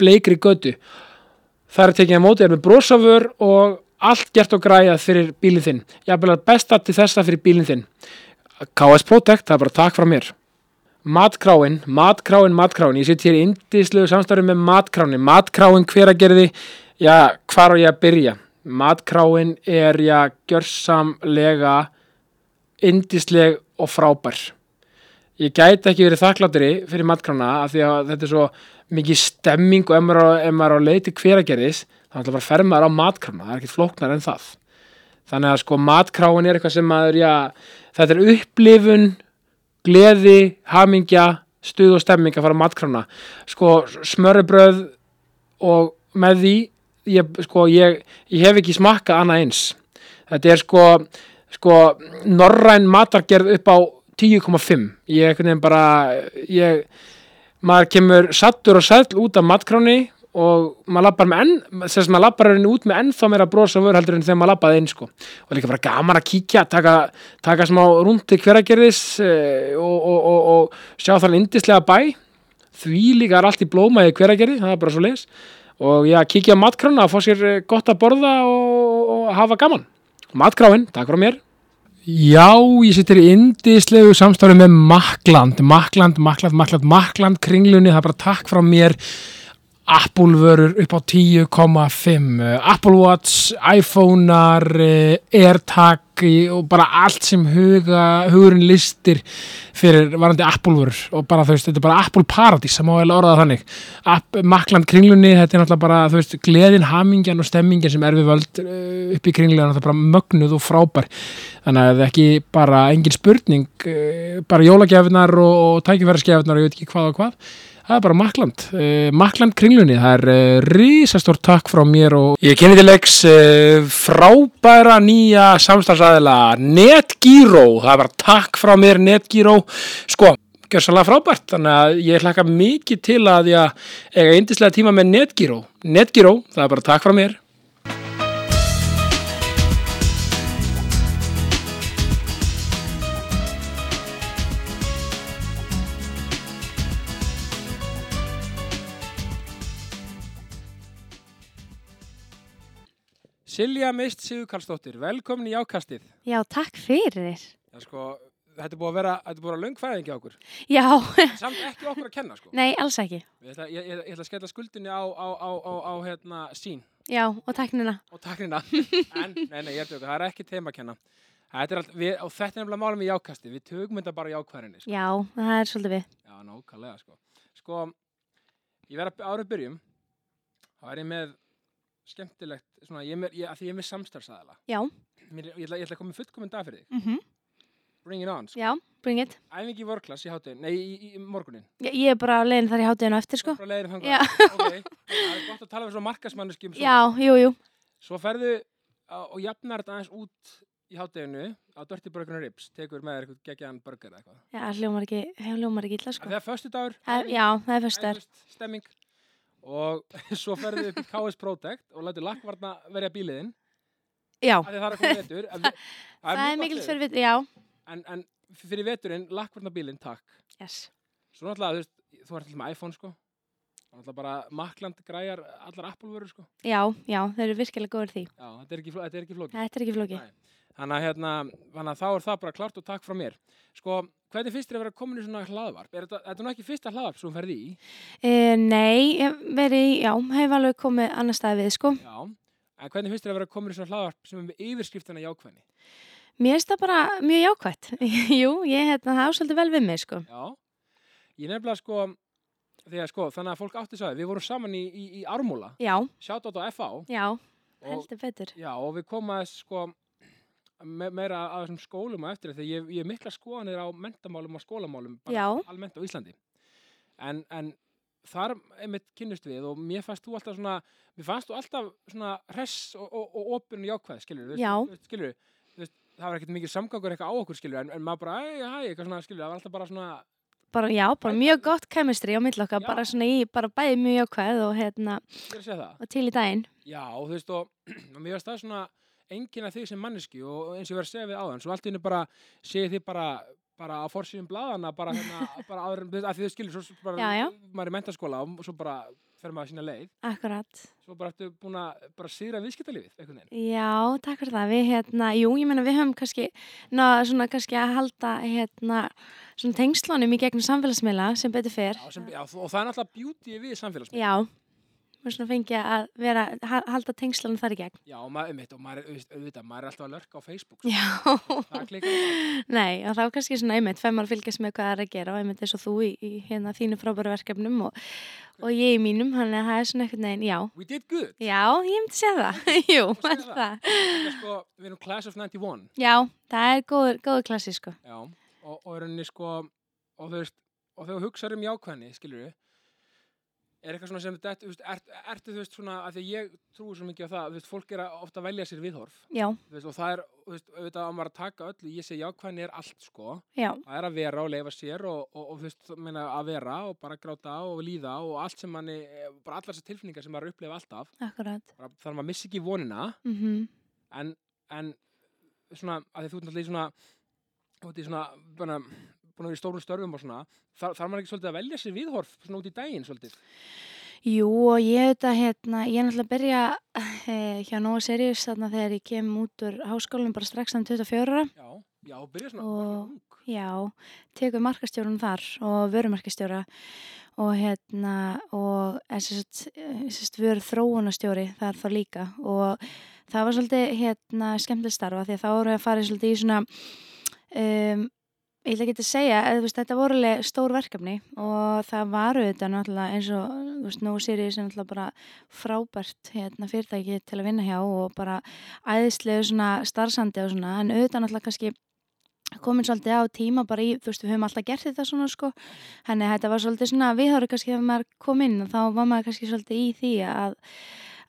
bleikri götu. Það er tekið að mótið er með brosafur og allt gert og græjað fyrir bílinn þinn. Ég er besta til þessa fyrir bílinn þinn. KS Protect, það er bara takk frá mér. Matkráin, matkráin, matkráin. Ég sitt hér í indislegu samstarfi með matkráin matkráin hver að gerði já, hvar á ég að byrja? Matkráin er já, gjörsamlega indisleg og frábær. Ég gæti ekki verið þakkláttur fyrir matkrána af því að þetta er svo mikið stemming og ef maður, ef maður er á leiti hveragerðis þá ætla bara að ferma þér á matkrána það er ekkert flóknar en það. Þannig að sko matkráin er eitthvað sem maður já, þetta er upplifun gleði, hamingja stuð og stemming að fara á matkrána sko smörrebröð og með því ég, sko, ég, ég hef ekki smakka annað eins. Þetta er sko, sko norræn matargerð upp á 10,5 ég er einhvern veginn bara ég maður kemur sattur og sæll út af matkráni og maður lappar með enn þess að maður lappar henni út með ennþá meira brosa vör heldur en þegar maður lappaði inn sko. Og líka bara gaman að kíkja, taka, taka smá rúndi hveragerðis eh, og, og, og, og sjá þannig indislega bæ. Því líka er allt í blómaði hveragerði, það er bara svo leis og já, kíkja á matkrána að fá sér eh, gott að borða og hafa gaman. Matkráin, takk frá mér Já, ég sittir í indislegu samstári með Makland, Makland, Makland, Makland, Makland kringlunni, það er bara takk frá mér Apple vörur upp á 10,5 Apple Watch, iPhone-ar AirTag og bara allt sem huga, hugurinn listir fyrir varandi Apple vörur. Og bara þú veist, þetta er bara Apple Paradís það má vel orða þannig. App, Makland kringlunni, þetta er náttúrulega bara þú veist, gleðin, hamingjan og stemmingjan sem er við völd upp í kringlunni, þetta er bara mögnuð og frábær. Þannig að það er ekki bara engin spurning bara jólagjafinar og, og tækifæraskjafinar og ég veit ekki hvað og hvað það er bara Makland, uh, Makland kringlunni það er uh, risastór takk frá mér og ég kynni til leiks uh, frábæra nýja samstagsæðila NetGiro, það er bara takk frá mér NetGiro, sko gjörsanlega frábært, þannig að ég hlaka mikið til að ég eiga eindislega tíma með NetGiro, NetGiro það er bara takk frá mér Silja Mist Sigur Karlsdóttir, velkomin í ákastið. Já, takk fyrir. Já, sko, þetta er búið að vera, þetta er búið að löngfæðingi á okkur. Já, Samt ekki okkur að kenna, sko. nei, alls ekki. Ég ætla, ég, ég, ætla að skella skuldinni á, á, á, á, á hérna, sín Já, og taknina. og taknina. en, nei, nei, ég er tjóka, það er ekki teima að kenna. Þetta er allt, við, og þetta er nefnilega málum í ákastið, við tökum þetta bara í ákvæðinni, sko. Já, það er svolítið við. Já, nákvæmlega, sko. Sko, ég verð að árið byrjum, þá er ég með skemmtilegt, svona, ég er með, ég, að því ég er með samstarfsæðala. Já, Mér, ég, ætla, ég ætla að koma fullkominn dag fyrir þig. mm Bring it on, sko. já, bring it. Æfingi í vorklass í hátinn, nei, í, í, í morgunin. Ég, ég er bara leiðin þar í hátíðinu eftir, sko. Frá leiðin þangað. Já. Ok, það er gott að tala við svona markasmanneskjum Já, jú, jú. Svo ferðu á- og jafnar þetta aðeins út í hátteginu á Dirty Burger and Ribs, tekur með þér eitthvað geggjaðan burger eða eitthvað. Já, hljómar ekki, hljómar ekki illa, sko. því að föstu dagur, Það- Já, það er fyrstar. stemming og svo ferðu upp í KS Protect og lætur lakkvarna verja bíliðinn Já, það er vetur. Við- það er mjög mikil gott fyrir við, já. En, en fyrir veturinn, lakkvarna bílinn, takk. Yes. Svo náttúrulega, þú veist, þú ert alltaf með iPhone, sko. Það er náttúrulega bara makland græjar allar Apple-vörur, sko. Já, já, þeir eru virkilega góður því. Já, þetta er ekki, fló- er ekki flókið. Þetta er ekki flókið. Nei. Þannig að, hérna, þannig að þá er það bara klart og takk frá mér. Sko, hvernig finnst þér að vera komin í svona hlaðvarp? Er þetta, þetta er nú ekki fyrsta hlaðvarp sem þú ferði í? E, nei, verið, já, hef alveg komið annar staði við, sko. Já. En hvernig finnst þér að vera komin í svona hlaðvarp sem er með yfirskriftina jákvæðni? Mér finnst það bara mjög jákvætt. Jú, ég hérna, það ásöldi vel við mig, sko. Já. Ég nefnilega sko, að sko, þannig að fólk átti að við vorum saman í, í, í Ármúla, Já, sjátt á FA já, heldur betur. já, og við komum aðeins sko me, meira að þessum skólum og eftir því ég, ég mikla skoðanir á mentamálum og skólamálum bara Já. almennt á Íslandi en, en þar einmitt kynnust við og mér fannst þú alltaf svona mér fannst þú alltaf svona hress og, og, og opinn og jákvæð, skilur Já. skilur það var ekkert mikið samgangur eitthvað á okkur, skilur en, en maður bara, æ, hæ, eitthvað svona, skilur það var alltaf bara svona, Bara, já, bara mjög gott chemistry á Já. bara svona í, bara bæði mjög jákvæð og hérna, og til í daginn. Já, og þú veist, og, mér finnst það svona enginn af því sem manneski og eins og ég var að segja við áðan, svo allt í henni bara segið þið bara, bara á forsýðum bladana bara hérna, bara áður, af því þau skilur svo bara, Já, já. maður er í mentaskóla og svo bara fer maður sína leið, Akkurat. svo bara ertu búin að bara síðra viðskiptalífið. Já, takk fyrir það. Við, hérna, jú, ég meina við höfum kannski, ná, svona kannski að halda, hérna, svona tengslunum í gegnum samfélagsmiðla sem betur fyrr. Já, sem, og það er náttúrulega beauty við samfélagsmiðla. Já, við svona fengið að vera, ha- halda tengslunum þar í gegn. Já, maður, um og maður er, auðvitað, maður er alltaf að lörka á Facebook. sko. Já, Það klikkar nei, og þá kannski svona einmitt, fæm maður að fylgjast með hvað það er að gera og einmitt eins og þú í, í hérna þínu frábæru verkefnum og, og ég í mínum, þannig að það er svona einhvern veginn, já. We did good. Já, ég myndi segja það. Jú, segja það. Þetta er sko, við erum Class of 91. Já, það er góður, góður klassi, sko. Já, og, og er sko, og og þegar þú hugsaður um jákvæðni, skilur við, er eitthvað svona sem þetta, þú veist, ert, ertu þú veist svona, að því ég trúi svo mikið á það, þú veist, fólk er ofta að velja sér viðhorf, Já, þú veist, og það er, þú veist, auðvitað að maður að taka öllu, ég segi jákvæðni er allt, sko, já, það er að vera og leifa sér og, og, og þú veist, meina, að vera og bara gráta og líða og allt sem manni, bara allar þessar tilfinningar sem maður að upplifa alltaf, akkurat. bara, að maður missi ekki vonina, Mm en, en svona, að því þú ert náttúrulega í svona þú í svona, búin að vera í stórum störfum og svona, þar, þarf maður ekki svolítið að velja sér viðhorf svona út í daginn svolítið? Jú og ég auðvitað hérna, ég er náttúrulega að byrja eh, hjá Nóa Sirius þarna þegar ég kem út úr háskólanum bara strax þann 24 ára. já, já, byrja svona, Og- Já, tekur markastjórun þar og vörumarkastjóra og hérna og sérst vöru þróunastjóri þar þá líka. Og það var svolítið hérna skemmtileg starfa því að þá voru að fara svolítið í svona um, ég ætla ekki að segja, eða, veist, þetta voru alveg stór verkefni og það varu þetta náttúrulega eins og, veist, Nóa Sirius er náttúrulega bara frábært hérna, fyrirtæki til að vinna hjá og bara æðislegu starfsandi og svona, en auðvitað náttúrulega kannski komin svolítið á tíma bara í, þú veist, við höfum alltaf gert þetta svona sko, henni þetta var svolítið svona viðhóru kannski ef maður kom inn og þá var maður kannski svolítið í því að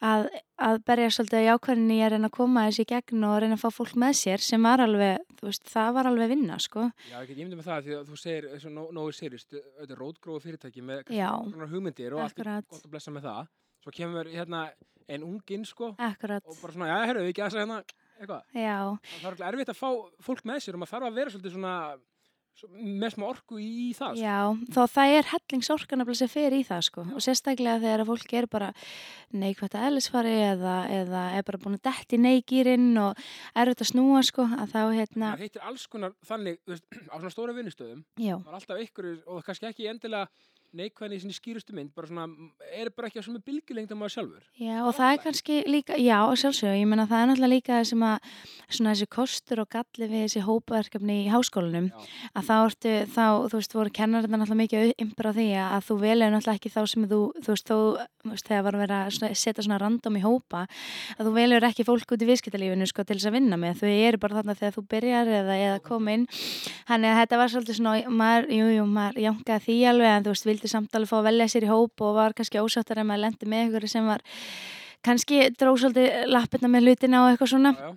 að, að berja svolítið á jákvæðinni að reyna að koma þessi í gegn og reyna að fá fólk með sér sem var alveg, þú veist, það var alveg vinna sko, já, ég get ímyndið með það því að þú segir eins og nógu sérist, auðvitað rótgróðu fyrirtæki með svona hugmyndir og allt er Akkurat. gott að blessa með það. Svo kemur hérna ein unginn sko akkurat. og bara svona, já, herru, við ekki að segja hérna eitthvað, já, það er alveg erfitt að fá fólk með sér og maður þarf að vera svolítið svona svo- með smá orku í það sko. Já, þá það er hellingsorkan að blessa fyrir í það sko. Og sérstaklega þegar að fólk er bara neikvægt að ellisfari eða, eða er bara búin að detti neikýrin og er auðvitað að snúa sko að þá hérna, Það heitir alls konar þannig, á svona stóra vinnustöðum, já, það er alltaf ykkur og kannski ekki endilega neikvæðin í sinni skýrustu mynd, bara svona, er bara ekki á svona bylgjulengd á maður sjálfur. já og það er kannski líka, já sjálfsög, ég menna það er náttúrulega líka sem að svona þessi kostur og galli við þessi hópaverkefni í háskólanum Já. að þá ertu, þá, þú veist, voru kennar þetta náttúrulega mikið ymbra því að, þú velur náttúrulega ekki þá sem þú, þú veist, þú, þú veist, þegar var að vera að svona- setja svona random í hópa, að þú velur ekki fólk út í viðskiptalífinu, sko, til þess að vinna með, þau eru bara þarna þegar þú byrjar eða, eða kom inn, þannig að þetta var svolítið svona, maður, jú, jú, maður jankaði því alveg, en þú veist, vildi vildi samt alveg fá að velja sér í hóp og var kannski ósáttar en maður lendi með ykkur sem var kannski dróð svolítið lappirna með hlutina og eitthvað svona Já, já.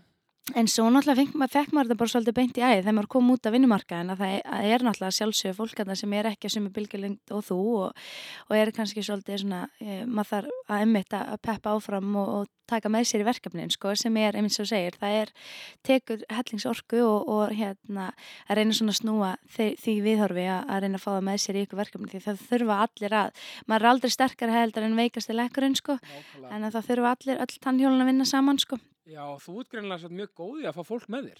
En svo náttúrulega fekk, ma- fekk maður þetta bara svolítið beint í æði þegar maður kom út af vinnumarkaðin að það er, að er náttúrulega sjálfsögur fólk þarna sem er ekki að sumi bylgjulengd og þú og, og er kannski svolítið svona, e, maður þarf að emmitt að peppa áfram og, og taka með sér í verkefnin sko sem er, einmitt svo segir, það er tekur hellingsorku og, og hérna að reyna svona að snúa því, því viðhorfi að, að reyna að fá það með sér í ykkur verkefni því það þurfa allir að, maður er aldrei sterkar heldur en veikast í lekkurinn sko Nákvæmlega. en að það þurfa allir, öll tannhjólun að vinna saman sko. Já, þú ert greinlega svo mjög góð í að fá fólk með þér.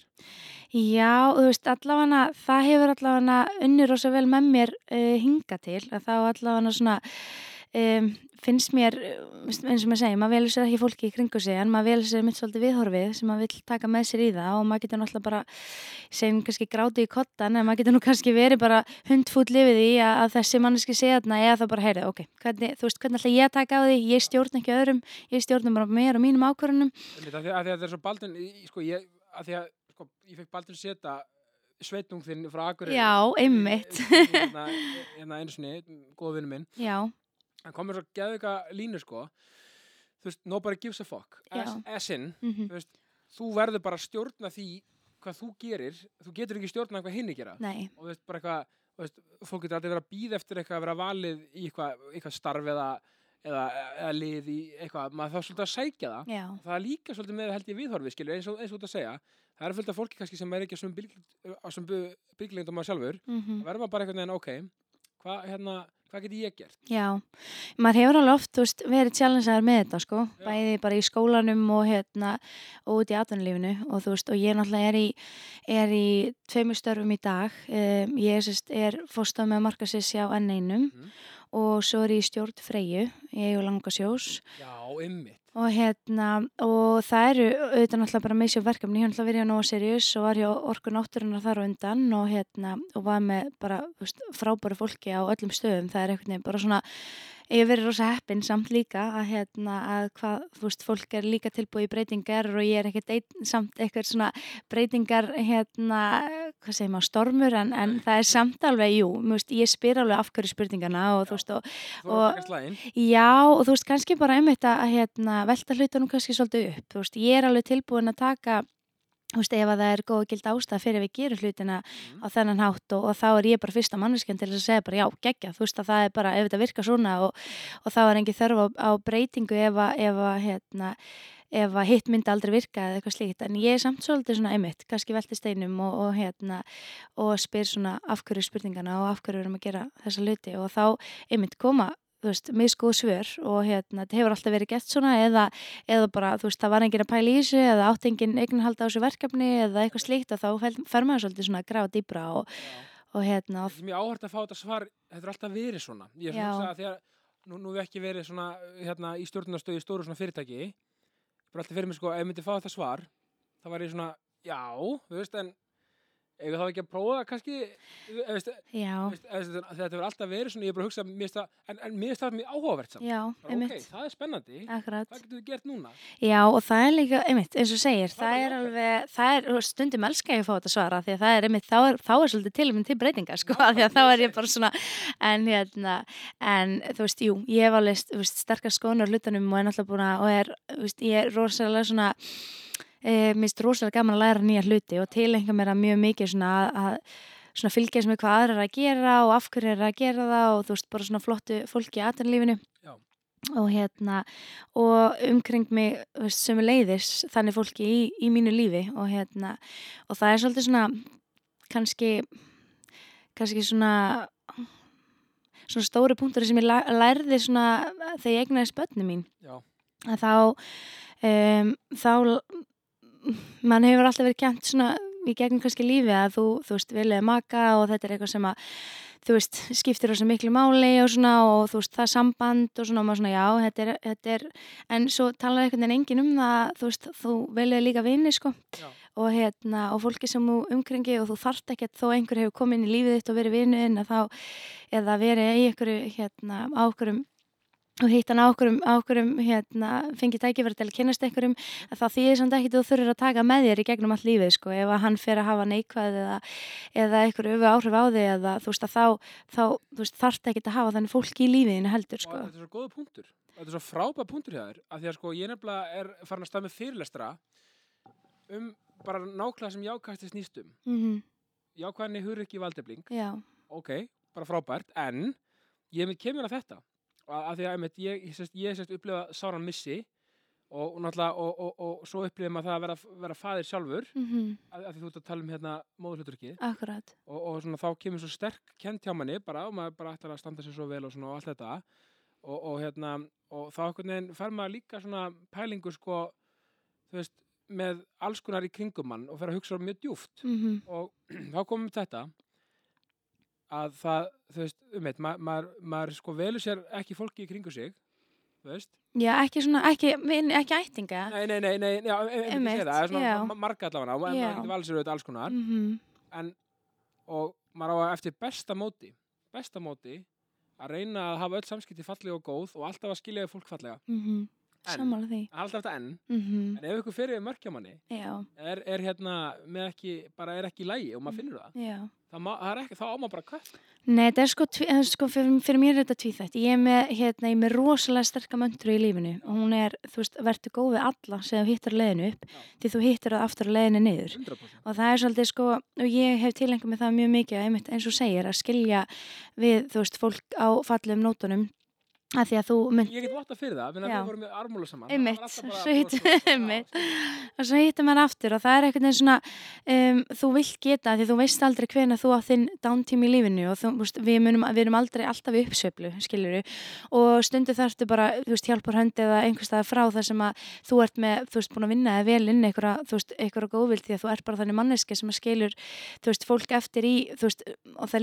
Já, þú veist, allavega, það hefur allavega unnur rosa vel með mér uh, hinga til, að þá allavega svona um, finnst mér, eins og maður segir, maður velur sér ekki fólki í kringu sig, en maður velur sér mitt svolítið viðhorfið sem maður vill taka með sér í það og maður getur náttúrulega bara, segjum kannski gráti í kottan, en maður getur nú kannski verið bara hundfúll lifið í að, að þessi manneski segja þarna, eða það bara heyrið, ok, hvernig, þú veist, hvernig ætla ég taka á því, ég stjórn ekki öðrum, ég stjórnum bara mér og mínum ákvörunum. Einmitt, Af því að, að því að þetta er svo baldun, sko, ég, að því að, sko, ég fekk baldun setja sveitnung þinn frá Akureyri. Já, einmitt. Hérna, hérna einu sinni, góða vinnu minn. Já, hann komur svo eitthvað línu sko. Þú veist, nobody gives a fuck. As, as in, mhm, þú veist þú verður bara að stjórna því hvað þú gerir. Þú getur ekki stjórna hvað hinn gera. Nei, og þú veist, bara eitthvað fólk getur alltaf verið að býða eftir eitthvað að vera valið í eitthvað, eitthvað starf eða, eða, eða lið í eitthvað. Maður þá svolítið að sækja það. Já, það er líka svolítið með held ég viðhorfið skilur eins og, eins og út að segja. Það er fullt af fólki kannski sem er ekki á bygglengdum maður sjálfur. Mhm. verður maður bara einhvern veginn ok hvað hérna, hvað get ég gert? Já, maður hefur alveg oft veist, verið challengeaður með þetta sko, Já. bæði bara í skólanum og hérna og út í atvinnulífinu og þú veist og ég náttúrulega er í, er í tveimur störfum í dag, um, ég sérst, er fórstað með markasissi á N1 Mhm. og svo er ég í stjórn Freyju, ég og Langasjós já, ymmit og hérna og það eru auðvitað náttúrulega bara misjum verkefni, ég hef náttúrulega verið á Nóa Sirius og var hjá Orku Náttúrunar þar á undan og hérna og var með bara veist, frábæru fólki á öllum stöðum, það er einhvern veginn bara svona ég hef verið rosa heppin samt líka að hérna að hvað, þú veist, fólk er líka tilbúið í breytingar og ég er ekkert einn, samt eitthvað svona breytingar hérna, hvað segir maður, stormur en, en það er samt alveg, jú, veist, ég spyr alveg af hverju spurningana og þú veist og Og- Já, og þú veist, kannski bara einmitt að, hérna, velta hlutunum kannski svolítið upp. Þú veist, ég er alveg tilbúin að taka, þú veist, ef að það er góð og gild ástæða fyrir að við gerum hlutina Mhm. á þennan hátt og, og þá er ég bara fyrsta manneskjan til að segja bara já, geggja, þú veist að það er bara, ef þetta virkar svona og, og þá er engi þörf á, á breytingu ef að, ef að, hérna, ef að hitt myndi aldrei virka eða eitthvað slíkt. En ég er samt svolítið svona einmitt, kannski velti steinum og, og hérna og spyr svona af hverju spurningana og af hverju við erum að gera þessa hluti? Og þá einmitt koma þú veist, misgóð svör og hérna, þetta hefur alltaf verið gert svona eða, eða bara, þú veist, það var enginn að pæla í þessu eða átt enginn eignarhald á þessu verkefni eða eitthvað slíkt og þá fer maður svolítið svona að grafa dýbra og, og hérna, og, Það er mjög áhört að fá þetta svar, þetta er alltaf verið svona. Ég er svona að því að nú, nú ég ekki verið svona hérna, í stjórnastöðu stóru svona fyrirtæki. Bara alltaf fyrir mig sko, ef ég myndi fá þetta svar, þá var ég svona, já, þú veist, en ef þá ekki að prófa það kannski, veist, já, veist, þetta hefur alltaf verið svona, ég er bara að hugsa, mér það, en, en mér það mjög áhugavert samt. já, ok, það er spennandi, akkurat. hvað getur við gert núna? Já, og það er líka, einmitt, eins og segir, Það það er alveg, það er, stundum elska ég að fá þetta svara, því að það er, einmitt, þá er, þá er svolítið til um til breytingar, sko, af því að þá er ég bara svona, en hérna, en þú veist, jú, ég hef alveg, sterkar skónur hlutunum og er náttúrulega búin að, og er, veist, ég er rosalega svona, e, minnst rosalega gaman að læra nýja hluti og tilenga mér að mjög mikið svona að, að svona fylgjast með hvað aðrar er að gera og af hverju er að gera það og þú veist, bara svona flottu fólki í aðtunlífinu Já. og hérna og umkring mig veist, sömu leiðis þannig fólki í, í mínu lífi og hérna og það er svolítið svona kannski kannski svona svona stóri punktur sem ég lærði svona þegar ég egnaði spötni mín. Já, að þá um, þá mann hefur alltaf verið kjent svona í gegnum kannski lífi að þú, þú veist, viljaði maka og þetta er eitthvað sem að þú veist, skiptir þessu miklu máli og svona og þú veist, það samband og svona og maður svona, já, þetta er, þetta er en svo talar einhvern veginn enginn um það þú veist, þú viljaði líka vini, sko. Já, og hérna, og fólki sem umkringi og þú þarft ekkert þó einhver hefur komið inn í lífið þitt og verið vinuðinn að þá, eða verið í einhverju, hérna, á einhverjum og hitt hann á okkurum, okkurum hérna, fengið tækifæri til að kynast einhverjum það þýðir samt ekki þú þurfur að taka með þér í gegnum allt lífið sko ef hann fer að hafa neikvæð eða, eða einhverju öfu áhrif á þig eða þú veist að þá, þá þarft ekki að hafa þannig fólki í lífiðinu heldur sko. Þetta er svo góða punktur. Þetta er svo frábæð punktur hjá þér. Af því að sko ég nefnilega er farin að stað með fyrirlestra um bara nákvæmlega sem jákvæðasti snýstum. Mm Jákvæðinni hur ekki valdefling. Já, Ok, bara frábært. En ég kemur að þetta. Af því að einmitt, ég, ég, ég sérst upplifa sáran missi og, og náttúrulega og, og, og, svo upplifir maður það að vera, vera faðir sjálfur mm af, af því þú ert að tala um hérna akkurat. Og, og svona, þá kemur svo sterk kent hjá manni bara og maður bara ætlar að standa sér svo vel og, svona, og allt þetta. Og, og hérna og þá fer maður líka svona pælingu sko þú veist með alls konar í kringum mann og fer að hugsa mjög djúft mm og þá komum við þetta að það, þú veist, um eitt ma maður, sko velur sér ekki fólki í kringu sig þú veist, Já, ekki svona, ekki, ekki ættinga. Nei, nei, nei, nei já, sé það, er svona ma- marga allavega maður getur valið sér auðvitað alls konar. Mm en, og maður á eftir besta móti besta móti að reyna að hafa öll samskipti fallega og góð og alltaf að skilja fólk fallega. -hmm. En- Sammála því. alltaf þetta enn, mm en ef ykkur fyrir mörkjamanni Já, er, er hérna með ekki, bara er ekki lægi og maður finnur það, já það, það er ekki, þá á maður bara kvætt Nei, þetta er sko, tví- eh, sko fyrir, fyrir mér er þetta tvíþætt. Ég er með, hérna, ég er með rosalega sterka möndru í lífinu og hún er, þú veist, verður góð við alla sem hittar leiðinu upp Já. því þú hittar það aftur leiðinu niður. 100% Og það er svolítið sko, og ég hef tilengið með það mjög mikið, einmitt eins og segir, að skilja við, þú veist, fólk á fallegum nótunum að því að þú mynd, ég get votta fyrir það, við vorum með armúla saman Einmitt, svo hitt- bros og- já, einmitt. svo- og svo hittar maður aftur og það er veginn svona, um, þú vilt geta því þú veist aldrei hvena þú á þinn dántími í lífinu og þú, veist, við, munum, við erum aldrei alltaf í uppsveiflu, skiljuru og stundu þarftu bara, þú veist, hjálpar höndi eða einhverstað frá það sem að þú ert með, þú veist, búin að vinna eða vel inn einhverja, þú veist, einhverja góðvild því að þú ert bara þannig manneski sem að skilur, þú veist, fólk eftir í, þú veist, og það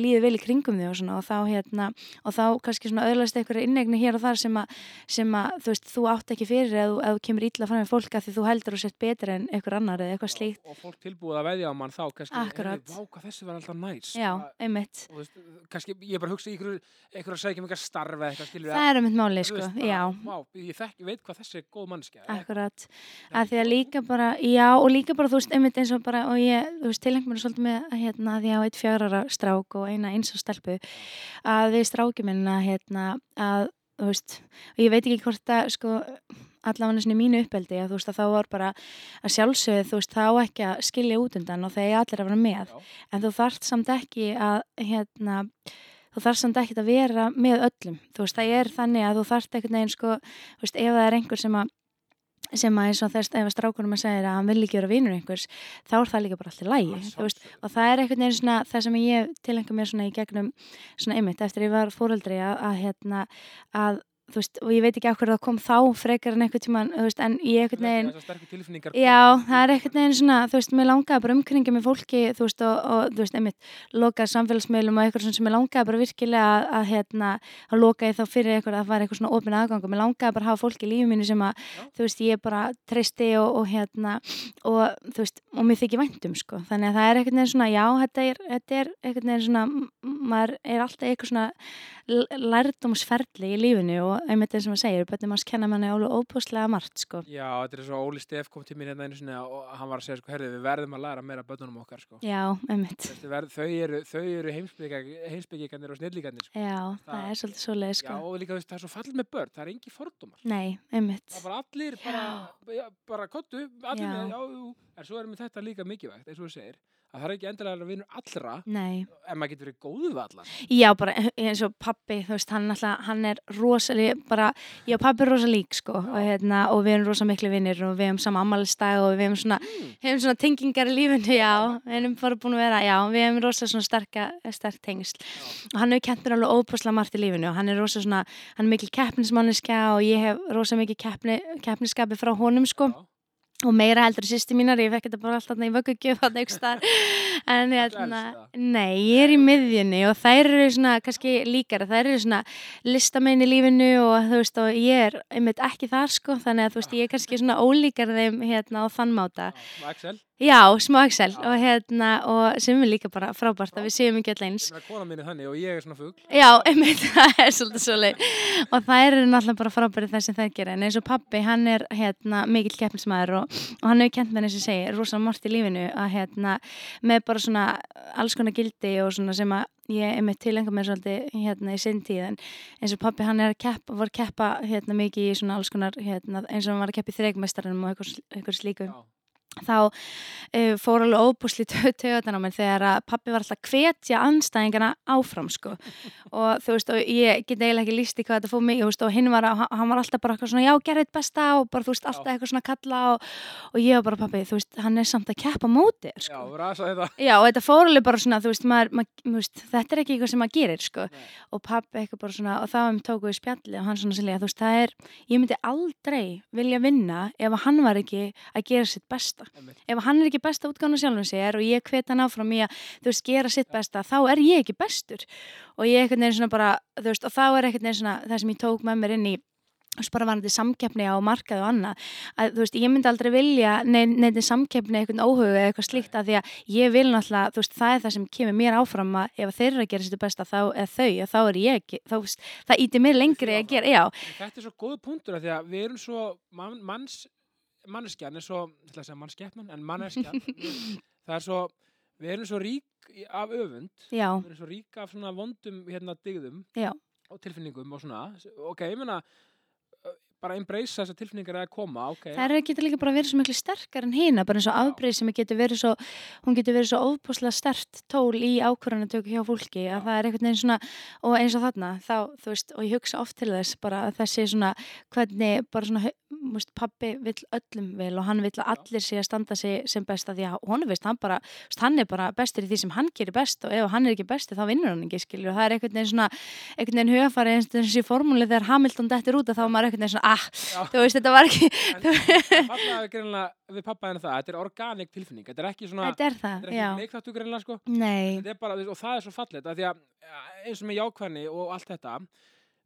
hérna, innegni hér og þar sem að, sem að, þú veist, þú átt ekki fyrir þú- ef þú kemur illa fram með fólk að því þú heldur og sett betur en einhver annar eða eitthvað slíkt. og, og fólk tilbúið að veðja á mann þá kannski, Akkurat. heyrðu, vá hvað þessi var alltaf næs Já, einmitt. og þú veist, kannski ég bara hugsa ykkur, ykkur að segja um eitthvað starfa eitthvað skilur Það er einmitt máli, sko, bara, já. Vá, ég, þekk, veit hvað þessi er góð mannskja Akkurat, að því að líka bara, já og líka bara þú veist einmitt eins og bara og ég, þú veist, tilhengt mér svolítið með að hérna að ég á eitt fjárara strák og eina eins og stelpu að við strákjum minna hérna að, þú veist, og ég veit ekki hvort það sko allavega svona í mínu uppeldi að þú veist að þá var bara að sjálfsögðu þú veist þá ekki að skilja út undan og þegar allir að vera með Já. en þú þarft samt ekki að hérna þú þarft samt ekki að vera með öllum þú veist það er þannig að þú þarft einhvern veginn sko, þú veist ef það er einhver sem að sem að eins og þess ef að strákunum að segja að hann vil ekki vera vinur einhvers þá er það líka bara alltaf lægi Að sjálfsögðu. og það er einhvern veginn svona það sem ég tilenga mér svona í gegnum svona einmitt eftir ég var fóreldri að, að hérna að þú veist, og ég veit ekki hverju það kom þá frekar en einhvern tíman, þú veist, en ég sterkur tilfinningar. Já, það er einhvern veginn svona, þú veist, mér langaði bara umkringja með fólki, þú veist, og, og þú veist, einmitt, lokað samfélagsmiðlum og eitthvað svona sem mér langaði bara virkilega að, að hérna, að loka ég þá fyrir eitthvað að það var eitthvað svona opin aðgang. Og mér langaði bara að hafa fólki í lífið mínu sem að, Já. þú veist, ég bara treysti og, og hérna, og þú veist, og mér þykir væntum, sko, þannig að það er einhvern veginn svona, já, þetta er, þetta er einhvern veginn svona, maður er alltaf eitthvað svona lærdómsferli í lífinu og einmitt eins og maður segir, bættum maður kenna manni alveg óbúslega margt, sko. Já, þetta er svo Óli Steff kom til mér hérna einu sinni og hann var að segja, sko, herðu, við verðum að læra meira af börnunum okkar, sko. Já, einmitt. Verð, þau eru, þau eru heimsbyggingarnir og snillíkarnir, sko. Já, það, Það- er svolítið svoleið, Já, sko. og líka, það er svo fallið með börn, það er engi fordómar. Nei, einmitt. Það bara allir, bara, já, bara kottu, allir Já. með, já, en svo er með þetta líka mikilvægt, eins og þú segir, að það er ekki endilega að vinna allra, Nei. en maður getur verið góðu við alla. Já, bara eins og pappi, þú veist, hann alltaf, hann er rosalega, bara, ég og pappi er rosa lík, sko, og hérna, og við erum rosa miklu vinnir og við hefum sama ammælistag og við hefum svona, Mm. hefum svona tengingar í lífinu, já, við erum bara búin að vera, já, við hefum rosa svona sterka, sterk tengsl. Og hann hefur kent mér alveg óbúslega margt í lífinu og hann er rosa svona, hann er mikil keppnismanniska og ég hef rosa mikil keppni, keppniskapi frá honum, sko. Já. Og meira heldur sýsti mínar, ég fekk þetta bara alltaf í vöggugjöf en hérna, nei, ég er í miðjunni og þær eru svona kannski líkara, þær eru svona listamenn í lífinu og þú veist og ég er einmitt ekki þar sko, þannig að þú veist ég er kannski svona ólíkar þeim hérna á þann máta. Já, og Axel, Já, smá Excel Já. og hérna, og sem er líka bara frábært að við séum ekki öll eins. Sem er kona minni þannig og ég er svona fugl. Já, einmitt, það er svolítið svolítið. Og það eru náttúrulega bara frábærið það sem það gera. En eins og pappi, hann er hérna mikill keppnismæður og, og hann hefur kent með eins og ég segi, rosa margt í lífinu að hérna með bara svona alls konar gildi og svona sem að ég einmitt tilenga mér svolítið hérna í sinn tíð en eins og pappi hann er að keppa, var að keppa hérna mikið í svona alls konar hérna eins og hann var að keppa í þreikmestaranum og eitthvað, eitthvað slíku Já. Þá uh, fór alveg óbúsli töðan á mér þegar að pappi var alltaf hvetja anstæðingana áfram sko og þú veist og ég get eiginlega ekki líst í hvað þetta fóð mig veist, og hinn var, hann var alltaf bara eitthvað svona já gerði þetta besta og bara þú veist alltaf eitthvað svona kalla og, og ég var bara pappi þú veist hann er samt að keppa á móti þér, Já, sko. rasa. Já, og þetta fór alveg bara svona, þú veist, maður, maður, veist, þetta er ekki eitthvað sem maður gerir, sko. Nei. Og pappi eitthvað bara svona, og þá um tóku við spjalli og hann svona sérlega, þú veist, það er, ég myndi aldrei vilja vinna ef hann var ekki að gera sitt besta. Ef hann er ekki besta útgána sjálfum sér og ég hvet hann áfram í að, þú veist, gera sitt besta, þá er ég ekki bestur. Og ég eitthvað neginn svona bara, þú veist, og þá er eitthvað neginn svona það sem ég tók með mér inn í bara varandi samkeppni á markað og annað. Að þú veist, ég myndi aldrei vilja neitt samkeppni eitthvað óhuga eða eitthvað slíkt að því að ég vil náttúrulega, þú veist, það er það sem kemur mér áfram að ef þeir eru að gera sér besta þá, eða þau, að þá er ég ekki, þá, veist, það íti mér lengri að gera, já, Þetta er svo góð punktur af því að við erum svo mann, manns, manneskjan er svo, ég ætla að segja mannskeppnan, en manneskjan, það er svo, við erum svo rík af öfund, já, við erum svo rík af svona vondum hérna digðum Já. og tilfinningum og svona, ok, ég meina, bara embrace þessar tilfinningar að koma, ok. það er getur líka bara verið svo miklu sterkar en hina, bara eins og afbreyð sem getur verið svo, hún getur verið svo ofpáslega stert tól í ákvörðanatöku hjá fólki að það er einhvern veginn svona, og eins og þarna, þá, þú veist, og ég hugsa oft til þess bara að þessi svona, hvernig bara svona, veist, pappi vill öllum vel og hann vill að allir sé að standa sig sem best að því að hún veist, hann bara, hann er bara bestur í því sem hann gerir best og ef hann er ekki besti þá vinnur hann ekki, skilur, og það er einhvern veginn svona, einhvern veginn ah, þú veist, þetta var ekki, við greinlega við pappa henni það, þetta er organik tilfinning, þetta er ekki svona, þetta er þetta það, er já, greinlega sko, er bara, og það er svo að ja, eins og með jákvæðni og allt þetta,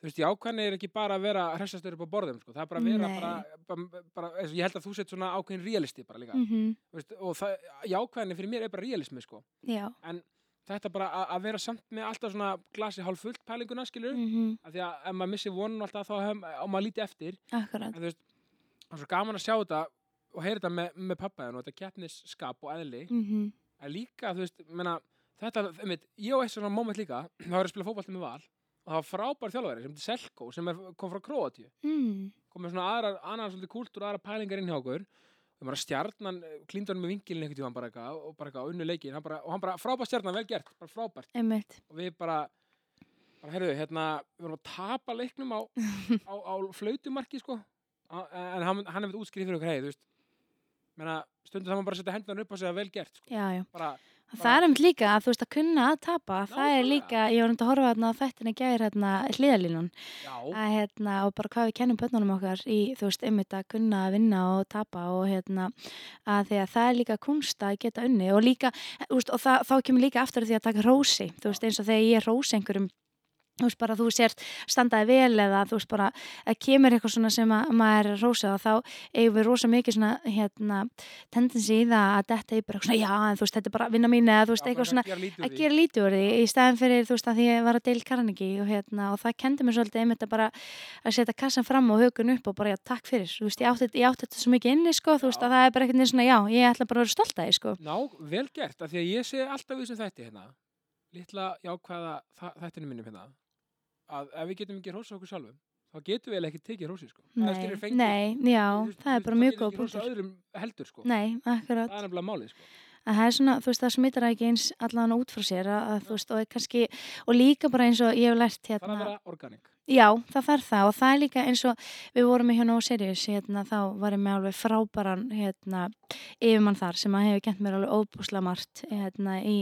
þú veist, jákvæðni er ekki bara að vera hressastur upp á borðum, sko, það er bara að vera bara, bara, bara eins og ég held að þú sett svona ákveðin realisti bara líka, mhm, þú veist, og það, jákvæðni fyrir mér er bara realismi, sko, já, en þetta bara að- að vera samt með alltaf svona glasi hálf fullt pælinguna, skilur, mhm, af því að ef maður missir vonun alltaf þá á maður lítið eftir, akkurat, það er svo gaman að sjá þetta og heyra þetta með, með pappaðin og þetta keppnisskap og eðli, mhm, en líka, þú veist, menna, þetta, einmitt, ég og eitt svona moment líka, þá ég að spila fótbolti með val og það var frábær þjálfari sem Selko sem er, kom frá Króatíu, mm, kom með svona aðrar, annar svolítið kúltúr og aðra pælingar inn hjá okkur og bara stjarnan, klíndur hann með vingilin bara eitthvað og bara eitthvað unnu leikin hann bara, og hann bara frábær stjarnan, vel gert, bara frábært. Einmitt, og við bara, bara heyrðu, hérna, við vorum að tapa leiknum á, á, á flautumarki sko, en hann, hann hefði útskrið fyrir okkur, hei, þú veist menna, stundum það maður bara setja hendunar upp og segja vel gert, sko, já, já. bara Það er einmitt líka að þú veist að kunna að tapa, það er líka, ég var um að horfa þarna á þættinni gæðir hérna hliðalínun að hérna og bara hvað við kennum börnunum okkar í þú veist einmitt að kunna að vinna og tapa og hérna að því að það er líka kunst að geta unni og líka, þú veist, og það, þá kemur líka aftur að því að taka rósi, þú veist eins og þegar ég rósi einhverjum þú veist bara þú sért standaði vel eða þú veist bara að kemur eitthvað svona sem að maður er rósað og þá eigum við rosa mikið svona hérna tendensi í það að detta í bara svona já en þú veist þetta er bara vinna mín eða þú veist eitthvað svona að því. gera lítið úr því í staðin fyrir þú veist að því ég var að deil karniki og hérna og það kendi mér svolítið einmitt að bara að setja kassan fram og hökun upp og bara já takk fyrir. Þú veist ég átti, ég átti þetta svo mikið inni sko þú veist að það er bara eitthvað svona já ég ætla bara að vera stolt að því sko. Ná, vel gert, af því að ég sé alltaf við sem þætti hérna, litla jákvæða þættinu minnum hérna, að ef við getum ekki hrósa okkur sjálfum, þá getum við ekki tekið hrósi, sko. Það nei, skilur fengið. nei, já veist, það er bara mjög góð getum við ekki hrósað punktur öðrum heldur, sko. nei, akkurat Það er nefnilega málið, sko. að það er svona, þú veist, það smittar ekki eins allan út frá sér að, að þú veist, og kannski og líka bara eins og ég hef lært Það er hérna, að vera organik. já, það þarf það og það er líka eins og við vorum í hérna á Sirius, hérna, þá var ég með alveg frábæran, hérna yfirmann þar sem að hefur kent mér alveg óbúslega margt, hérna, í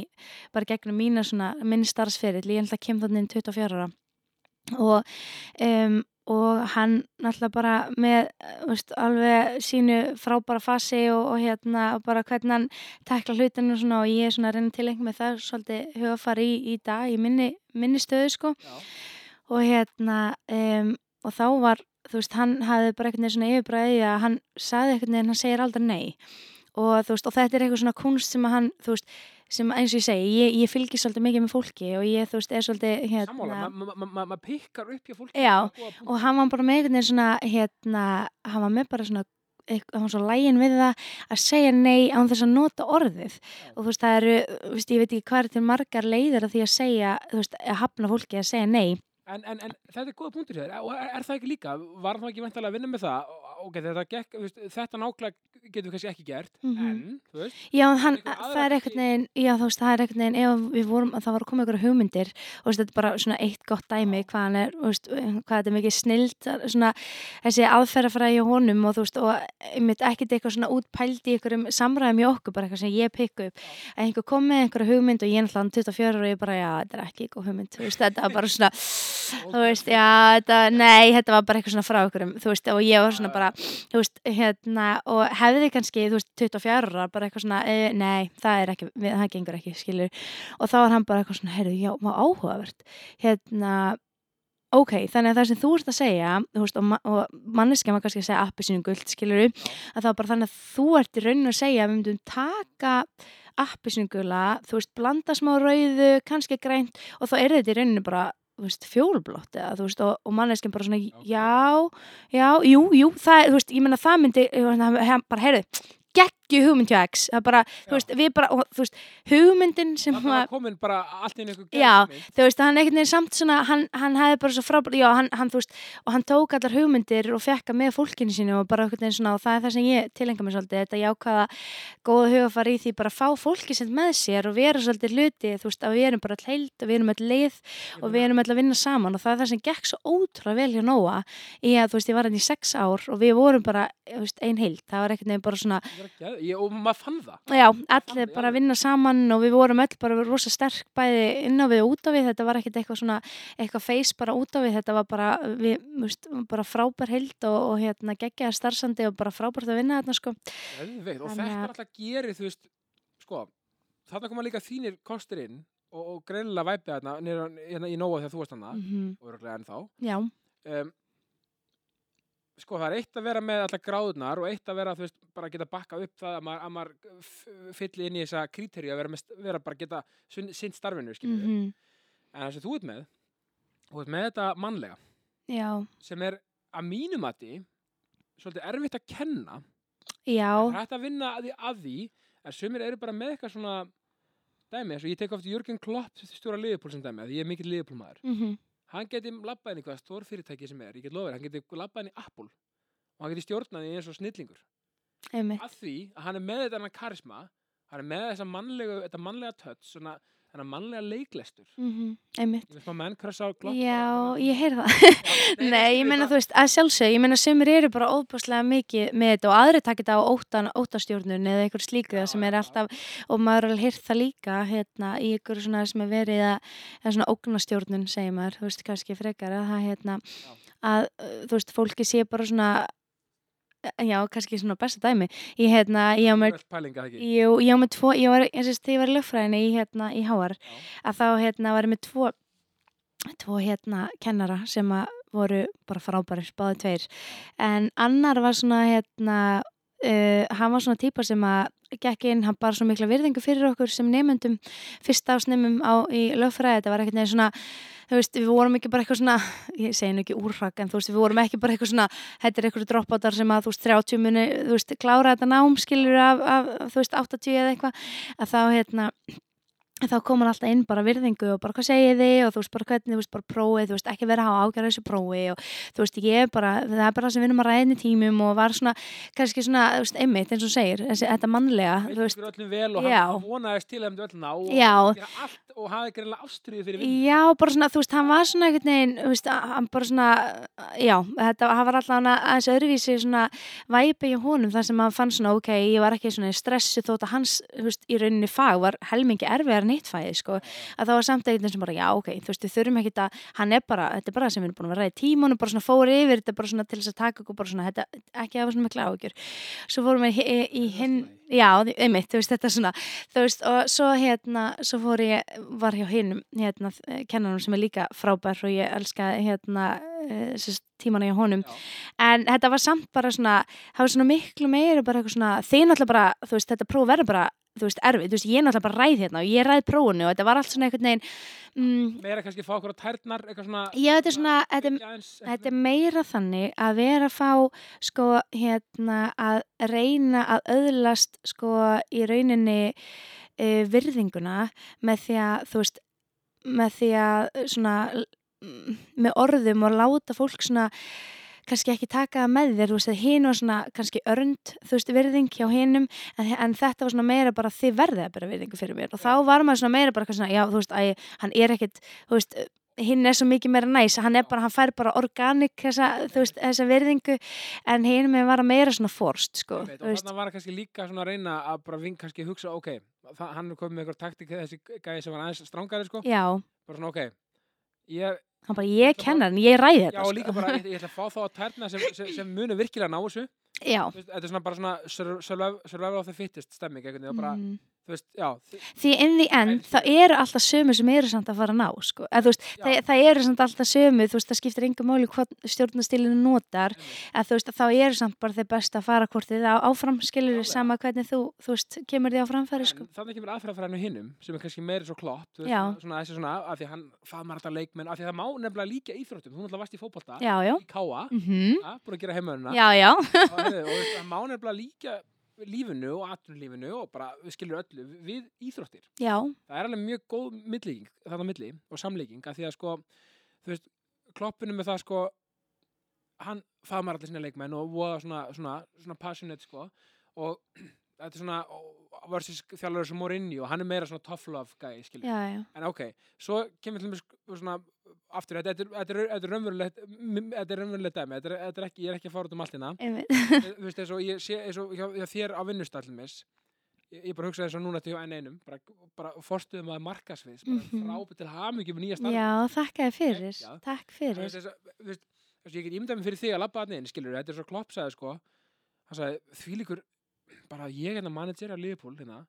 bara gegnum mína svona, minn starfsferill ég held að kem þannig inn 24 ára og um, og hann náttúrulega bara með eh, veist, alveg sínu frábæra fasi og, og hérna og bara hvernig hann tekla hlutinu og og ég er svona að reyna til einhver með það svolítið hugafar í, í dag í minni, minni stöðu sko Já. og hérna um, og þá var, þú veist, hann hafði bara veginn svona yfirbræði að hann sagði einhvern veginn, hann segir aldrei nei og þú veist, og þetta er eitthvað svona kunst sem að hann, þú veist, sem eins og ég segi, ég, ég fylgir svolítið mikið með fólki og ég, þú veist, er svolítið hérna, Sammála, maður ma, ma, ma pikkar upp hjá fólki Já, og hann var bara með einhvern veginn svona, hérna, hann var með bara svona eitthvað, hann var svo lægin við það að segja nei án þess að nota orðið. Og þú veist, það eru, þú veist, ég veit ekki hvað er til margar leiðir að því að segja, þú veist, að hafna fólki að segja nei. En, en, en þetta er góða punktur hér og er, er það ekki líka, var það ekki vantilega að vinna með það ok, þetta, gekk, veist, þetta nákvæmlega getur við kannski ekki gert Mhm. en, þú veist, Já, hann, einhver það er einhvern veginn, já þú veist, það er einhvern veginn, ef við vorum, það var að koma einhverja hugmyndir og veist, þetta er bara svona eitt gott dæmi hvað hann er, veist, hvað þetta er mikið snild, svona þessi aðferðafræði hjá honum og þú veist, og einmitt ekkert eitthvað svona útpælt í einhverjum samræðum í okkur, bara eitthvað sem ég pikku upp, að einhver kom með einhverja hugmynd og ég er náttúrulega 24 og ég bara, já, þetta er ekki góð hugmynd, veist, þetta var bara svona, þú veist, já, þetta, nei, þetta var bara eitthvað svona frá einhverjum, þú veist, og ég var svona bara, þú veist, hérna, og hefði kannski, þú veist, 24 ára, bara eitthvað svona, e, nei, það er ekki, það gengur ekki, skilur, og þá var hann bara eitthvað svona, heyrðu, já, má áhugavert, hérna, ok, þannig að það sem þú ert að segja, þú veist, og, ma og manneskja maður kannski að segja appi sínum guld, skilur, að var bara þannig að þú ert í rauninu að segja við myndum taka appi sínum gula, þú veist, blanda smá rauðu, kannski grænt, og þá er þetta í rauninu bara, veist, fjólblótt eða, þú veist, og, og manneskjum bara svona, já, já, jú, jú, það, veist, ég menna það myndi, hann bara, heyrðu, geggju hugmynd hjá X, bara, veist, við bara, og, veist, hugmyndin sem það var, komin bara allt inn einhver Já, þú veist, hann einhvern veginn samt svona, hann, hann hefði bara svo frábært, og hann tók allar hugmyndir og fekka með fólkinu sínu og svona, og það er það sem ég tilenga mig svolítið, þetta jákvæða góða hugafar í því bara fá fólki sem með sér og vera svolítið hluti, þú veist, að við erum bara hleild og við erum öll leið og við erum öll að vinna saman og það er það sem gekk svo ótrúlega vel hjá Nóa í að, þú veist, ég var hann í sex ár og við vorum bara, þú veist, ein heild, það var einhvern veginn bara svona, Ég og maður fann það Já, Fann allir það, bara já. vinna saman og við vorum öll bara rosa sterk bæði inn á við og út á við, þetta var ekkert eitthvað svona eitthvað feis bara út á við, þetta var bara við, múst, bara frábær heild og, og hérna geggjaðar starfsandi og bara frábært að vinna þarna sko. Geðveikt, og þetta er alltaf gerir, þú veist, sko, þarna koma líka þínir kostir inn og, og greinilega væpið þarna hérna í nóa þegar þú varst hana Mm og örgulega ennþá. Já, Um, sko, það er eitt að vera með alltaf gráðunar og eitt að vera, þú veist, bara geta bakka upp það að maður, að maður f- fylli inn í þessa kríteri að vera, með, vera bara geta sinn starfinu, skiljum við. mm En það sem þú ert með, þú ert með þetta mannlega. Já, sem er að mínum að því svolítið erfitt að kenna. Já, Það er hægt að vinna að því, að því en sumir eru bara með eitthvað svona dæmi, eins og ég tek ofta Jörgen Klopp stjóra liðupól sem dæmi, að ég er mikill liðupólmaður mm hann geti labbað inn í hvað stór fyrirtæki sem er, ég get lofið, hann geti labbað inn í Apple. Og hann geti stjórnað því eins og snillingur. Einmitt, að því að hann er með þetta karisma hann er með þessa mannlega, þetta mannlega touch svona, þennan mannlega leiklestur mm einmitt. á Klopp Já, ég heyrði það. Nei, ég meina þú veist, að sjálfsög, ég meina sumir eru bara óbúslega mikið með þetta og aðri takit á óttan, óttastjórnun eða einhver slíku Já, sem er alltaf, og maður er alveg hýrt það líka hérna í einhver svona sem er verið að, eða svona ógnastjórnun segir maður, þú veist, kannski frekar að það hérna, Já. að þú veist, fólki sé bara svona, já, kannski svona besta dæmi, ég hérna, ég á með Jú, ég á með tvo, ég var, eins og þegar ég var í lögfræðinni í, hérna, í Já. að þá hérna var ég með tvo, tvo hérna kennara sem að voru bara frábærir, báði tveir. En annar var svona hérna, uh, hann var svona típa sem að gekk inn, hann bara svona mikla virðingu fyrir okkur sem nefndum, fyrsta ásnemum á í lögfræði, þetta var ekkert neður svona, þú veist, við vorum ekki bara eitthvað svona, ég segi nú ekki úrrak, en þú veist, við vorum ekki bara eitthvað svona, þetta er eitthvað droppátar sem að, þú veist, 30 muni, þú veist, klára þetta nám, skilur af, af, þú veist, 80 eða eitthvað, að þá, hérna, þá kom hann alltaf inn bara virðingu og bara hvað segið þið og þú veist bara hvernig, þú veist bara prófið, þú veist ekki vera að hafa ágjörða þessu prófi og þú veist ég er bara, það er bara það sem við erum að ræðin í tímum og var svona, kannski svona, þú veist, einmitt eins og segir, þessi, þetta mannlega, veit veist, ykkur öllum vel og Já. hann vonaðist til að þeim öll ná og Já. gera allt og hafi greinlega ástriðu fyrir vinn Já, bara svona, þú veist, hann var svona einhvern veginn, þú veist, hann bara svona, já, þetta, hann var alltaf aðeins öðruvísi svona væpi í honum þar sem hann fann svona, ok, ég var ekki svona í stressu þótt að hans, þú veist, í rauninni fag var helmingi erfiðar en eitt fæði, sko, að það var samt eitthvað sem bara, já, ok, þú veist, við þurfum ekki að, hann er bara, þetta er bara það sem við erum búin að vera í tímanum, bara svona fóri yfir, þetta er bara svona til þess að taka okkur bara svona, þetta, ekki að hafa svona mikla ágjör. Svo fórum við í, í hinn, já, einmitt, þú veist, þetta svona, þú veist, og svo hérna, svo fór ég, var hjá hinnum, hérna, kennanum sem er líka frábær og ég elska, hérna, uh, tímana í honum Já. en þetta var samt bara svona það var svona miklu meira bara eitthvað svona þið náttúrulega bara, þú veist, þetta próf verður bara þú veist, erfið, þú veist, ég er náttúrulega bara ræð hérna og ég ræð prófunu og þetta var allt svona einhvern veginn mm, meira kannski fá okkur á tærnar eitthvað svona já, þetta er svona þetta er, þetta er meira þannig að vera að fá sko, hérna, að reyna að öðlast sko í rauninni uh, virðinguna með því að, þú veist með því að svona með orðum og láta fólk svona kannski ekki taka það með þér, þú veist, hinn var svona kannski örnd, þú veist, virðing hjá hinnum en, en þetta var svona meira bara þið verðið að bera virðingu fyrir mér. Og þá var maður svona meira bara svona, já, þú veist, að hann er ekkit, þú veist, hinn er svo mikið meira næs, hann er bara, hann fær bara organik þessa, þú veist, þessa virðingu en hinn með var meira svona forst, sko, þú og þarna var kannski líka svona að reyna að bara ving kannski hugsa, ok, það, hann er komið með eitthvað taktik þessi gæði sem var aðeins strángari sko, já, bara svona ok ég, hann bara, ég kennar hann, ég ræði já þetta, og líka bara, ég, ég ætla að fá þá að tærna sem, sem, sem munu virkilega ná þessu. Já, þetta er svona bara svona sur- survival, of the fittest stemming bara, mm. Veist, því in the end þá eru alltaf sömu sem eru samt að fara að ná sko. þú veist, það, það eru samt alltaf sömu veist, það skiptir engum máli hvað stjórnastilinu notar þú veist, þá eru samt bara þeir best að fara hvort þið áfram skilur Klálega. sama hvernig þú, þú kemur því á framfæri sko. Þannig kemur aðferðafræðinu hinnum sem er kannski meiri svo Já. svona, svona, af því að hann faðmar alltaf leikmenn, af því að það má nefnilega líka íþróttum þú náttúrulega varst í já, í káa mm ja, búin að gera heimöðuna og, það má nefnilega líka lífinu og atvinnulífinu og bara við skilur öllu við íþróttir. Já, það er alveg mjög góð millíking þarna á milli og samlíking að því að sko þú veist, kloppinu með það sko hann faðmar allir sinna leikmenn og voða svona, svona, svona passionate sko og þetta er svona versus þjálfur sem Mourinho og hann er meira svona tough love guy já, en ok, svo kemur til mér svona aftur, þetta er- er- er raunverulegt þetta er raunverulegt dæmi, þetta er, ekki ég er ekki að fara út um allt hérna. Þú veist, eins og ég sé eins og þér á vinnustallin mis ég, bara hugsa þess að núna til hjá enn einum bara, bara forstuðum að markasviðs bara Mhm. frábæð til hamingjum nýja starf. Já, þakka þér fyrir takk fyrir. ég get ímyndað mig fyrir þig að labba að neinn, skilur þetta er svo klopp sagði sko. Hann sagði, því líkur bara ég hérna manager á Liverpool hérna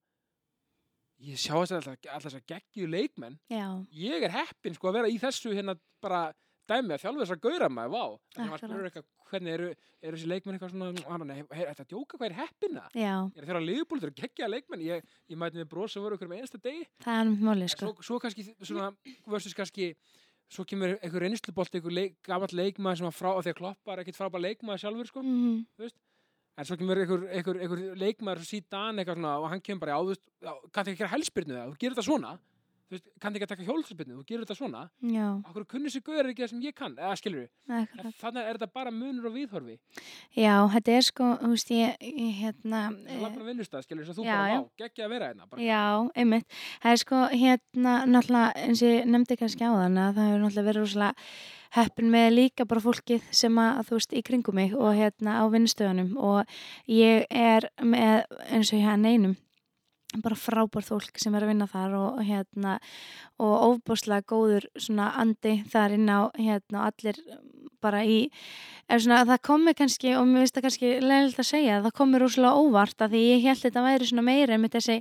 ég sjá þess að alltaf þess að geggju leikmenn. Já, ég er heppinn sko að vera í þessu hérna bara dæmi að þjálfa þess að gauðra maður, vá. Þannig að maður eitthvað, hvernig eru, eru þessi leikmenn eitthvað svona, "Ah, hann, nei, hey, þetta djóka? Hvað er heppina er þeirra liðbúl, þeir eru geggjaða leikmenn? Ég, ég mæti með bros sem voru ykkur með einasta degi. Það er En sko. svo, svo kannski svona, versus kannski svo kemur einhver reynslubolt einhver leik, gamall leikmaður sem að frá að því að kloppa er ekkit frábær leikmaður sjálfur sko. Mm en svo kemur einhver, einhver, einhver leikmaður síðan eitthvað svona og hann kemur bara já, þú veist, kanntu ekki að gera helspyrnu það, þú gerir þetta svona. Þú veist, kanntu ekki að taka hjólspyrnu, þú gerir þetta svona. Já, okkur kunni þessi gauður ekki það sem ég kann? Eða skilur akkurat. þannig er þetta bara munur og viðhorfi. Já, þetta er sko, þú veist, ég, ég hérna það er lappin að vinnustað, skilur við, þú Já, bara, já. vá, geggja að vera hérna bara, Já, einmitt. Það er sko hérna náttúrulega eins og ég nefndi kannski á þann heppin með líka bara fólkið sem að þú veist í kringum mig og hérna á vinnustöðunum. Og ég er með eins og hérna einum bara frábær fólk sem er að vinna þar og hérna og ofbúslega góður svona andi þar inn á hérna allir bara í er svona það komi kannski og mér finnst það kannski leiðilegt að segja það komi rosalega óvart að því ég held þetta væri svona meira einmitt þessi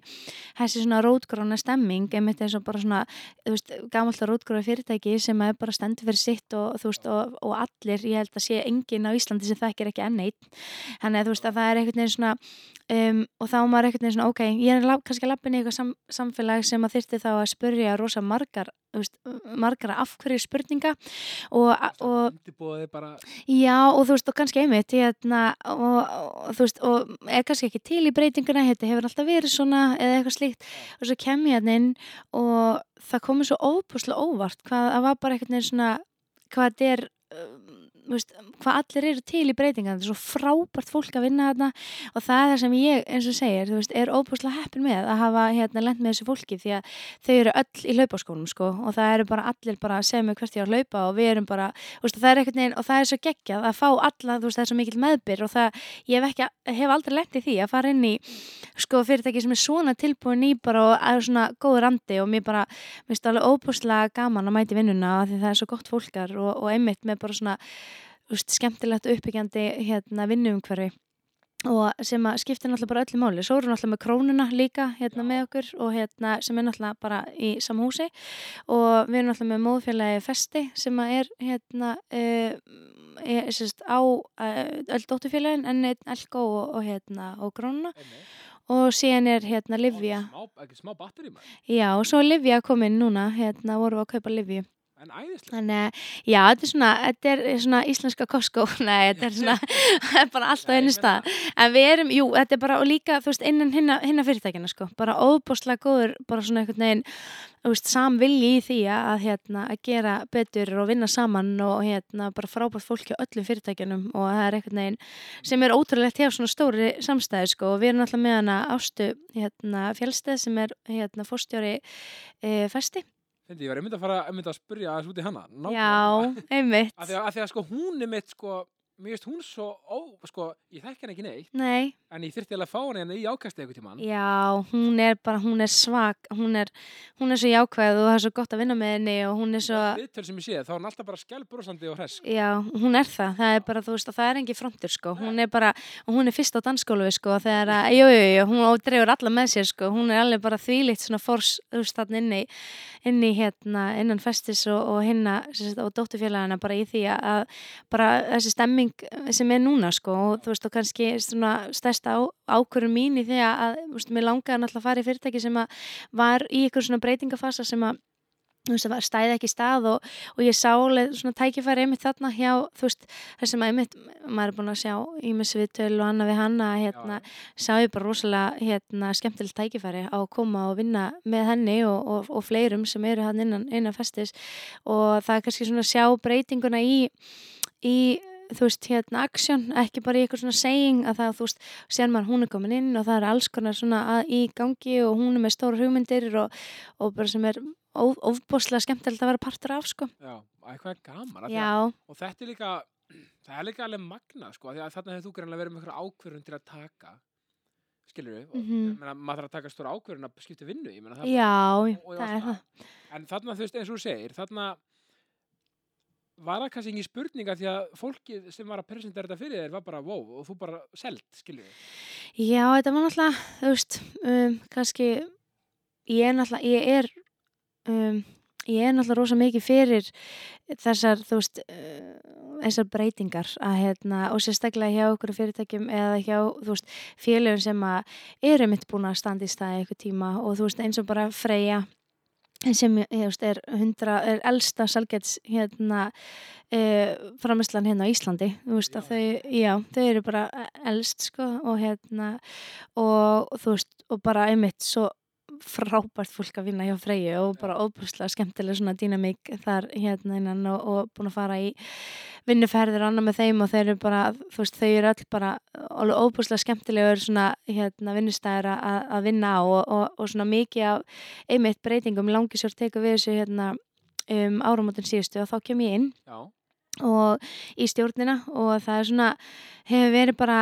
þessi svona rótgróna stemming einmitt eins og bara svona þú veist gamalt rótgróna fyrirtæki sem er bara stendur fyrir sitt og þú veist og, og allir ég held að sé enginn á Íslandi sem þekkir ekki enn eitt þannig að þú veist að það er einhvern veginn svona um, og þá maður einhvern veginn svona ok ég er lab, kannski lappin í eitthvað sam, samfélag sem að þyrfti þá að spurja rosa margar veist, margar af hverju spurninga og, og undirbúið bara Já og þú veist og kannski einmitt hérna, og, og þú veist og er kannski ekki til í breytinguna þetta hefur alltaf verið svona eða eitthvað slíkt. Og svo kem ég hann inn og það komið svo óbúslega óvart hvað það var bara veginn svona hvað þetta er um, veist, hvað allir eru til í breytingana þetta er svo frábært fólk að vinna þarna og það er það sem ég eins og segir veist, er óbúslega heppin með að hafa hérna lent með þessu fólki því að þau eru öll í hlaupaskónum sko og það eru bara allir bara að segja mig hvert ég á að hlaupa og við erum bara veist, það er einhvern veginn og það er svo geggjað að fá alla, það er svo mikil meðbyr og það, ég hef ekki, hef aldrei lent í því að fara inn í, sko, fyrirtæki sem er svona tilbúin í bara og er svona góður andi og mér bara, mér finnst alveg óbúslega gaman að mæti vinnuna því það er svo gott fólkar og, og einmitt með bara svona, veist, skemmtilegt uppbyggjandi hérna vinnuumhverfi og sem að skiptir náttúrulega bara öllu máli. Svo við náttúrulega með krónuna líka hérna Já. með okkur og hérna sem er náttúrulega bara í samhúsi og við erum náttúrulega með móðfélagi Festi sem að er hérna uh, er, sérst, á uh, öll dótturfélagin en einn Elko og, og hérna og krónuna. Og síðan er hérna Livja Smá, smá batteri maður. já og svo er Livja komin núna hérna vorum við að kaupa Livju En æðislega. Þannig, já, þetta er svona, þetta er svona íslenska Costco, nei, þetta er svona, það er bara alltaf einu stað. En við erum, jú, þetta er bara, og líka, þú veist, innan hinna, fyrirtækina, sko, bara óbúslega góður, bara svona einhvern veginn, þú veist, samvilji í því að, hérna, að gera betur og vinna saman og, hérna, bara frábært fólki á öllum fyrirtækjunum og það er einhvern veginn sem er ótrúlegt hjá svona stóri samstæði, sko, og við erum alltaf með hana ástu, hérna, fjálsteð sem er, hérna, fórstjóri e, festi. Fyndi, ég var einmitt að fara einmitt að spurja aðeins út í hana. Já, einmitt. Af því að, að því að sko hún er mitt sko, mér finnst hún svo, ó, sko, ég þekk henni ekki neitt, Nei. en ég þyrfti alveg að fá henni hérna í ákastið eitthvað tímann. Já, hún er bara, hún er svag, hún er, hún er svo jákvæð og það er svo gott að vinna með henni og hún er svo, Viðtöl sem ég sé, þá er hún alltaf bara skjálbrosandi og hress. sko. já, hún er það, það er bara, þú veist, það er engi frontur, sko, hún er bara, hún er fyrst á dansskólu, sko, þegar að, jú, jú, jú, hún dreifur alla með sér, sko, hún er alveg bara þvílitt svona fórs, þú veist, þarna inni, inni hérna, innan festis og, og hinna, þessi stemming sem er núna, sko, og þú veist, og kannski svona stærsta á, ákvörun mín í því að, þú veist, mér langaði náttúrulega að fara í fyrirtæki sem að var í ykkur svona breytingafasa sem að stæði ekki stað og, og ég sá svona tækifæri einmitt þarna hjá, þú veist, þessum að einmitt maður er búin að sjá ímis viðtöl og annað við hanna, hérna, sá ég bara rosalega, hérna, skemmtilegt tækifæri á að koma og vinna með henni og, og, og fleirum sem eru hann innan, innan festis. Og það er kannski svona að sjá breytinguna í, í þú veist, hérna, aksjón, ekki bara í eitthvað svona saying að það, þú veist, sér maður hún er komin inn og það er alls konar svona að, í gangi og hún er með stóra hugmyndir og, og bara sem er ofboðslega skemmtilegt að vera partur af, sko. Já, eitthvað er gaman. því að- Já, Og þetta er líka, það er líka alveg magna, sko, því að þarna hefur þú greinlega verið með eitthvað ákvörðun til að taka, skilur við, og Mhm. ég meina, maður þarf að taka stóra ákvörðun að skipta vinnu, ég meina það. já, og- og það er það. En þarna, þú veist, eins og þú segir, þarna var það kannski ekki spurninga því að fólkið sem var að presentera þetta fyrir þér var bara, wow, og þú bara selt, skilur við. Já, þetta var náttúrulega, þú veist, um, kannski, ég er náttúrulega, ég er, um, ég er náttúrulega rosa mikið fyrir þessar, þú veist, uh, þessar breytingar að hérna, og sérstaklega hjá okkur fyrirtækjum eða hjá, þú veist, félögum sem að eru mitt búin að standa í staði eitthvað tíma og þú veist, eins og bara Freyja, sem veist, er, 100, er elsta salgets hérna e, framislan hérna á Íslandi. Veist þau, já, þau eru bara elst sko og hérna og veist, og bara einmitt svo frábært fólk að vinna hjá Freyju og bara óbúslega skemmtileg svona dýnamík þar hérna innan og, og búin að fara í vinnuferðir og annað með þeim og þeir eru bara, þú veist, þau eru öll bara alveg óbúslega skemmtilegur svona hérna vinnustæður að, að vinna á og, og, og svona mikið af einmitt breytingum langisjórn tekur við þessu hérna um áramótin síðustu og þá kem ég inn Já, og í stjórnina og það er svona hefur verið bara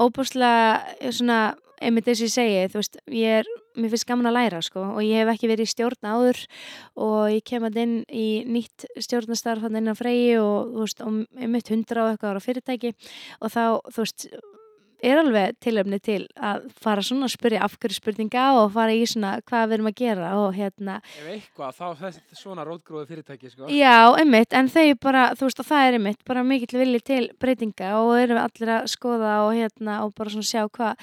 óbúslega svona einmitt þess að ég segi, þú veist, ég er mér finnst gaman að læra sko og ég hef ekki verið í stjórn áður og ég kem að inn í nýtt stjórnastarf hann inn á freyji og þú veist, og einmitt hundra og eitthvað ára fyrirtæki og þá, þú veist er alveg tilöfni til að fara svona að spyrja af hverju spurninga og fara í svona hvað við erum að gera og hérna ef eitthvað, þá þessi svona rótgróði fyrirtæki, sko. Já, einmitt, en þau bara, þú veist, og það er einmitt, bara mikill vilji til breytinga og erum við allir að skoða og hérna og bara svona sjá hvað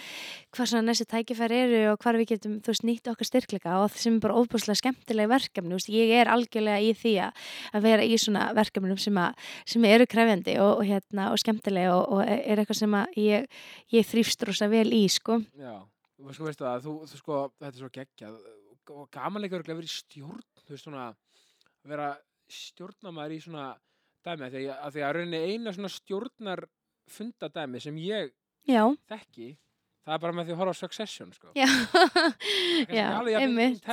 hvað svona næstu tækifæri eru og hvað við getum, þú veist, nýtt okkar styrkleika og það sem er bara óbúslega skemmtilega verkefni, veist, ég er algjörlega í því að, að vera í svona verkefnum sem, að, sem eru krefjandi og, og hérna og skemmtilega og, og er eitthvað sem að ég, ég þrýfst rosa vel í, sko. Já, þú sko veistu það, þú, þú sko, þetta er svo geggjað og gamanleika verið í stjórn, þú veist svona, að vera stjórnamaður í svona dæmi, því að, að því að rauninni eina svona stjórnar fundadæmi sem ég Já, þekki, það er bara með því að horfa á Succession, sko. já, já, einmitt.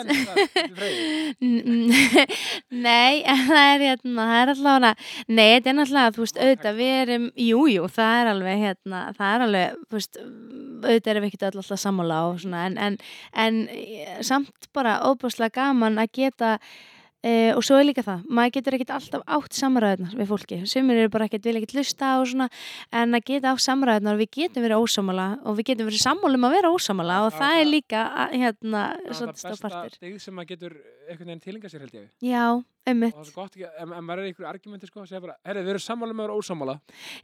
Nei, en það er hérna, það er allavega, nei, þetta er náttúrulega, þú veist, auðvitað, við erum, jú, jú, það er alveg, hérna, það er alveg, þú veist, auðvitað erum við öll alltaf sammála og svona, en, en, en samt bara óbúslega gaman að geta Uh, og svo er líka það, maður getur ekkert alltaf átt samræðunar við fólki, sumir eru bara ekkert vilja ekkert lusta og svona, en að geta átt samræðunar, við getum verið ósámala og við getum verið sammálum að vera ósámala og það það- er líka hérna, Það er svolítið það besta stafpartur digð sem maður getur einhvern veginn tilinga sér held ég. Já, Og það er svo gott ekki, ef, maður er í einhverju argumenti sko, segja bara, herri, við erum sammála með vera ósammála.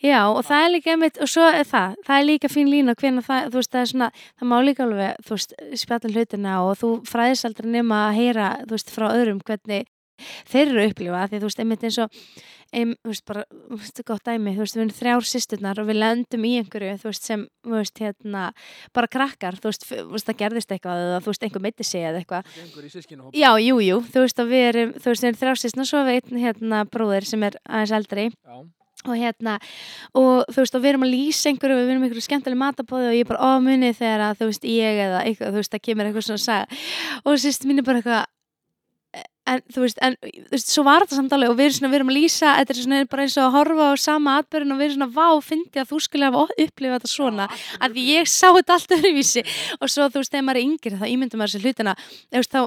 Já, og það er líka einmitt, og svo er það, það er líka fín lína hvernig það, þú veist, það er svona, það má líka alveg, þú veist, spjalla hlutina og þú fræðist aldrei nema að heyra, þú veist, frá öðrum hvernig þeir eru að upplifa, því þú veist, einmitt eins og, ein, þú veist, bara, þú veist, gott dæmi, þú veist, við erum þrjár systurnar og við lendum í einhverju, þú veist, sem, þú veist, hérna, bara krakkar, þú veist, þú veist, það gerðist eitthvað eða, þú veist, einhver meiti sig eða eitthvað, Það er einhver í sískinu hóp. Já, jú, jú, þú veist að við erum, þú veist, við erum þrjástisna, svo við einn hérna bróðir sem er aðeins eldri Já. og hérna, og þú veist, og við erum að lýsa einhverju, við erum einhverju skemmtileg matabóði og ég er bara, munið þegar að, þú veist, ég eða eitthvað, þú veist, það kemur eitthvað svona að sagja og sýst mín er bara eitthvað en þú veist, en þú veist, svo var þetta samt alveg og við erum svona, við erum að lýsa þetta er svona bara eins og að horfa á sama atbyrðin og við erum svona, vá, fyndi að þú skulle hafa upplifað þetta svona, að ég sá þetta allt öðruvísi. Og svo þú veist, þegar maður er yngri þá ímyndum maður þessi hlutina þú veist, þá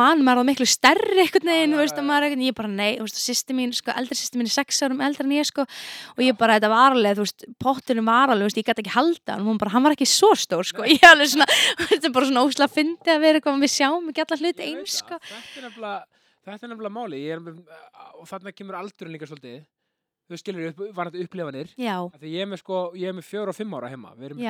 mann maður á miklu stærri einhvern veginn, þú veist, að maður einhvern ég bara, nei, þú veist, sýsti mín, sko, eldri sýsti mín er sex árum eldri en ég, sko, og ég bara, þetta var alveg, þú veist, pottunum var alveg, þú veist, ég gæti ekki halda hann, hún bara, hann var ekki svo stór, sko, ég alveg svona, þetta er bara svona ósla að fyndi að vera eitthvað, við sjáum ekki alla hluti eins, sko, það. Þetta er nefnilega, máli. Er, og þarna kemur aldurinn líka svolítið. Þú skilur upp, var þetta Af Því ég er með sko, með fjóra og fimm ára heima. Við erum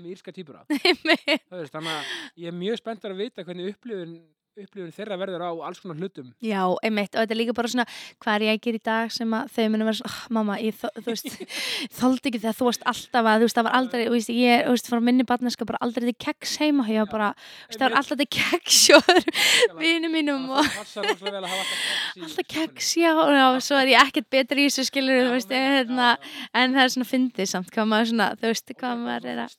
með írska týpura. Þannig að ég er mjög spenntar að vita hvernig upplifun, upplifun þeirra verður á alls konar hlutum. Já, einmitt, og þetta er líka bara svona hvað er ég að gera í dag sem að þau munum vera svona, oh, mamma, ég, þú veist þóldi ekki þegar þú varst alltaf að, þú veist, það var aldrei þú veist, ég, þú veist, frá minni barneska bara aldrei til keks heima, ég var bara, þú veist, það var alltaf til keks hjá vinnu mínum og alltaf keks já, og svo er ég ekkert betri í þessu skilur, þú veist, hérna, en það er svona fyndið samt, hvað maður svona, þú veist, hvað maður er að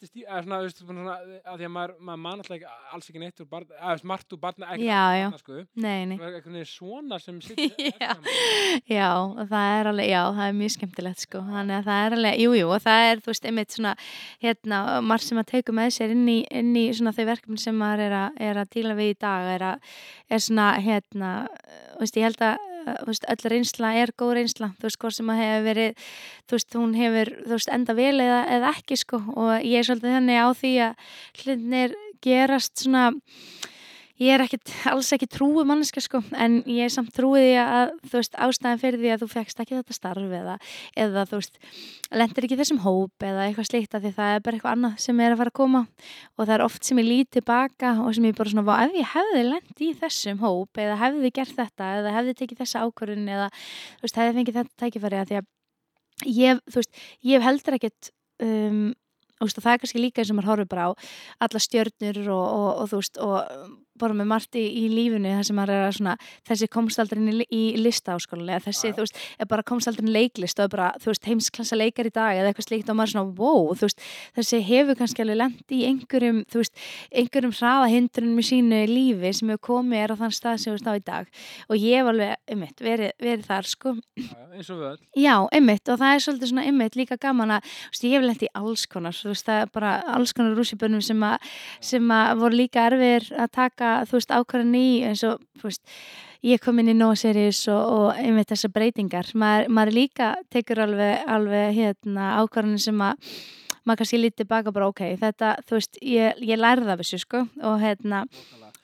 Já, já. sko. Nei, nei, Það er veginn svona sem situr Já. það er alveg, já, það er mjög skemmtilegt, sko, þannig að það er alveg, jú, jú, og það er, þú veist, einmitt svona, hérna, margt sem að teiku með sér inn í, inn í svona þau verkefni sem maður er er að díla við í dag, er að, er svona, hérna, þú veist, ég held að, veist, öll reynsla er góð reynsla, þú veist, hvort sem að hefur verið, þú veist, hún hefur, þú veist, enda vel eða, eða ekki, sko, og ég er svolítið þannig á því að hlutinir gerast svona, ég er ekkit, alls ekki trúi manneska sko, en ég er samt trúið því að þú veist, ástæðan fyrir því að þú fegst ekki þetta starf eða, eða þú veist lendir ekki þessum hóp eða eitthvað slíkt af því það er bara eitthvað annað sem er að fara að koma. Og það er oft sem ég lít tilbaka og sem ég bara svona, ef ég hefði lent í þessum hóp eða hefði gert þetta eða hefði tekið þessa ákvörðun eða þú veist, hefði fengið þetta tækifæri að því að ég, þú veist, ég heldur ekkert um, og, það er kannski líka eins og maður horfir bara á alla stjörnur og, og, og þú veist og bara með margt í, í lífinu þar sem maður er að svona, þessi komst aldrei inn í, í lista áskólanlega, þessi, þú veist, er bara komst aldrei inn í leiklist og er bara, þú veist, heimsklassa leikar í dag eða eitthvað slíkt og maður er svona, wow, þú veist þessi hefur kannski alveg lent í einhverjum þú veist, einhverjum hraða hindrunum í sínu lífi sem hefur komið er á þann stað sem við stá í dag. Og ég hef alveg, einmitt, verið, verið þar sko, eins og við öll. Já, einmitt og það er svolítið svona einmitt líka gaman að þú veist, ég hef lent í alls konar þú veist, það er bara alls konar rússibönnum sem, að- sem að voru líka erfir að taka þú veist ákvarðan í eins og veist, ég kom inn í No Series og, og einmitt þessar breytingar. Maður, maður líka tekur alveg, alveg hérna ákvarðanir sem að maður kannski lítið tilbaka bara ok, þetta þú veist, ég, ég lærði af þessu sko og hérna,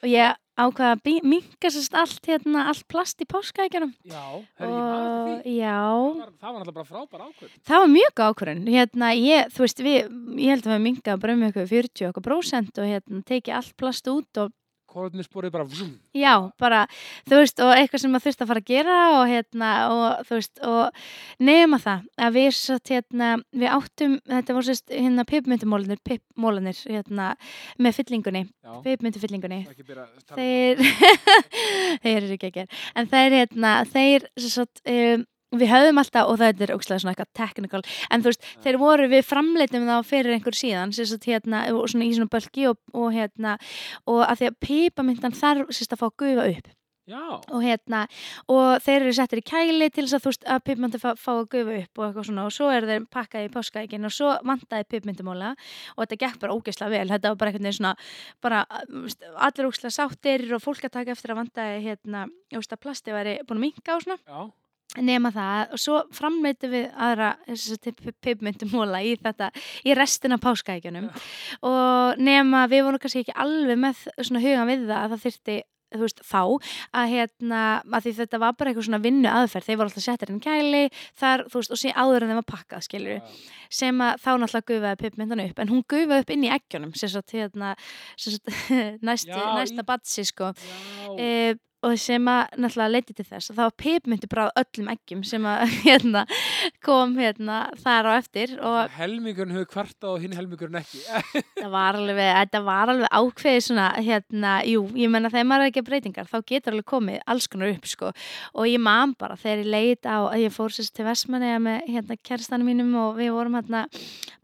og ég ákvaða að minka sérst allt hérna, allt plast í páskaækjunum Já, herri, ég maður og eftir því. Það var, náttúrulega bara frábær ákvörð. Það var mjög ákvörðun, hérna, ég, þú veist, við, ég held að við mingaðum bara um eitthvað 40 okkar prósent og hérna, tekið allt plast út og Kórnirsporið bara, vum, já, bara, þú veist, og eitthvað sem maður þurfti að fara að gera og hérna, og þú veist, og nema það, að við satt, hérna, við áttum, þetta voru sérst, hérna, pipmyndumólanir, pipmólanir, hérna, með fyllingunni, pipmyndufyllingunni. um Þeir, þeir eru ekki ekki, en þeir, hérna, þeir, sagt, um, við höfum alltaf, og það er ógstlega svona eitthvað technical, en þú veist, þeir voru við framleitum þá fyrir einhver síðan sérst hérna, og svona í svona bölki og, og hérna, og að því að pípamyndan þarf sérst að fá að gufa upp. Já, og hérna, og þeir eru settir í kæli til þess að þú veist að pipmyndi fá, fá að gufa upp og eitthvað svona og svo eru þeir pakkaði í páskaækin og svo vantaði pipmyndimóla og þetta gekk bara ógeðslega vel, þetta var bara einhvern veginn svona bara, allir ógeðslega sáttir og fólk að taka eftir að vantaði hérna, að að nema það. Og svo framleitum við aðra pipmyndumóla í þetta í restina páskaækjunum og nema við vorum kannski ekki alveg með svona hugan við það að það þyrfti þú veist, þá að hérna, að því þetta var bara eitthvað svona vinnu aðferð, þeir voru alltaf settir inn í kæli þar, þú veist, og síðan áður en þeim var pakkað skilur, já. sem að þá náttúrulega gufaði pipmyndan upp, en hún gufaði upp inn í eggjunum sem sagt, hérna Já, næsta batsi, sko. Já. e, og sem að náttúrulega leiti til þess að það var pipmyndu á öllum eggjum sem að hérna kom hérna þar á eftir og Helmingurinn hefur kvartað og hinn helmingurinn ekki. það var alveg, þetta var alveg ákveðið svona, hérna, jú, ég menna þegar maður er ekki breytingar, þá getur alveg komið alls konar upp, sko, og ég man bara þegar ég leit á, að ég fór sérst til Vestmanni með, hérna, kæristanum mínum og við vorum hérna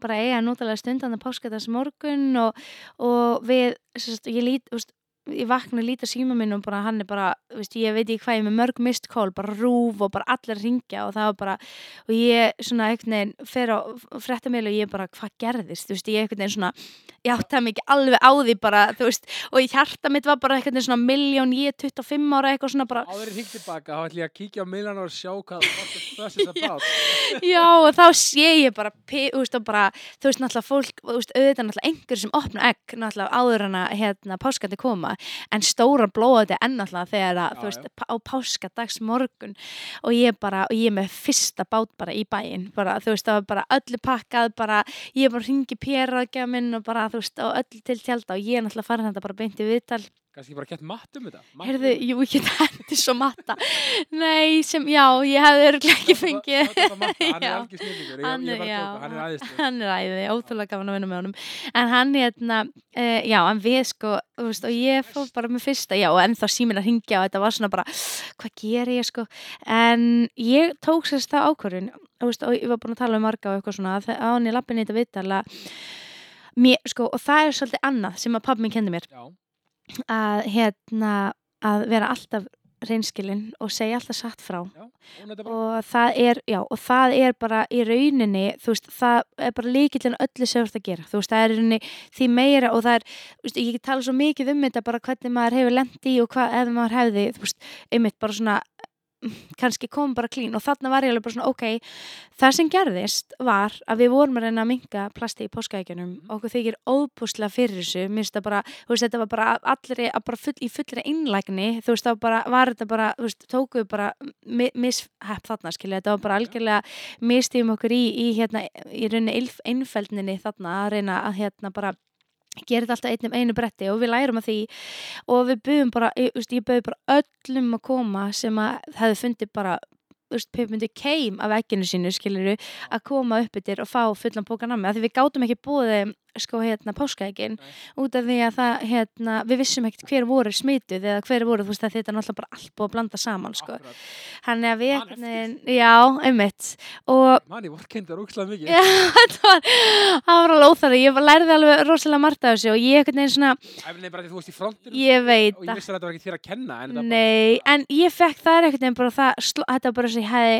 bara eiga nútalega stundan að páskataðs morgun og, og við, sérst, ég lít, veist, ég vakna líta síma minn og bara hann er bara, veist, ég veit ekki hvað ég er með mörg mist call, bara rúf og bara allir ringja og það var bara, og ég svona einhvern veginn fer á fréttamil og ég bara, hvað gerðist, þú veist, ég einhvern veginn svona ég átti það mikið alveg á því bara, þú veist, og í hjarta mitt var bara einhvern veginn svona miljón, ég er 25 ára eitthvað svona bara, Áður en hringt tilbaka, þá ætlum ég að kíkja á miðlan og sjá hvað það er about. já, og þá sé ég bara, þú veist, og bara þú veist, náttúrulega fólk, þú veist, en stóra blóðandi enn náttúrulega þegar að, Já, þú veist, já. á páskadags morgun og ég bara, og ég er með fyrsta bát bara í bæinn, bara, þú veist, það var bara öllu pakkað, bara, ég bara ringi pérraðgjá minn og bara, þú veist, og öll til tjálta og ég er náttúrulega farin þetta bara beint í viðtal Kannski bara kett matt um þetta. Matt Heyrðu, um- jú, ég get hendi svo matta. Nei, sem, já, ég hefði örglega ekki Látum það- fengið látum það matta, Hann er algjör snillingur, ég, er- var tjóka, hann er æðislega. Hann er æði, ótrúlega gaman að vinna með honum. En hann, hérna, uh, já, en við sko, þú veist, og ég fór bara með fyrsta Já, og ennþá síminn að ringja og þetta var svona bara Hvað ger ég, sko? En ég tók sérst það ákvörðun Þú veist, og ég var búin að tala um marga og eitthvað svona Mér, sko, og það er svolítið annað sem að pabbi minn kendi mér. Já, að hérna að vera alltaf reynskilinn og segja alltaf satt frá. Já, og það er, já, og það er bara í rauninni, veist, það er bara líkillin öllu sem þú ert að gera, þú veist, það er í rauninni því meira og það er, veist, ég tala svo mikið um þetta bara hvernig maður hefur lent í og hvað ef maður hefði, veist, einmitt bara svona kannski kom bara klín og þarna var ég alveg bara svona, ok, það sem gerðist var að við vorum að reyna að minga plasti í páskaækjunum, okkur þykir óbúslega fyrir þessu, mér finnst það bara veist, þetta var bara allir bara full, í fullri einlægni, þú veist, var bara var þetta bara, þú veist, tókuðu bara mi mishepp þarna, skilja, þetta var bara algjörlega mistífum okkur í, í hérna, í rauninni einf- einfeldninni þarna að reyna að hérna bara gera þetta alltaf einnum einu bretti og við lærum að því og við buðum bara, ég, ég buði bara öllum að koma sem að hefði fundið bara pipmundi keim af ekkinu sínu skiluru að koma upp yfir og fá fullan póka nammi af því við gátum ekki búið sko hérna páskaækin Nei. út af því að það hérna við vissum ekkert hver voru smituð eða hver voru þú veist að þetta er náttúrulega bara allt búið að blanda saman sko. Hann er að við veginn já, einmitt. Og Man, ég vorkendar úkslega mikið. Já, þetta var, það var alveg óþarri, ég lærði alveg rosalega margt af þessu og ég einhvern veginn svona, bara frontinu. ég veit Og ég vissi að þetta var ekki þér að kenna, en Nei, en ég fekk það er einhvern veginn bara það, þetta var bara að ég hefði,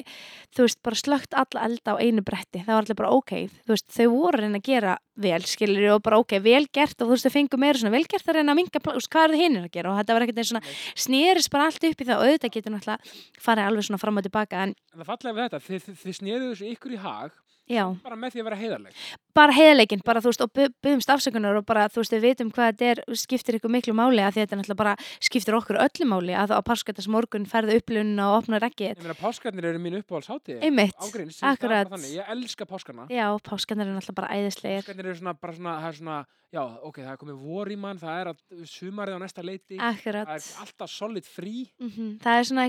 þú veist, bara slögt alla elda á einu bretti, það var allir bara ok, þú veist, þau voru að gera vel, skilur og bara ok, vel gert og þú veist, þau fengu meira svona vel gert að reyna að minga, veist, hvað er það hinn að gera? Og þetta var einhvern veginn svona, snerist bara allt upp í það og auðvitað getur náttúrulega farið alveg svona fram og tilbaka, en En það fallega við þetta, þið, þið, þið sneruðu þessu ykkur í hag já, bara með því að vera heiðarleg. bara heiðleikinn, bara þú veist, og buðumst afsökunar og bara, þú veist, við vitum hvað þetta er, skiptir ykkur miklu máli að þetta náttúrulega bara skiptir okkur öllu máli að á páskatas morgun ferðu upplun og opnar ekki Ég meina, páskarnir eru mín uppáhaldshátíð. Einmitt, Ágríns, akkurat. Ég elska páskarna. Já, páskarnir eru náttúrulega bara æðislegir. Páskarnir eru svona, bara svona, það er svona, já, ok, það er komið vor í mann, það er að sumarið á næsta leiti. Akkurat. Það er alltaf solid frí. Mm Það er svona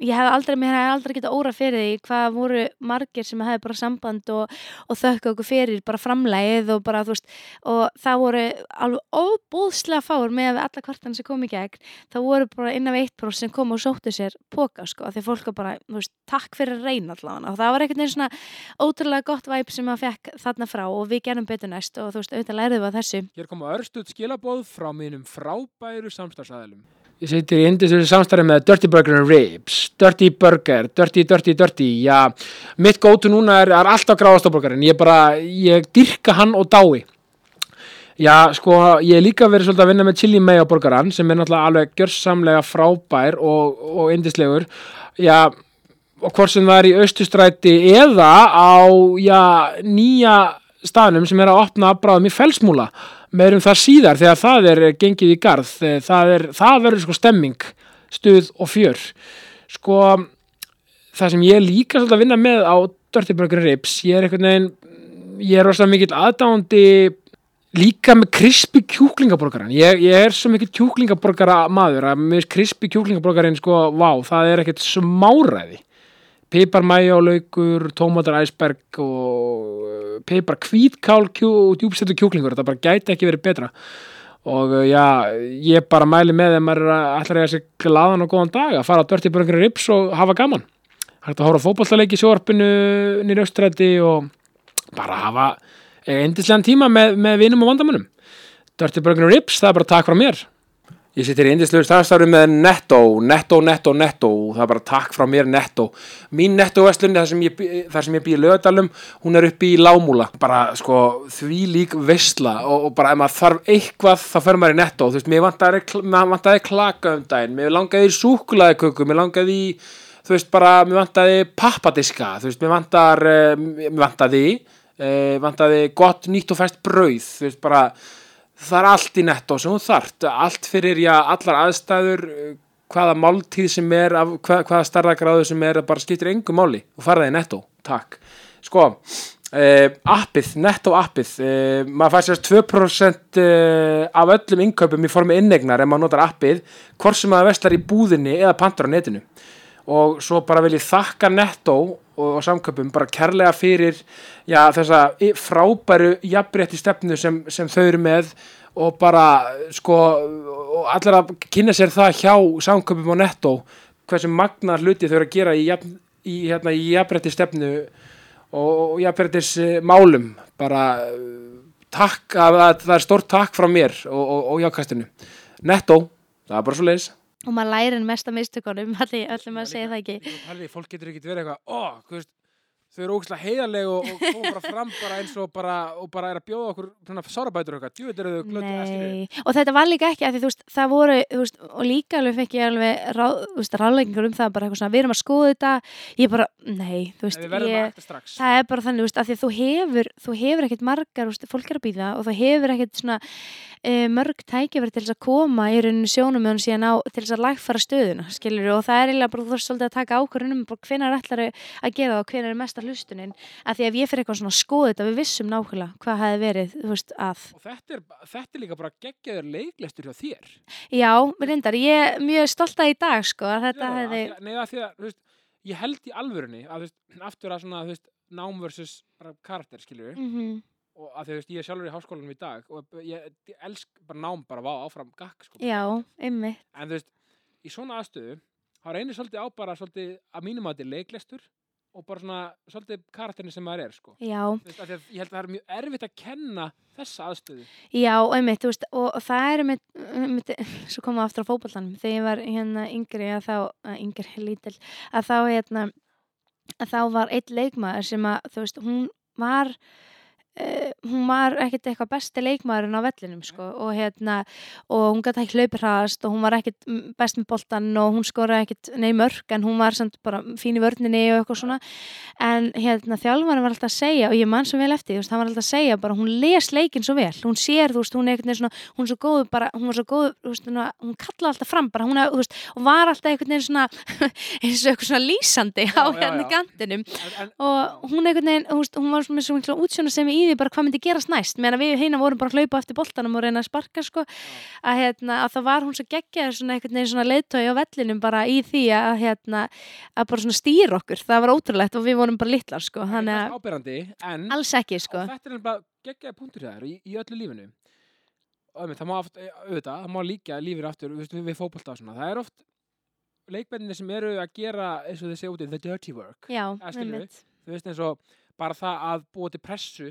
ég, hef aldrei, mér hef aldrei getað óra fyrir því hvað voru margir sem hefði bara samband og, og þökka okkur fyrir bara framlegið og bara þú veist og það voru alveg óbúðslega fár með alla kvartan sem kom í gegn. Það voru bara innan við 1% sem kom og sóttu sér póka sko, því fólk var bara veist, takk fyrir að reyna allavega. Og það var einhvern veginn svona ótrúlega gott væp sem maður fekk þarna frá og við gerum betur næst og þú veist, auðvitað læriðum við að þessu. Hér koma örstuð skilabóð frá mínum frábæru samstagsæðilum Ég seitir í indisur samstarfi með Dirty Burger and Ribs, Dirty Burger, Dirty, Dirty, Dirty, já, mitt gótu núna er, er alltaf gráðastofburgarinn, ég bara, ég dyrka hann og dái. Já, sko, ég hef líka verið svolítið að vinna með chili mayo burgaran sem er náttúrulega alveg gjörsamlega frábær og, og indislegur, já, og hvort sem það er í austustræti eða á, já, nýja staðnum sem er að opna bráðum í felsmúla meirum það síðar þegar það er gengið í garð. Það, er, það verður sko stemming stuð og fjör. Sko það sem ég líka svolítið að vinna með á Dirty Burger Ribs ég er einhvern veginn ég er rosalega mikill aðdándi líka með krispi kjúklingaborgaran ég, ég er svo mikill kjúklingaborgara maður að með krispi kjúklingaborgarin sko, vá, það er ekkert smáræði. Pipar mæjálaugur, tómatar æsberg og pipar kvítkál og djúbstættu kjúklingur þetta bara gæti ekki verið betra. Og uh, já, ég bara mæli með þeim að allar eiga sér gladan og góðan dag að fara á dörti börnir rips og hafa gaman. Hægt að hóra fókbaltaleiki í sjórfinu nýra austræti og bara hafa eindislegan tíma með, með vinum og vandamunum dörti börnir rips, það er bara takk frá mér Ég sittir í indislegur starfstafri með Netto, Netto, Netto, Netto, það er bara takk frá mér Netto. Mín Netto-vestlunni þar sem ég, ég býði lögadalum, hún er uppi í Lámúla. Bara sko því lík vestla og, og bara ef maður þarf eitthvað þá fer maður í Netto. Þú veist, mér vantaði klaka um daginn, mér langaði í súkulaðiköku, mér langaði í, þú veist, bara mér vantaði pappadiska, þú veist, mér vantaði, mér vantaði, vantaði gott nýtt og fæst brauð, þú veist, bara það er allt í netto sem hún þart allt fyrir, já, allar aðstæður hvaða máltíð sem er af, hvað, hvaða starðagráðu sem er bara skiptir engu máli. Og fara það í netto, takk. Sko, eh, appið netto appið, eh, maður fær sérst 2% eh, af öllum innkaupum í formi innegnar ef maður notar appið hvort sem maður vestlar í búðinni eða pantur á netinu og svo bara vil ég þakka netto og, og samköpum bara kærlega fyrir já, þessa frábæru jafnrétti stefnu sem, sem þau eru með og bara sko og allir að kynna sér það hjá samköpum og netto hversu magnar hluti þau eru að gera í, jafn, í, hérna, í jafnrétti stefnu og, og jafnréttis málum bara takk, að, að, það er stórt takk frá mér og, og jákastinu netto, það er bara svo leiðis og maður lærir mest að mistökunum allir, maður segja það ekki. Fólk getur ekki verið eitthvað þau eru ógæslega heiðarlega og, og koma bara fram bara eins og bara, og bara er að bjóða okkur svona sárabætur eitthvað, djúveit eru þau glöndi og þetta var líka ekki að því þú veist það voru, þú veist, og líka alveg fekk ég alveg rá, ráðleggingur um það bara eitthvað svona, við erum að skoða þetta. Ég bara, nei, þú veist ég, það er bara þannig, þú veist, að því að þú hefur þú hefur ekkert margar, þú veist, fólk er að býða og þú hefur ekkert svona e, mörg tækifæri til þess að koma í rauninu sjónum með hún síðan á til þess að lagfara stöðuna, skiljur og það er eiginlega bara þú þarfst svolítið að taka ákvörðunum hvenar ætlar að gera það og hvenar er mesta hlustunin að því ef ég fyrir eitthvað svona skoð þetta við vissum nákvæmlega hvað hefði verið veist að. Og þetta er, þetta er líka bara geggjaður leiklistur hjá þér. Já, reyndar, ég er mjög stolt að í dag sko að þetta hefði að að, ég held í alvörunni að, veist, aftur að svona, veist, nám versus karakter, skiljur mm -hmm og að því veist, ég er sjálfur í háskólanum í dag og ég, ég elsk bara nám bara vá áfram gakk sko. Já, ymmi En þú veist, í svona aðstöðu þá reynir svolítið á bara svolítið að mínum að þetta er leiklistur og bara svona svolítið karakterin sem maður er sko. Já. Veist, Ég held að það er mjög erfitt að kenna þessa aðstöðu. Já, ymmi, þú veist, og það er ymmi, svo komum við aftur á fókballanum þegar ég var hérna yngri að þá, að yngri lítil, að þá hérna að þá var eitt leikmaður sem að, þú veist, hún var Uh, hún var ekkert eitthvað besti leikmaðurinn á vellinum sko og hérna og hún gæti ekki hlaupir hraðast og hún var ekkert best með boltan og hún skoraði ekkert nei mörg en hún var samt bara fín í vörninni og eitthvað svona. En hérna þjálfmann var alltaf að segja og ég mann svo vel eftir hann var alltaf að segja bara hún les leikin svo vel, hún sér þú veist, hún er eitthvað svona, hún er svo góð bara, hún var svo góð, veist, hún kallaði alltaf fram bara, hún er, þú veist, og var alltaf eitthvað svona, eins og eitthvað svona lýsandi því bara hvað myndi gerast næst. Meðan við heina vorum bara að hlaupa eftir boltanum og reyna að sparka sko að, hérna, að það var hún svo geggjaður svona einhvern veginn svona leiðtói á vellinum bara í því að, hérna, að bara svona stýra okkur. Það var ótrúlegt og við vorum bara litlar sko þannig Það er að áberandi, en alls ekki sko. Þetta er bara geggjaði punktur hjá þér í, í öllu lífinu. Það má oft, eh, auðvitað, það má líka lífið aftur við, við fótbolta og svona, það er oft leikbendinni sem eru að gera eins og segja úti, the dirty work. Já, einmitt. þú veist eins og bara það að búa til pressu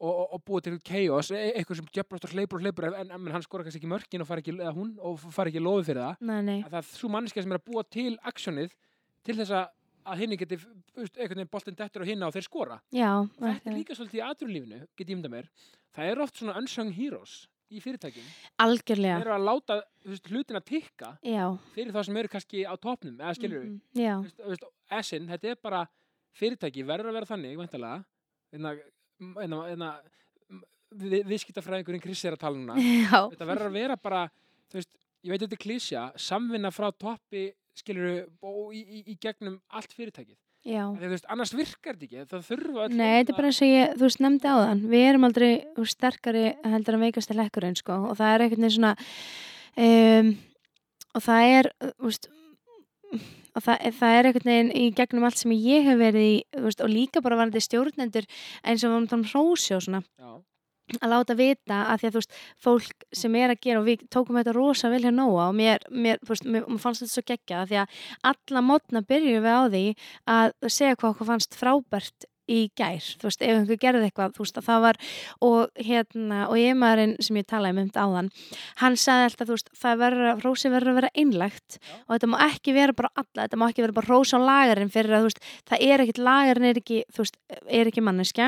og, og, búa til chaos e eitthvað sem djöfnast og hleypur og hleypur en, en hann skora kannski ekki mörkin og fara ekki, hún og fara ekki lofi fyrir það. Nei, nei, að það er svo mannskja sem er að búa til aksjónið til þess að að hinni geti, einhvern veginn boltinn dettur og hinna og þeir skora. Já þetta er líka svolítið í aturlífinu, get ég mynda mér. Það eru oft svona unsung heroes í fyrirtækjum, algjörlega. Þeir eru að láta veist, hlutin að tikka já, fyrir það sem eru kannski á topnum eða skilur við, já, veist, veist, essin, þetta er bara fyrirtæki, verður að vera þannig væntalega, einna, einna, við, viðskiptafræðingurinn Chris er að tala núna. Já. Þetta verður að vera bara, veist ég veit þetta er klísja, samvinna frá toppi skilur og í, í, í gegnum allt fyrirtækið, að, þú veist, annars virkar þetta ekki, það þurfa Nei, þetta er bara eins og ég, þú veist, nefndi á þann. Við erum aldrei veist, sterkari heldur en veikasti lekkurinn, sko og það er veginn svona um, og það er þú veist og það, það er einhvern veginn í gegnum allt sem ég hef verið í veist, og líka bara varandi stjórnendur eins og við varum að tala um hrósi og svona. Já, að láta vita að því að þú veist fólk sem er að gera og við tókum þetta rosa vel hjá Nóa og mér, mér, veist, mér, fannst þetta svo geggja því að alla mótna byrjum við á því að segja hvað okkur fannst frábært í gær, þú veist, ef einhver gerði eitthvað þú veist, að það var, og hérna og ég maðurinn sem ég talaði með um þetta áðan hann sagði alltaf, þú veist, það verður rósi verður að vera einlægt Já. og þetta má ekki vera bara alla, þetta má ekki vera bara rósa á lagarinn fyrir að, þú veist, það er ekkit lagarinn er ekki, þú veist, er ekki manneskja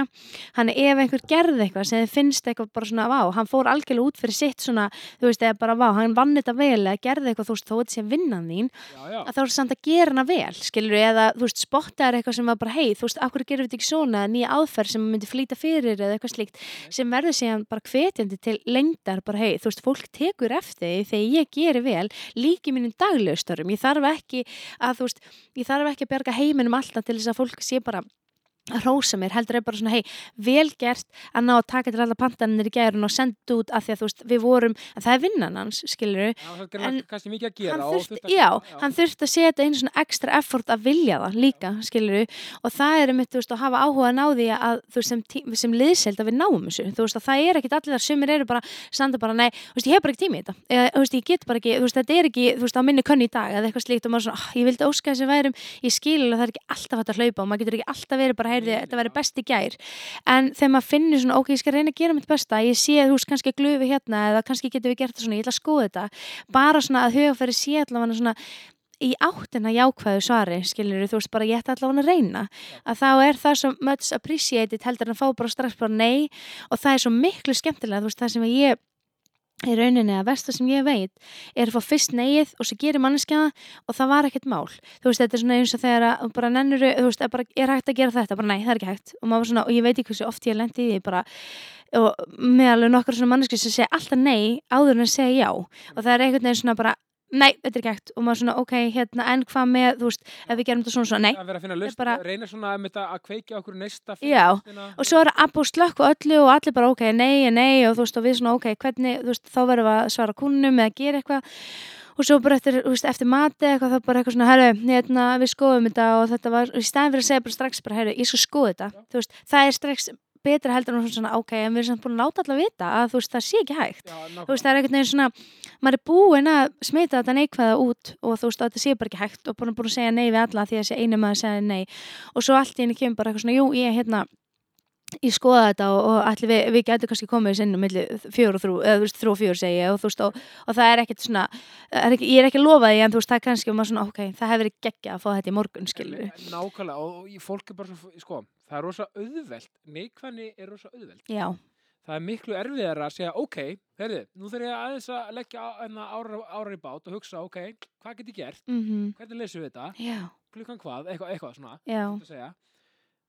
hann ef einhver gerði eitthvað sem finnst eitthvað bara svona, vá, hann fór algjörlega út fyrir sitt svona, þú veist, eða bara, vá, hann vann þetta vel eða gerði eitthvað, þú veist, gerir svona nýja aðferð sem myndi flýta fyrir eða eitthvað slíkt sem verður síðan bara hvetjandi til lengdar, bara hei, þú veist, fólk tekur eftir þegar ég geri vel líki mínum daglegustorum, ég þarf ekki að, þú veist, ég þarf ekki að berga heiminum alltaf til þess að fólk sé bara að rósa mér, heldur er bara svona hei, vel gert að ná að taka til alla pantanir í gærun og senda út af því að þú veist, við vorum að það er vinnan hans, skilur er en kannski mikið að gera hann og þurft, þurft að- já, hann þurfti að setja einu svona ekstra effort að vilja það líka, skilur og það er mitt, þú veist, að hafa áhuga að ná því að þú veist, sem, sem liðseld að við náum þessu, þú veist, að það er ekkit allir sumir eru bara, standa bara, nei, þú veist, ég hef bara ekki tími í þetta, eða, þú veist, ég get bara ekki þú veist, þetta er ekki, þú veist, á minni könni í dag eða eitthvað slíkt og maður svona, "Ah, ég vildi óska þess að værum ég skil að það er ekki alltaf hægt að hlaupa og maður getur ekki alltaf verið bara, heyrði, þetta væri best í gær. En þegar maður finnur svona, ok, ég skal reyna að gera mitt besta, ég sé, þú veist, kannski glufi hérna eða kannski getum við gert það svona, ég ætla að skoða þetta. Bara svona að hugafæri sé allavega svona í áttina jákvæðu svari skilur þú veist bara ég ætti allavega að reyna. Að þá er það svo much appreciated heldur en að fá bara strax bara nei. Og það er svo miklu skemmtilega þú veist það sem ég í rauninni að versta sem ég veit er að fá fyrst neið og svo gerir manneskjaða og það var ekkert mál. Þú veist þetta er svona eins og þegar að bara nennur þú veist bara er hægt að gera þetta? Bara nei það er ekki hægt. Og, svona, og ég veit ekki hversu oft ég lendi í því bara og með alveg nokkur svona manneskja sem segja alltaf nei áður en segja já. Og það er einhvern veginn svona bara nei þetta er ekki hægt. Og maður svona ok hérna en hvað með þú veist ef við gerum þetta svona svona. Nei. Að vera að finna lust, bara- reyna svona að, að kveikja okkur neista Já, og svo er að búið slökk og öllu og allir bara ok, nei, nei og þú veist og við svona ok, hvernig, þú veist, þá verðum við að svara kunnum eða gera eitthvað. Og svo bara eftir, þú veist, eftir mati eitthvað þá bara eitthvað svona, herru, hérna, við skoðum þetta. Og þetta var, í staðin fyrir að segja bara strax bara, herru, ég skal skoða þetta, þú veist, það er strax betra heldur en svona, ok, en við erum samt búin að láta allar vita að þú veist, það sé ekki hægt. Þú veist, það er einhvern veginn svona maður er búinn að smita þetta neikvæða út og þú veist, að þetta sé bara ekki hægt og búin að búin að segja nei við alla því að þessi einu maður segja nei. Og svo allt í henni kemur bara eitthvað svona, jú, ég hérna ég skoða þetta og, og allir við, við getum kannski komið sinnum milli fjór og þrjú eða þú veist, þrjú og fjór segi ég og þú veist, og, og það er ekkert svona er ekki, ég er ekki að lofa því en þú veist, það er kannski og maður svona, ok, það hefur verið geggja að fá þetta í morgun, við. Nákvæmlega, og í- fólk er bara sko, það er rosa auðvelt, neikvæðni er rosa auðvelt. Já, Það er miklu erfiðar að segja, ok, herði, nú þurf ég aðeins að leggja á- hérna ára, ára í bát og hugsa, ok, hvað get ég gert, mhm, hvernig leysum við þetta, já, klukkan hvað, eitthvað, eitthvað svona, að.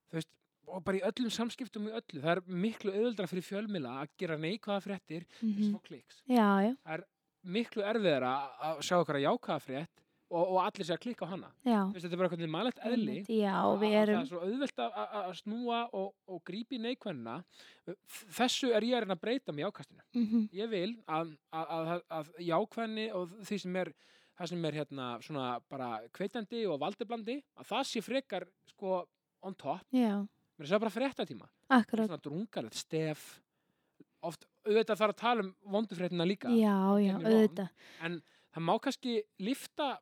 Þú veist, og bara í öllum samskiptum í öllu, það er miklu auðveldra fyrir fjölmila að gera neikvæða fréttir mm. mhm, svo kliks. já, já, miklu erfiðar að sjá okkar að jákaða frétt og, og allir sé að klikka á hana. Veist, þetta er bara eitthvað mannlegt eðli. já, erum það er svo auðvelt að, snúa og, og grípi neikvæðina þessu er ég að reyna að breyta með jákastinu mhm, ég vil að, að, að, að jákvæðni og því sem er það sem er hérna svona bara kveitandi og valdiblandi að það sé frekar sko on top, já, mér er það bara fréttatíma. Svona drungalegt stef. Oft auðvitað þarf að tala um vondufréttina líka. Já, já, en það má kannski lifta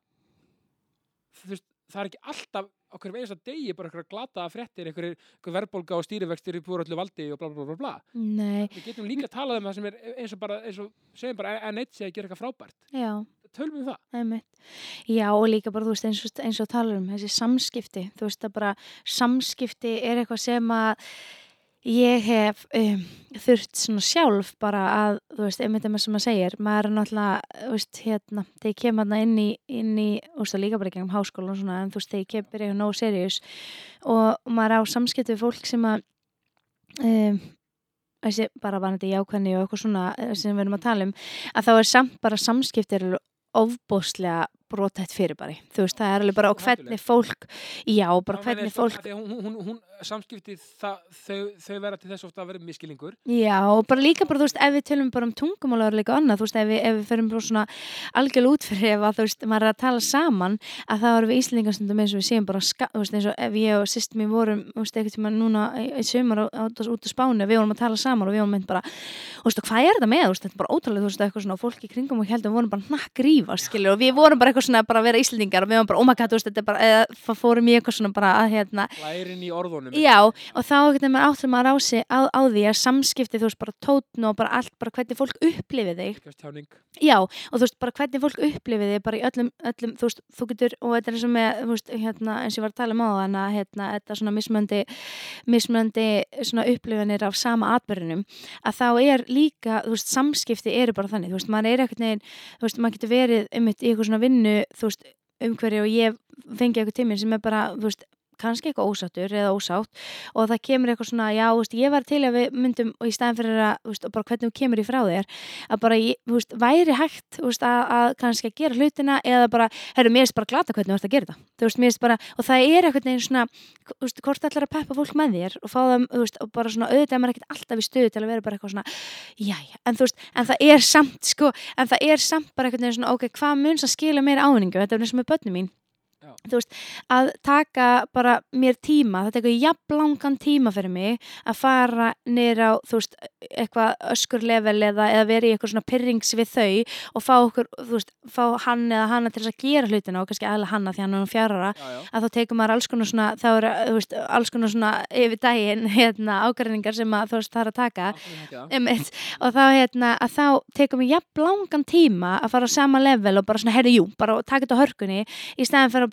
veist, það er ekki alltaf okkur einasta degi bara eitthvað glata fréttir, eitthvað, eitthvað verðbólga og stýrivextir í púröllu valdi og bla bla bla bla nei, við getum líka talað um það sem er eins og bara, eins og segjum bara en eitt sé að gera eitthvað frábært. Já. Tölum við það. Einmitt. Já og líka bara þú veist eins og, eins og talar um þessi samskipti þú veist að bara samskipti er eitthvað sem að ég hef um, þurft svona sjálf bara að þú veist einmitt það sem maður segir maður er náttúrulega þú veist hérna þegar ég kem hérna inn í, inn í þú veist það líka bara gengum háskóla og svona en þú veist þegar ég kem byrja eitthvað no serious og, og maður á samskipti við fólk sem að um, þessi bara vanandi jákvæðni og eitthvað svona eh, sem við erum að tala um að þá er samt bara samskiptir ofbóðslega brotætt fyrirbæri. Þú veist það er alveg bara og hvernig fólk já bara hvernig fólk að hún, hún, hún, samskipti það, þau, þau vera til þess ofta að vera miskilingur já og bara líka bara þú veist ef við tölum bara um tungumála og líka annað þú veist ef við, ef við ferum bara svona algjörlega út fyrir ef að þú veist maður er að tala saman að þá erum við Íslandingastundum eins og við séum bara þú veist eins og ef ég og sýst mér vorum þú veist eitthvað tíma núna í, sömur út á Spáni við vorum að tala saman og við vorum bara þú veist og hvað er þetta með þú veist eitthvað svona bara að vera Íslandingar og við vorum bara oh my god þú veist þetta er bara eða fórum í eitthvað svona bara að hérna lærin í orðunum. Já, og þá getur maður áttur maður á, sig, á, á því að samskipti, þú veist, bara tótn og bara allt, bara hvernig fólk upplifið þig. Já, og þú veist, bara hvernig fólk upplifið þig, bara í öllum, öllum, þú veist, þú getur, og þetta er eins og með, þú veist, hérna, eins og ég var að tala um á þann að, hérna, þetta svona mismöndi, mismöndi svona upplifinir af sama atbyrjunum, að þá er líka, þú veist, samskipti eru bara þannig, þú veist, maður er ekkert neginn, þú veist, maður getur verið um í eitthvað svona vinnu, þú veist, umhverju og ég fengi eitthvað tíminn sem er bara, þú veist, kannski eitthvað ósáttur eða ósátt og það kemur eitthvað svona, já, veist, ég var til að við myndum og í staðin fyrir að, veist, bara hvernig þú kemur í frá þér, að bara, veist, væri hægt, veist, að, að kannski að gera hlutina eða bara, herru, mér finnst bara glata hvernig þú ert að gera það, þú veist, mér finnst bara og það er eitthvað neginn svona, þú veist, hvort ætlar að peppa fólk með þér og fá það, þú veist, og bara svona auðvitað maður ekkert alltaf í stöðu til að vera bara eitthvað svona, jæja, en þú veist, en það er samt, sko, en það er samt bara eitthvað neginn svona, ok, hvað mun sem skila mér áningu, þetta er eins og með börnum mín Já. þú veist, að taka bara mér tíma, það tekur jafn langan tíma fyrir mig að fara nýra á, þú veist, eitthvað öskurlevel eða, eða vera í eitthvað svona pyrrings við þau og fá okkur, þú veist, fá hann eða hana til þess að gera hlutina og kannski aðlega hanna því hann er fjárara, Já, já. að þá tekur maður alls konar svona, þá eru, þú veist, alls konar svona yfir daginn, hérna, ágræningar sem að þú veist, það er að taka? Einmitt. og þá hérna að þá tekum við jafn langan tíma að fara á sama level og bara svona, heyrðu, jú, bara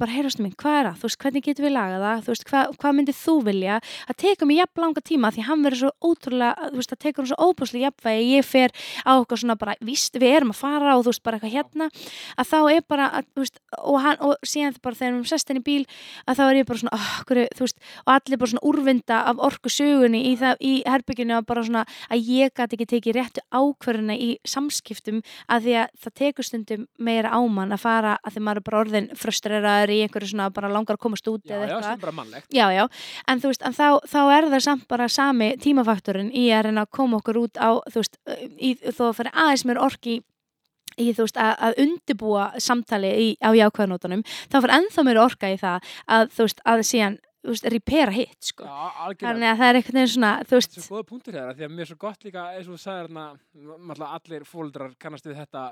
bara, heyrðastu mín, hvað er það? Þú veist, hvernig getum við lagað það, þú veist, hvað, hvað myndir þú vilja, það tekur mig jafn langa tíma því hann verður svo ótrúlega, þú veist, það tekur hann svo óbúslega jafnvægi, ég fer á eitthvað svona bara, víst, við erum að fara og þú veist, bara eitthvað hérna, að þá er bara að, þú veist, og hann, og síðan bara þegar við erum sest henni í bíl, að þá er ég bara svona, oh, hverju, þú veist, og allir bara svona úrvinda af orku sögunni í í herbygginu og bara svona að ég gæti ekki tekið réttu ákvörðuna í samskiptum að því að það tekur stundum meira ámann að fara að því maður bara orðin frustreraður í einhverju svona bara langar að komast út Já, eða já, sem eitthvað. er bara mannlegt. Já, já, en þú veist, en þá, þá er það samt bara sami tímafaktorinn í að reyna að koma okkur út á, þú veist, í, þó að fyrir aðeins mér orki í þú veist að, að undibúa samtali í, á jákvæðanótanum þá fyrir ennþá mér orka í það að þú veist að síðan, þú veist, repera hitt sko. Já, algjörlega. þannig að það er einhvern veginn svona, þú veist Svo góða punktur þeirra, því að mér er svo gott líka, eins og þú sagðir hérna, allir fóldrar kannast við þetta,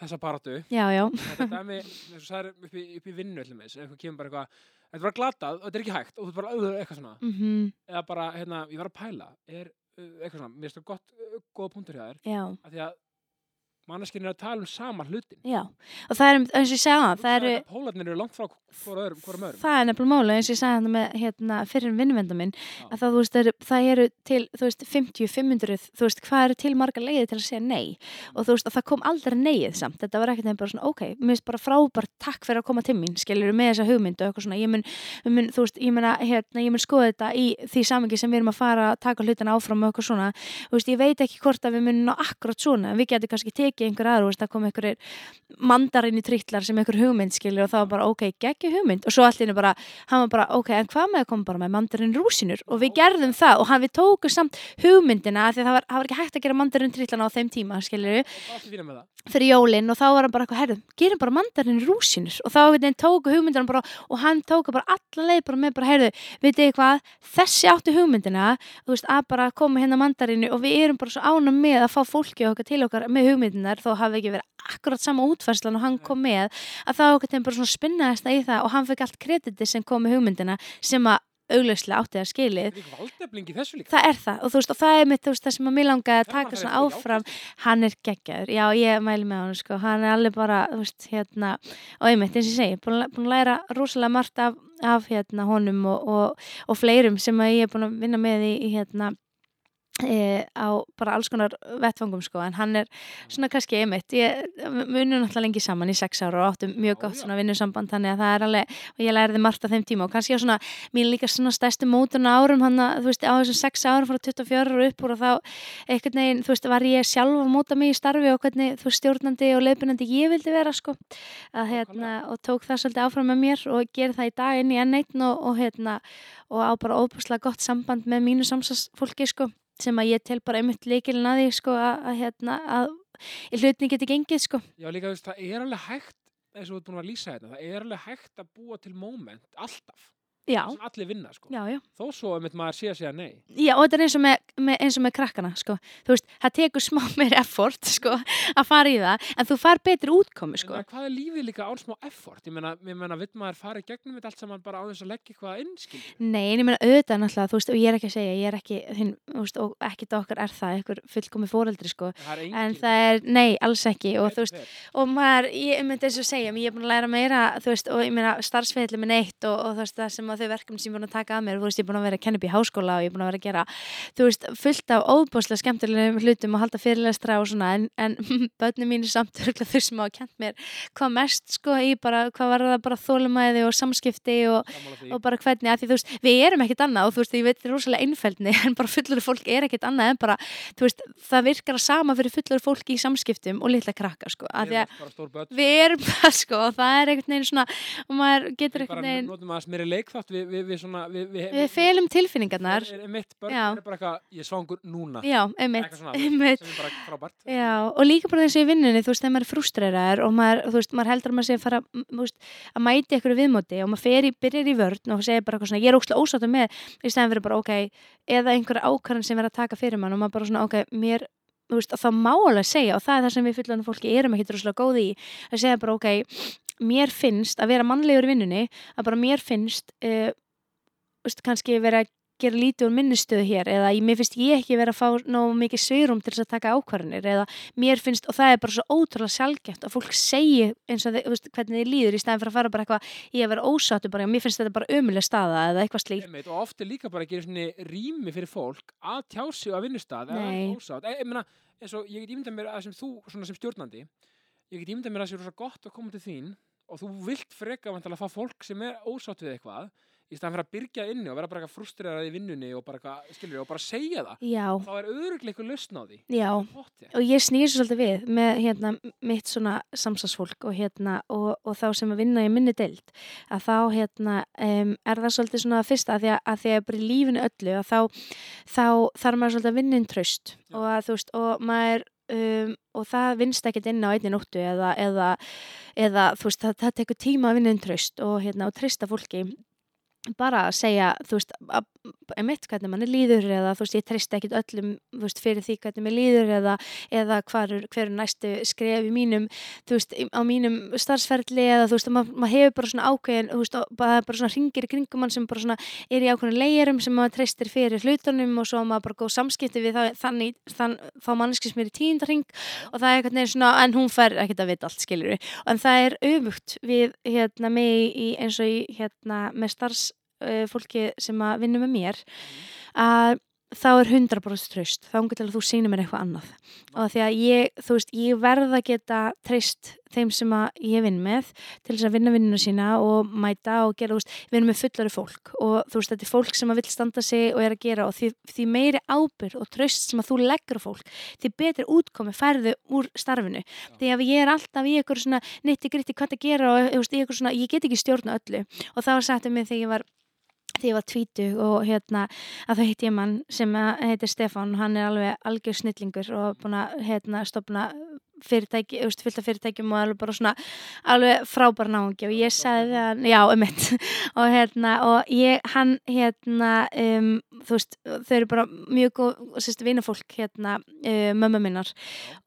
þessa baratu. já, já, Þetta dæmi, eins og þú sagðir upp í, upp í vinnu, allir meins, eitthvað kemur bara eitthvað, þetta er bara glatað og þetta er ekki hægt og þú er bara auðvitað eitthvað svona. mhm, Eða bara, hérna, ég var að pæla, er uh, eitthvað svona, mér er svo gott, uh, góða punktur hjá þér, já, að því að manneskinn er að tala um sama hlutin. já og það er, um- eins og ég segja það, það eru Pólarnir eru langt frá hvora öðrum, hvorum öðrum. það er nefnilega máli eins og ég sagði þetta með hérna, fyrir vinnvenda minn að það, veist, er, það eru til þú veist, 50, 500, þú veist, hvað eru til marga leiði til að segja nei? Og þú veist, og það kom aldrei neið samt, þetta var ekkert nefn bara svona, ok, mér finnst bara frábært takk fyrir að koma til mín, skiljur með þessa hugmyndu og eitthvað svona, ég mun, mun þú veist, ég mun að, hérna, ég mun skoða þetta í því samingi sem við erum að fara að taka hlutina áfram og eitthvað svona, þú veist, ég veit ekki hvort að við munum ná akkurat svona, við getum kannski tekið tekið einhver aður, þú veist, það kom einhverjir mandarinni trittlar sem einhver hugmynd skilur og það var bara ok, geggi hugmynd. Og svo allir bara, hann var bara ok, en hvað með að koma bara með mandarin rúsinur og við gerðum það og hann við tókum samt hugmyndina því að það var, það var ekki hægt að gera mandarin trittlana á þeim tíma skilur fyrir jólinn og þá var hann bara herru, gerum bara mandarin rúsinur og þá við tóku hugmyndina bara og hann tóku bara alla leið bara með bara, herru, veitu þið hvað, þessi áttu hugmyndina, þú veist, að bara koma hérna mandarinu og við erum bara svo ánum með að fá fólki okkar til okkar með hugmyndinar þó hafi ekki verið akkurat sama útfærslan og hann kom með, að það okkar þeim bara svona spinnaðist í það og hann fekk allt krediti sem kom með hugmyndina sem að auglöslega átti það skilið. Það er það og þú veist og það er mitt veist það sem að mér langaði að taka svona að áfram. hann er geggjaður, já ég mæli með hann sko, hann er alveg bara, veist, hérna og einmitt, eins og ég segi, búin, að- að læra rosalega margt af, af hérna honum og, og, og fleirum sem að ég er búin að vinna með í hérna E, á bara alls konar vettfangum sko en hann er svona kannski einmitt ég munum náttúrulega lengi saman í sex ára og áttum mjög já. svona vinnusamband þannig að það er alveg og ég læriði margt á þeim tíma og kannski á svona mín líka svona stærstu mótun árum hann að þú veist á þessum sex árum frá 24 og upp úr og þá einhvern veginn þú veist var ég sjálf að móta mig í starfi og hvernig þú veist stjórnandi og leiðbunandi ég vildi vera sko að hérna og tók það svolítið áfram með mér og ger það í dag inn í N1 og, og hérna og á bara óbúslega gott samband með mínu samsagsfólki sko sem að ég tel bara einmitt leikilin að því sko að, að hérna að hlutni geti gengið sko. Já, líka, þú veist, það er alveg hægt, eins og þú ert búin að lýsa þetta, það er alveg hægt að búa til moment, alltaf, já, sem allir vinna, sko. já, já Þó svo, einmitt maður sé að segja nei. Já, og þetta er eins og með, með, eins og með krakkana, sko. Þú veist, það tekur smá meir effort, sko, að fara í það, en þú far betri útkomi, Sko. En hvað er lífið líka án smá effort? Ég meina, ég meina, vill maður fara í gegnum þetta allt saman bara á þess að leggja eitthvað inn, skilur? Nei, en ég meina auðvitað náttúrulega, þú veist, og ég er ekki að segja, ég er ekki, þinn, þú veist, og ekkit okkar er það, einhver fullkomi fóreldri, sko. Það. En það er, nei, alls ekki, og þú veist, og maður, ég myndi eins og segja, ég er búin að læra meira, þú veist, og sem að þau verkefni sem ég er búin að taka að mér, þú veist, ég er búin að vera að kenna upp í háskóla og ég er búin að vera að gera, þú veist, fullt af óbúslega skemmtilegum hlutum og halda fyrirlestra og svona, en, en börnum mínu samt örgulega þau sem hafa kent mér hvað mest, sko, í bara, hvað var það bara þólumæði og samskipti og, og bara hvernig, að því þú veist, við erum ekkit annað og þú veist, ég veit, þetta er rosalega einfeldni en bara fullur fólk er ekkit annað en bara, þú veist, það virkar að sama fyrir fullur fólki í samskiptum og litla krakka, sko, að því að við erum það, sko, og það er einhvern veginn svona, og maður getur Við bara leikþátt við, við, við svona, við, við, við felum tilfinningarnar, mitt börn Já. er bara eitthvað, ég svangur núna. já, einmitt, Eitthvað einmitt, sem bara frábært. Já, og líka bara þessi í vinnunni, þú veist, þegar maður er frústreiraður og maður, veist, maður heldur að maður sé að fara, veist, að mæti ykkur viðmóti og maður fer í, byrjar í vörn og segir bara eitthvað svona, ég er óslega ósáttu með, í stæðan fyrir bara, ok, eða einhver ákvarðan sem er að taka fyrir mann og maður bara svona, ok, mér, veist, og það má alveg segja og það er það sem við fullan fólki erum ekki droslega góði í, að segja bara, ok, mér finnst að vera mannlegur í vinnunni, að bara mér finnst, uh, veist, kannski vera að gera lítið úr minnistöðu hér eða ég- mér finnst ég ekki vera að fá nógu mikið sveirum til þess að taka ákvarðanir eða mér finnst, og það er bara svo ótrúlega sjálfgeft að fólk segi eins og þið, veist, hvernig þið líður í stæðan fyrir að fara bara eitthvað ég að vera ósáttu bara, já, mér finnst þetta bara ömuleg staða eða eitthvað slíkt. Og oft er líka bara að gera svona rými fyrir fólk að tjá sig á vinnustad er eins og ég get ímyndað mér að sem þú, svona sem stjórnandi, ég get ímyndað mér að það sé rosa gott að koma til þín og þú vilt freka að fá fólk sem er ósátt við eitthvað í staðan fyrir að byrja inni og vera bara frustrerað í vinnunni og bara skilur og bara segja það. Já, Þá er eitthvað lausn á því. já og ég snýr svo svolítið við með hérna, mitt svona samsagsfólk og, hérna, og, og þá sem að vinna í minni deild að þá hérna, um, er það svolítið svona fyrsta að því að, að því að bara í lífinu öllu að þá, þá þarf maður svolítið að vinna inn tröst og, að, veist, og maður um, og það vinnst ekkert inn á einni nóttu eða, eða, eða þú veist, það, það tekur tíma að vinna inn tröst og, hérna, og treysta fólki. Bara að segja, þú veist, að, einmitt hvernig manni líður eða þú veist, ég treysti ekkit öllum, veist, fyrir því hvernig mér líður eða, eða hvar, er- hver er næstu skref í mínum, þú veist, á mínum starfsferðli eða þú veist, maður mað hefur bara svona ákveðin, þú veist, bara, bara svona ringir í kringum mann sem bara svona er í ákveðin leirum sem maður treystir fyrir hlutunum og svo maður bara góð samskipti við það, þannig, þann, þá manneski sem er í tíundarring og það er eitthvað neginn svona, en hún fær ekkert að vita allt, skilur en það er öfugt við hérna mig í, eins og í hérna með starfs uh, fólki sem að vinna með mér að, þá er 100% tröst þá engur til að þú sýnir mér eitthvað annað. Og því að ég, þú veist, ég verð að geta treyst þeim sem að ég vinn með til þess að vinna vinnuna sína og mæta og gera, þú veist, við erum með fullari fólk. Og þú veist, þetta er fólk sem að vil standa sig og er að gera og því, því meiri ábyrg og tröst sem að þú leggur fólk því betri útkomi færðu úr starfinu. Því að ég er alltaf í eitthvað svona nitti gritti hvað að gera og þú veist, í eitthvað svona, ég get ekki stjórna öllu. Og það var sagt um mig þegar ég var þegar ég var tvítu og hérna að það hitt ég mann sem heitir Stefan og hann er alveg algjör snillingur og búin að hérna stopna fyrirtæki, þú veist, fylgta fyrirtækjum og alveg bara svona, alveg frábær náðungi og ég sagði það, já, um mitt og hérna, og ég, hann hérna, um, þú veist þau eru bara mjög góð, sérstu vinafólk hérna, uh, mömmu minnar.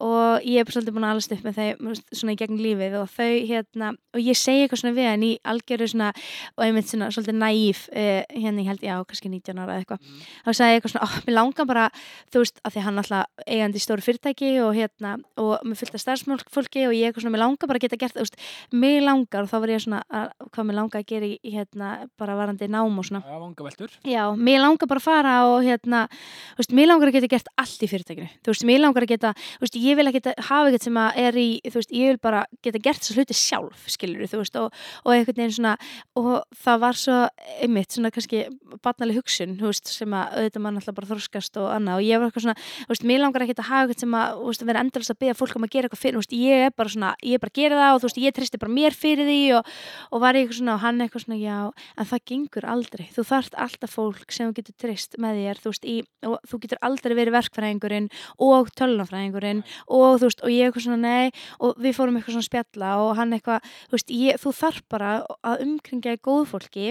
Og ég er bara svolítið búin að alast upp með þau svona í gegn lífið og þau hérna, og ég segi eitthvað svona við hann í algjöru svona, og ég mynd svona svolítið næýf, uh, hérna ég held, já, kannski 19 ára eða eitthvað, mm. þá sagði ég eitthvað svona, ó, oh, mér langar bara, þú veist, að því hann alltaf eigandi stóru fyrirtæki og hérna, og mér fullt af starfsfólki og ég eitthvað svona, mér langar bara að geta gert, þú veist, mér langar og þá var ég svona, að, hvað mér langar að gera í, hérna, bara varandi nám og svona. Já, vangaveltur. Já, mér langar bara að fara og hérna, þú veist, mér langar að geta gert allt í fyrirtækinu, þú veist, mér langar að geta, þú veist, ég vil að geta hafa eitthvað sem að er í, þú veist, ég vil bara geta gert þess að hluti sjálf, skilur þú veist, og, og eitthvað neina svona, og það var svo, einmitt, svona kannski barnaleg hugsun, þú veist, sem að auðvitað mann alltaf bara þorskast og annað og ég var eitthvað svona, þú veist, mér langar að hafa eitthvað sem að, þú veist, að vera endalast að byggja fólk um að gera eitthvað fyrir, veist, ég er bara svona, ég er bara að gera það og þú veist, ég tristi bara mér fyrir því og, og var eitthvað svona og hann eitthvað svona, já, en það gengur aldrei, þú þarft alltaf fólk sem þú getur trist með þér, þú veist, í, og þú getur aldrei verið verkfræðingurinn og tölunafræðingurinn og þú veist, og ég eitthvað svona, nei, og við fórum eitthvað svona spjalla og hann eitthvað, þú veist, ég, þú þarf bara að umkringja í góð fólki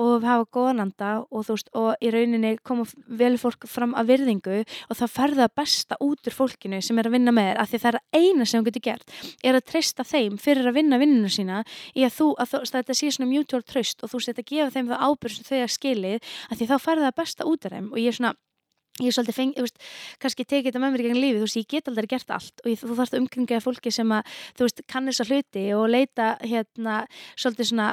og hafa góðananda og þú veist, og í rauninni koma vel fólk fram að virðingu og það ferða besta út úr fólkinu sem er að vinna með þér, af því það er eina sem þú getur gert er að treysta þeim fyrir að vinna vinninu sína í að þú, að að þetta sé svona mutual tröst og þú setja að gefa þeim það ábyrg sem þau að skilið, af því þá færða það besta út af þeim og ég er svona ég er svolítið fengið, kannski tekið þetta með mér gegn lífi, þú veist, ég get aldrei gert allt og ég, þú þarfst umkringaði fólki sem að þú veist, kann þessa hluti og leita hérna, svolítið svona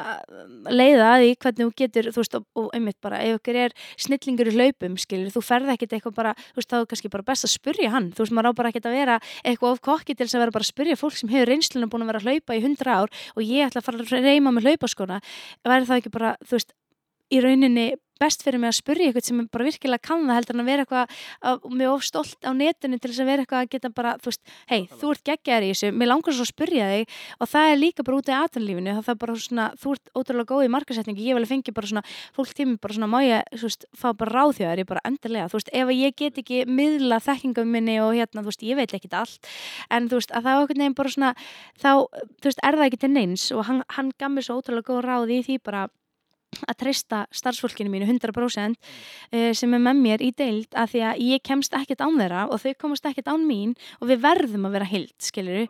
leiða að því hvernig þú getur þú veist, og, og einmitt bara, ef ykkur er snillingur í hlaupum, skilur, þú ferði ekkit eitthvað bara, þú veist, þá er kannski bara best að spurja hann. Þú veist, maður á bara ekkit að vera eitthvað of kokki til þess að vera bara að spurja fólk sem hefur reynslunum búin að í rauninni best fyrir mig að spurja eitthvað sem bara virkilega kann það heldur en að vera eitthvað mjög ofstolt á netinu til þess að vera eitthvað að geta bara, þú veist, hei, þú ert geggjaður í þessu mér langar svo að spurja þig og það er líka bara út í aðanlífinu, það er bara svona þú ert ótrúlega góð í markasetningu, ég vil að fengi bara svona fólk tími bara svona, má ég, þú veist fá bara ráðþjóðar, ég bara endilega, þú veist ef ég get ekki miðla þekkingum minni og hérna, þú veist, ég veit ekki allt. En þú veist, að það okkur nefn bara svona þá, þú veist, er það ekki til neins og hann, hann gaf mér svo ótrúlega góð ráð í því bara að treysta starfsfólkinu mínu 100% uh, sem er með mér í deild að því að ég kemst ekkert án þeirra og þau komast ekkert án mín og við verðum að vera hild, skiljuru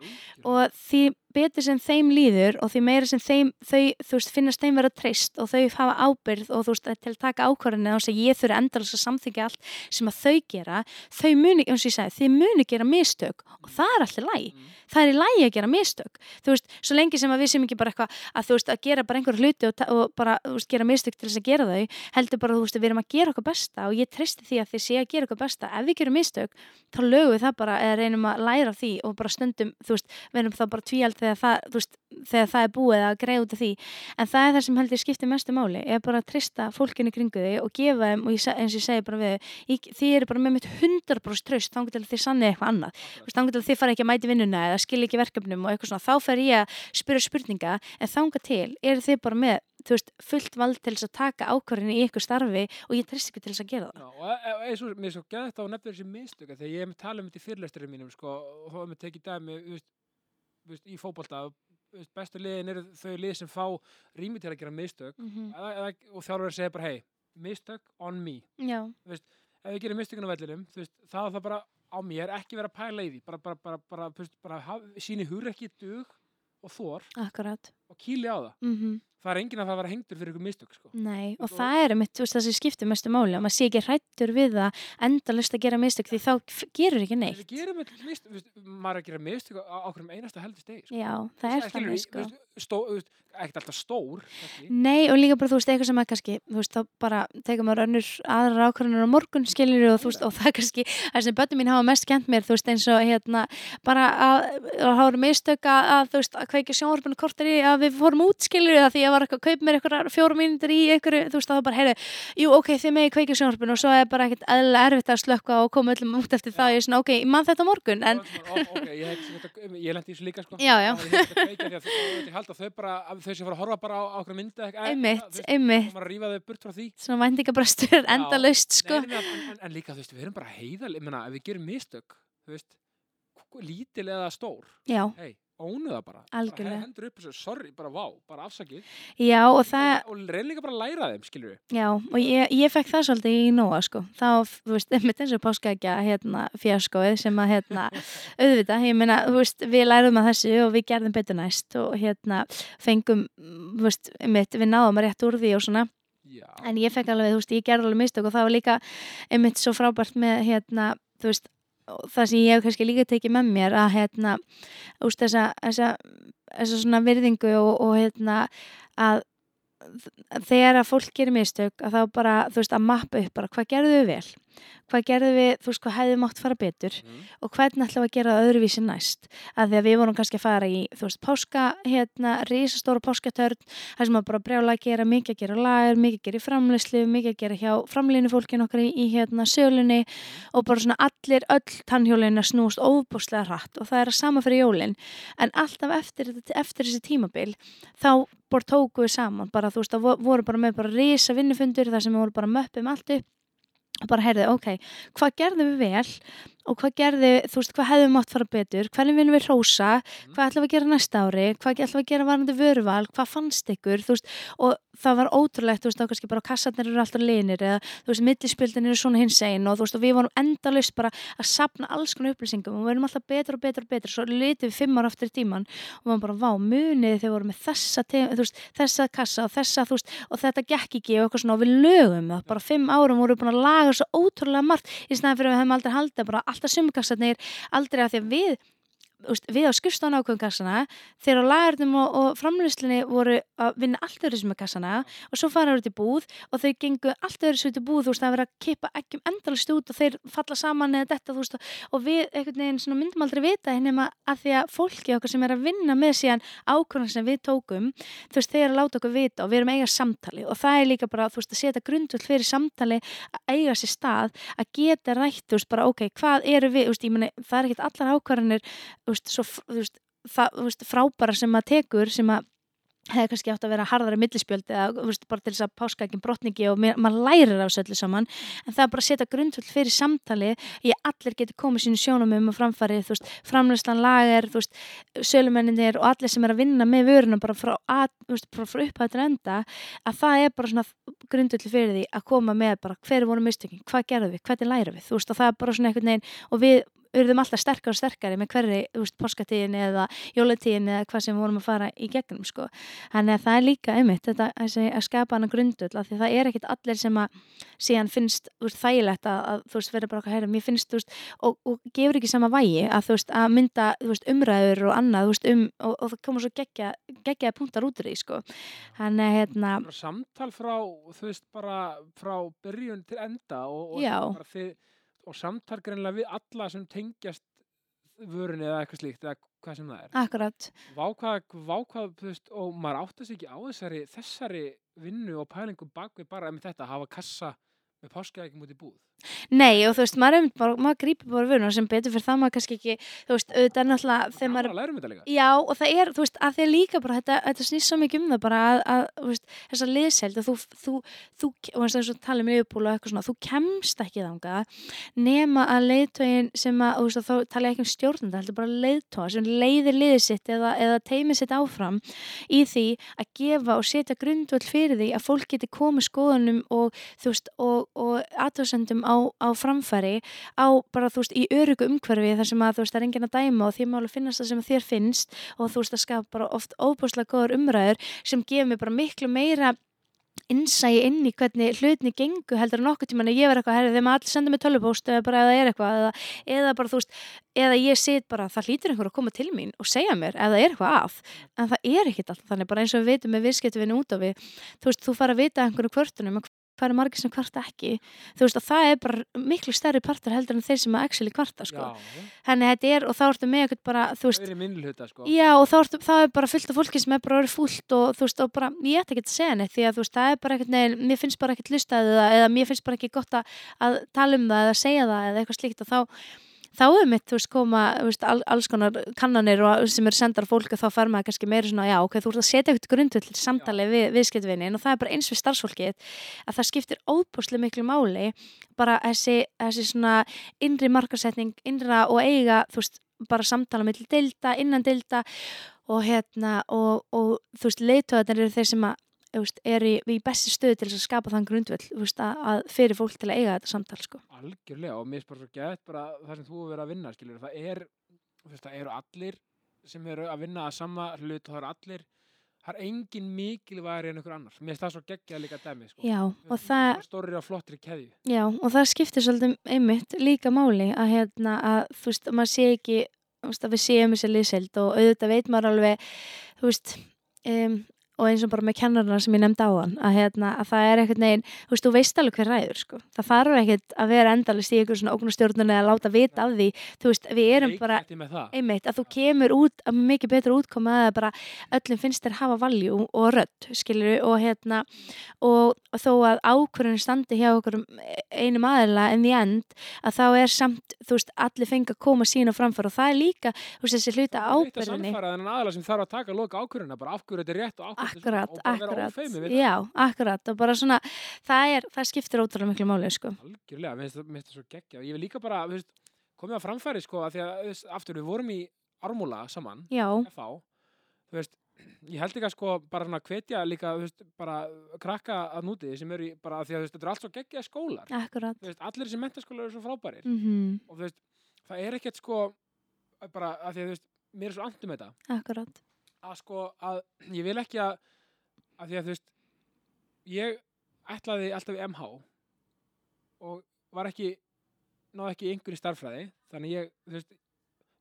og því betur sem þeim líður og því meira sem þeim, þau, þú veist, finnast þeim vera treyst og þau hafa ábyrð og þú veist, til að taka ákvarðinu og þess að ég þurfi endalast að samþykja allt sem að þau gera, þau muni, eins og ég segi, þau muni gera mistök og það er alltaf læg, mm. það er í lægi að gera mistök, þú veist, svo lengi sem að við sem ekki bara eitthvað að þú veist, að gera bara einhver hluti og, og bara, þú veist, gera mistök til þess að gera þau, heldur bara, þú veist, við erum að gera okkur besta og ég treysti því að þið sé að gera okkur besta, ef við gerum mistök, þá lögum við það bara þú veist, þegar það, veist, þegar það er búið að greið út af því en það er það sem heldur skiptir mestu máli er bara að trista fólkinni kringu því og gefa þeim og ég, eins og ég segi bara við því er bara með mitt 100% tröst þá getur þið sannið eitthvað annað þá getur þið fara ekki að mæti vinnuna eða skilja ekki verkefnum og eitthvað svona þá fer ég að spyrja spurninga en þánga til er þið bara með þú veist, fullt vald til þess að taka ákvarðinu í ykkur starfi og ég trist ekki til þess að gera það. Já, og eins og mér er svo gæðt á nefnir þessi minnstök þegar ég hef með talað um þetta í fyrirlesturinn mínum sko, og þá hef með tekið dæmi í fókbalta bestu liðin eru þau lið sem fá rými til að gera mistök. Mm -hmm. eða, og þjálfur segir bara hei, mistök on me. Veist, ef við gerum mistökun á vellinum þá er það bara á mér ekki vera pæla í því. Bara, bara, bara, bara, síni húr ekki dug og þór Akkurat. Og kýli á það mm -hmm. það er enginn að það vera hengdur fyrir ykkur mistök sko. Nei, og Og- það er mitt, þú veist, það sem skiptir mestu máli að maður sé ekki hrættur við það endalust að gera mistök því þá gerur ekki við neitt. gerum öll mistök, við, maður að gera mistök á okkur um einasta heldur stegi sko. Já, það er þannig, sko. ekkert alltaf stór kannski. Nei, og líka bara, þú veist, eitthvað sem að kannski, þú veist, þá bara tekur maður önnur aðra ákvarðanir á morgun, skiljur og þú veist, og það kannski, það sem börnum mín hafa mest kent mér, þú veist, eins og hérna, bara að, að hafa mistök að, þú veist, að kveikja sjónvarpinu kortir í að við fórum út, skiljur það, því ég var eitthvað að kaupa mér eitthvað fjórum mínútur í einhverju, þú veist, þá bara, heyrðu, jú, ok, þið megi kveikja sjónvarpinu og svo er bara ekkert eðlilega erfitt að slökka og koma öllum út eftir það, ég er svona, ok, ég man þetta morgun, en, Ó, ok, ég lendi í þessu líka sko. Já, já. Að þau- að bara, að þau sem fara að horfa bara á okkur eitthvað, einmitt, einmitt, og að svona væntingabrestur endalaust, sko. En, líka, þú veist, við erum bara heiðal, lítil eða stór, hei, ónu það bara. Algjörlega. Bara hendur upp þessu, sorry, bara vá, bara afsakið. já, og það, Og, og reyn líka bara læra þeim, skilur við. Já, og ég, ég fekk það svolítið í Nóa sko. Þá, þú veist, eins og páskaækja hérna, fjaskóið sem að hérna, auðvitað, ég meina, þú veist, við lærum að þessu og við gerðum betur næst og hérna fengum, þú veist, einmitt, við náðum að rétt úr því og svona Já. en ég fekk alveg, þú veist, ég gerði alveg mistök og það var líka einmitt svo frábært með hérna, þú veist, og það sem ég hef kannski líka tekið með mér að hérna, veist, þessa, þessa, þessa svona virðingu og, og hérna að þegar að fólk gerir mistök að þá bara, þú veist, að mappa upp bara hvað gerðu við vel, hvað gerðu við þú veist, hvað hefði mátt fara betur Mm. og hvernig ætlum við að gera það öðruvísi næst? Að því að við vorum kannski að fara í þú veist, páska, hérna, risastóra páskatörn þar sem að bara brjála að gera mikið að gera lagur, mikið að gera í framleyslu mikið að gera hjá framlínu fólkin okkar í, í hérna sölunni og bara svona allir öll tannhjólin að snúast óbúslega hratt og það er að sama fyrir jólin. En alltaf eftir, eftir þessi tímabil þá bara tóku við saman. Bara þú veist, það vo- voru bara með bara risa vinnufundur þar sem við voru bara möppum allt upp bara heyrðu, ok, hvað gerðum við vel og hvað gerði, þú veist, hvað hefðum mátt fara betur, hvernig vinnum við hrósa? Hvað ætlum við að gera næsta ári, hvað ætlum við að gera varandi vöruval, hvað fannst ykkur? Þú veist, og það var ótrúlegt þú veist, þá kannski bara kassarnir eru alltaf linir eða þú veist, millispildin eru svona hins einn og þú veist, og við vorum endalaust bara að sapna alls konar upplýsingum og við erum alltaf betur og betur og betur, svo litið við fimm ára aftur í tíman og við varum bara, vá, munið þegar vorum með þessa, veist, þessa kassa og þessa, þú veist, og þetta gekk ekki og eitthvað svona. Og við lögum það, bara fimm árum vorum við búin að laga svo ótrúlega margt í snæðan fyrir að við hefum aldrei haldið bara alltaf sumkassarnir, aldrei að því að við úst, við á skrifstofan ákveðum kassana þegar á lagarnum og, og framlýslinni voru að vinna allt öðru sem með kassana og svo fara út í búð og þau gengu allt öðru sem í búð, þú veist, það er verið að kippa ekki endalist út og þeir falla saman eða þetta, þú veist, og við einhvern veginn myndum aldrei vita nema að því að fólki okkar sem er að vinna með síðan ákvörðan sem við tókum, þú veist, þeir að láta okkur vita og við erum að eiga samtali og það er líka bara, þú veist, að setja grundvöld fyrir samtali að eiga sér stað, að geta rætt, þú veist, bara, ok, hvað eru við, veist, meni, það er ekkert allar ákvarðanir, þú veist, svo, veist, það, veist, frábæra sem að tekur, sem að hefði kannski átt að vera harðari millispjöld eða veist, bara til þess að páskakin brotningi og maður lærir af þessu öllu saman. En það er bara að setja grundvöld fyrir samtali í að allir geti komið sínu sjónum um og framfæri, þú veist, framlæslan lager þú veist, sölumenninir og allir sem er að vinna með vöruna bara frá, að, frá, til enda að það er bara svona grundvöld fyrir því að koma með bara hver voru mistökin, hvað gerðum við, hvernig lærum við þú veist, og það er bara svona einhvern veginn og við urðum alltaf sterkar og sterkari með hverri, þú veist, páskatíðin eða jólatíðin eða hvað sem við vorum að fara í gegnum, sko. Þannig að það er líka einmitt þetta að skapa hana grundull af því það er ekkit allir sem að síðan finnst, veist, þægilegt að, að þú veist, vera bara okkar herra, mér finnst, þú veist, og, og gefur ekki sama vægi að, þú veist, að mynda, veist, umræður og annað, þú veist, um, og, og það koma svo geggja, geggjaði punktar út úr því, sko. Þannig, að, hérna, samtal frá, þú veist, bara frá byrjun til enda og, og, og samtal greinlega við alla sem tengjast vörunni eða eitthvað slíkt eða hvað sem það er. akkurat, Vákvað, vákvað, þú veist, og maður áttast ekki á þessari, þessari vinnu og pælingu bakvið bara með þetta að hafa kassa með páskaækjum út í búð. Nei, og þú veist, maður, bara, maður grípur bara vöruna sem betur fyrir það maður kannski ekki, þú veist, auðvitað er náttúrulega þegar Maður maður að læra um þetta líka. Já, og það er, þú veist, að að líka bara þetta, þetta snýst svo mikið um það bara að, að þú veist, þessa liðseld að þú, þú, þú, og eins og þess að tala um liðupúl og eitthvað svona, þú kemst ekki þanga nema að leiðtógin sem að, þú veist, að þá tala ég ekki um stjórnanda, heldur bara leiðtóa sem leiðir liðið sitt eða, eða teimið sitt áfram í því að gefa og setja grundvöld fyrir því að fólk geti komið skoðunum og, þú veist, og, og aðtöðsendum á á, á framfæri á bara, þú veist, í örugu umhverfi þar sem að, þú veist, það er enginn að dæma og því máli finnast það sem þér finnst og þú veist, það skapa bara oft óbúslega góður umræður sem gefur mér bara miklu meira innsægi inn í hvernig hlutni gengu heldur en okkur tíman að ég verð eitthvað herri þegar maður allir senda mig tölvupóst eða bara eða er eitthvað eða, eða bara þú veist, eða ég sit bara það hlýtur einhver að koma til mín og segja mér það er eitthvað að, en það er ekkit alltaf þannig bara eins og við veitum með viðskiptvinni út á við þú veist, þú fara að vita einhverju kvörtunum hvað er margir sem kvarta ekki þú veist og það er bara miklu stærri partur heldur en þeir sem að actually kvarta sko. henni þetta er og þá ertu með eitthvað bara þú veist, hluta, sko. já og þá ertu, þá er bara fullt af fólki sem er bara orðið fúlt og þú veist og bara ég ætti ekki að segja neitt því að þú veist það er bara eitthvað neil, mér finnst bara ekkert lustaðið það eða mér finnst bara ekki gott að, að tala um það eða segja það eða eitthvað slíkt og þá þá er mitt, þú veist, koma veist, all, alls konar kannanir og, sem eru sendar fólk og þá fær maður kannski meira svona, já, ok, þú ert að setja eitthvað grundvill til samtali við viðskiptvinnin og það er bara eins við starfsfólkið að það skiptir óbúslega miklu máli bara þessi, þessi svona innri markasetning, innra og eiga, þú veist, bara samtala með dilda, innan dilda og hérna og, og þú veist, leiðtöðarnir eru þeir sem að er í, í besti stöðu til að skapa þann grundvöld veist, að fyrir fólk til að eiga þetta samtal sko. Algjörlega og mér bara svo gæt bara það sem þú verið að vinna skilur, það, er, veist, það eru allir sem eru að vinna að sama hlut og það eru allir það er engin mikilvægri en einhver annar mér finnst það svo geggjað líka dæmi sko. já, og það stórir á flottri keði já, og það skiptir svolítið einmitt líka máli að, hérna, að þú veist, maður sé ekki veist, að við séum þessi liðseld og auðvitað veit maður alveg þú veist um, og eins og bara með kennarna sem ég nefndi á hann að, hérna, að það er eitthvað neginn, þú veist, þú veist alveg hver ræður sko. það þarf ekkert að vera endalist í einhver svona ógnustjórnun eða láta vita af því. Þú veist, við erum bara einmitt að þú kemur út að mikið betra útkoma að bara öllum finnst þér hafa valjú og rött, skilur og hérna og, og þó að ákvörðinu standi hjá okkur einum aðila en því end að þá er samt, þú veist, allir fengi að koma sína framfara og það er líka, þú veist, þessi hluta ábyrðinni Akkurat, akkurat, já, akkurat. Og bara svona, það er, það skiptir ótrúlega miklu máli, sko. Algjörlega, mér finnst það svo geggja ég vil líka bara, veist, komið að framfæri, sko, að því að, aftur við vorum í armúla saman, já, FH, veist, ég held ekki að sko bara svona hvetja líka, veist, bara krakka að núti sem eru bara því að þetta er allt svo geggja skólar, akkurat, allir þessi mentaskólar eru svo frábærir. Mm -hmm. og það er ekkert sko, bara að því að mér er svo andum þetta, akkurat að sko að ég vil ekki að að því að þú veist ég ætlaði alltaf í MH og var ekki náðu ekki einhverjum starfræði þannig ég, þú veist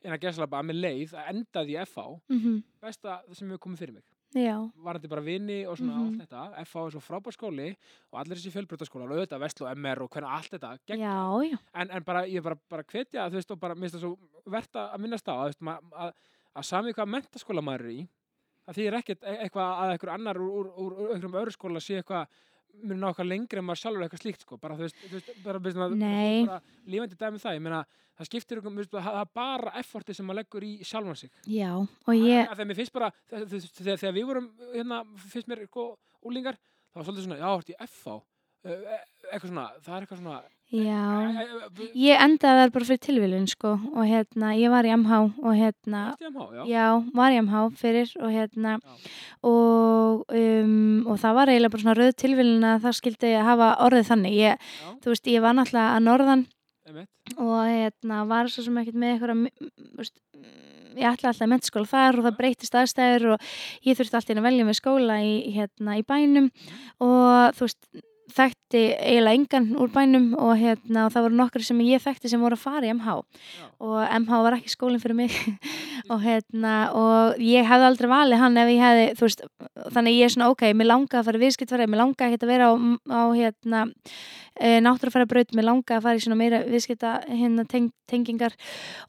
en að gæsla bara með leið að endaði í FH mm -hmm. besta sem hefur komið fyrir mig Já. var þetta bara vini og svona Mhm. allt þetta FH er svo frábær skóli og allir þessi fjölbrötaskólar og auðvitað Veslu og MR og hvernig allt þetta Já, já, en, en bara ég bara, bara hvetja þú veist og bara minnst það svo verðt að minnast á að, ma- að, að sami hvað mentaskóla maður er í það þýðir ekkert e- eitthvað að eitthvað annar úr, úr, úr, einhverjum öðru skóla sé eitthvað mun ná eitthvað lengri en maður sjálfur eitthvað slíkt sko. Bara þú veist, þú veist bara, veist, maður, bara lífandi dæmi um það, ég meina það skiptir ykkur, veist, það er bara efforti sem maður leggur í sjálfan sig. Já ég, þegar mér finnst bara, þegar, þegar, þegar við vorum hérna, finnst mér sko úlingar það var svolítið svona, já, þetta í FH uh, eitthvað svona, það er eitthvað svona já. Ég endaði þar bara fyrir tilvílun, sko og hérna, ég var í MH og hérna í MH, já, Já, var ég MH fyrir og hérna og, um, og það var eiginlega bara svona rauð tilvílun að það skildi að hafa orðið þannig. Ég, já, þú veist, ég var náttúrulega að norðan einmitt. og hérna var svo sem ekkert með eitthvað ég ætla alltaf að mentaskóla þar og það breytist aðstæður og ég þurfti alltaf að velja með skóla í, hérna, í bænum og þú veist þekkti eiginlega engan úr bænum og, hérna, og það voru nokkri sem ég þekkti sem voru að fara í MH Já. og MH var ekki skólinn fyrir mig. Og, hérna, og ég hefði aldrei valið hann ef ég hefði veist, þannig ég er svona ok, mér langa að fara í viðskiptfæri mér langa ekki að vera á, á hérna, e, náttúrufæra braut mér langa að fara í svona meira viðskipta hérna, teng, tengingar.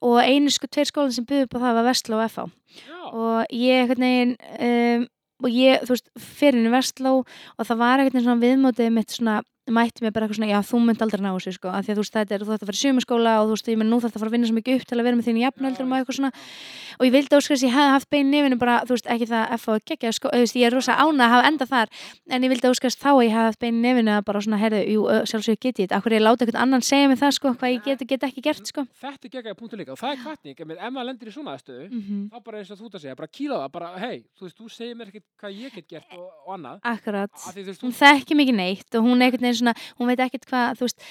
Og einu sko tveir skólinn sem byggði upp á það var Vestló og FH Já, og ég veginn um, og ég, þú veist, fyrir í Vestló og það var einhvern veginn svona viðmótið mitt svona, mætti mér bara eitthvað svona, já, þú mynd aldrei ná þessu, sko, af því að þú veist, þetta er, þú ætti að fara í sumaskóla og þú veist, ég menn nú þarf að fara að vinna svo mikið upp til að vera með þín í jafnöldrum og eitthvað svona. Og ég vildi óskast, ég hefði haft bein nefinu bara, þú veist, ekki það að fá að gegja, sko, þú veist, ég er rosa ána að hafa enda þar, en ég vildi óskast þá að ég hefði haft bein nefinu að bara svona, herðu, jú, sjálfsög get ég þetta, akkur ég láta einhvern annan segja mig það, sko, hvað ég get get ekki gert, sko. þetta er geggjað punktur líka og það er kvartning, ef maður lendir í svona aðstöðu Mm þá bara eins og þú ert að segja, bara kýla á það bara, hei, þú veist, þú segir mér ekkert hvað ég get gert og, og annað. Akkurat. að því þú veist, Hún þekki mikið neitt og hún einhvern veginn svona, hún veit ekkert hvað, þú veist,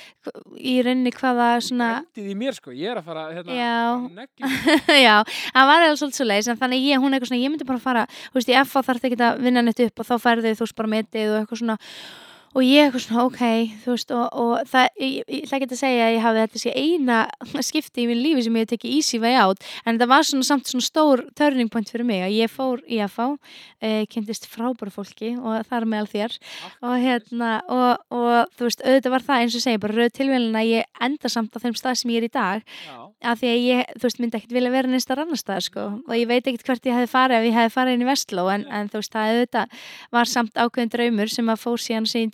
í rauninni hvaða svona, Endið í mér sko, ég er að fara hérna, Já. negli já, það var eða svolítið svo leiðis, en þannig ég, hún eitthvað svona, ég myndi bara fara, þú veist, í FA þarf ekki að vinna neitt upp og þá færðu þú veist bara metið og eitthvað svona, og ég eitthvað svona, ok, þú veist, og, og það, ég, ég ætla ekki að segja að ég hafi þetta sé eina skipti í minn lífi sem ég hef tekið easy way out, en þetta var svona samt svona stór turning point fyrir mig, að ég fór í að fá, e, kynntist frábæru fólki og það er meðal þér, og hérna, og, og þú veist, auðvitað var það eins og segi, bara rauð tilvælin að ég enda samt á þeim stað sem ég er í dag, Já, af því að ég, þú veist, myndi ekkert vilja vera neist að annar stað, sko, og ég veit ekkert hvert ég hefði farið ef ég hefði farið inn í Vestló, en, en þú veist, það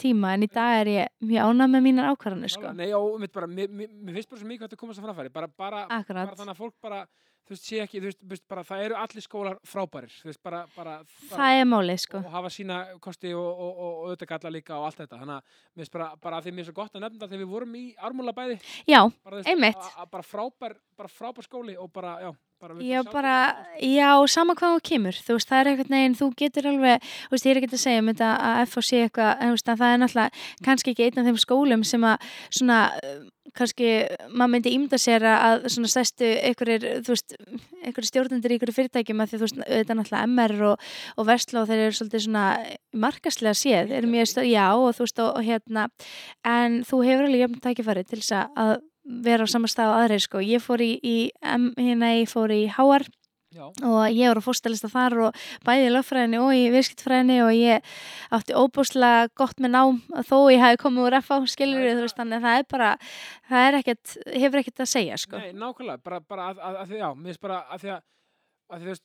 tíma, en í dag er ég mjög ánað með mínar ákvarðanir, sko. Nei, bara, mér, mér, mér finnst bara svo mikið að komast að framfæri, bara, bara, bara þannig að fólk bara, þú veist, sé ekki, þú veist, bara það eru allir skólar frábærir, þú veist, bara, bara, Það er málið, sko. og hafa sína kosti og, og, og, og auðvitað galla líka og allt þetta, þannig að mér finnst bara, bara að því mér er svo gott að nefna það þegar við vorum í Ármúla bæði, Já, bara, veist, Einmitt. að- að bara frábær, bara frábær skóli og bara, já, bara Já, bara, já, sama hvað þú kemur, þú veist, það er eitthvað neginn, þú getur alveg, þú veist, ég er ekki að segja um þetta að F og sé eitthvað, en þú veist, að það er náttúrulega kannski ekki einn af þeim skólum sem að svona, kannski maður myndi ímda sér að- svona stæstu einhverjir, þú veist, einhverjir stjórnendur í einhverju fyrirtækjum að því þú veist, auðvitað náttúrulega MR og, og Vestló þeir eru svolítið svona markaslega séð, eru mjög stóð, já, og þú veist, og, og hérna, en þú hefur alveg jöfn tækifæri til þess að- vera á sama stað á aðri, sko, ég fór í, í hérna, ég fór í HR Já, og ég var á fórstalista þar og bæði í lögfræðinni og í viðskiptfræðinni og ég átti óbúslega gott með nám þó ég hafi komið úr FH skilur Nei, þú veist þannig að það er bara það er ekkert, hefur ekkert að segja sko. Nei, nákvæmlega, bara, bara að, að, að því, já, mér finnst bara að því að, að því,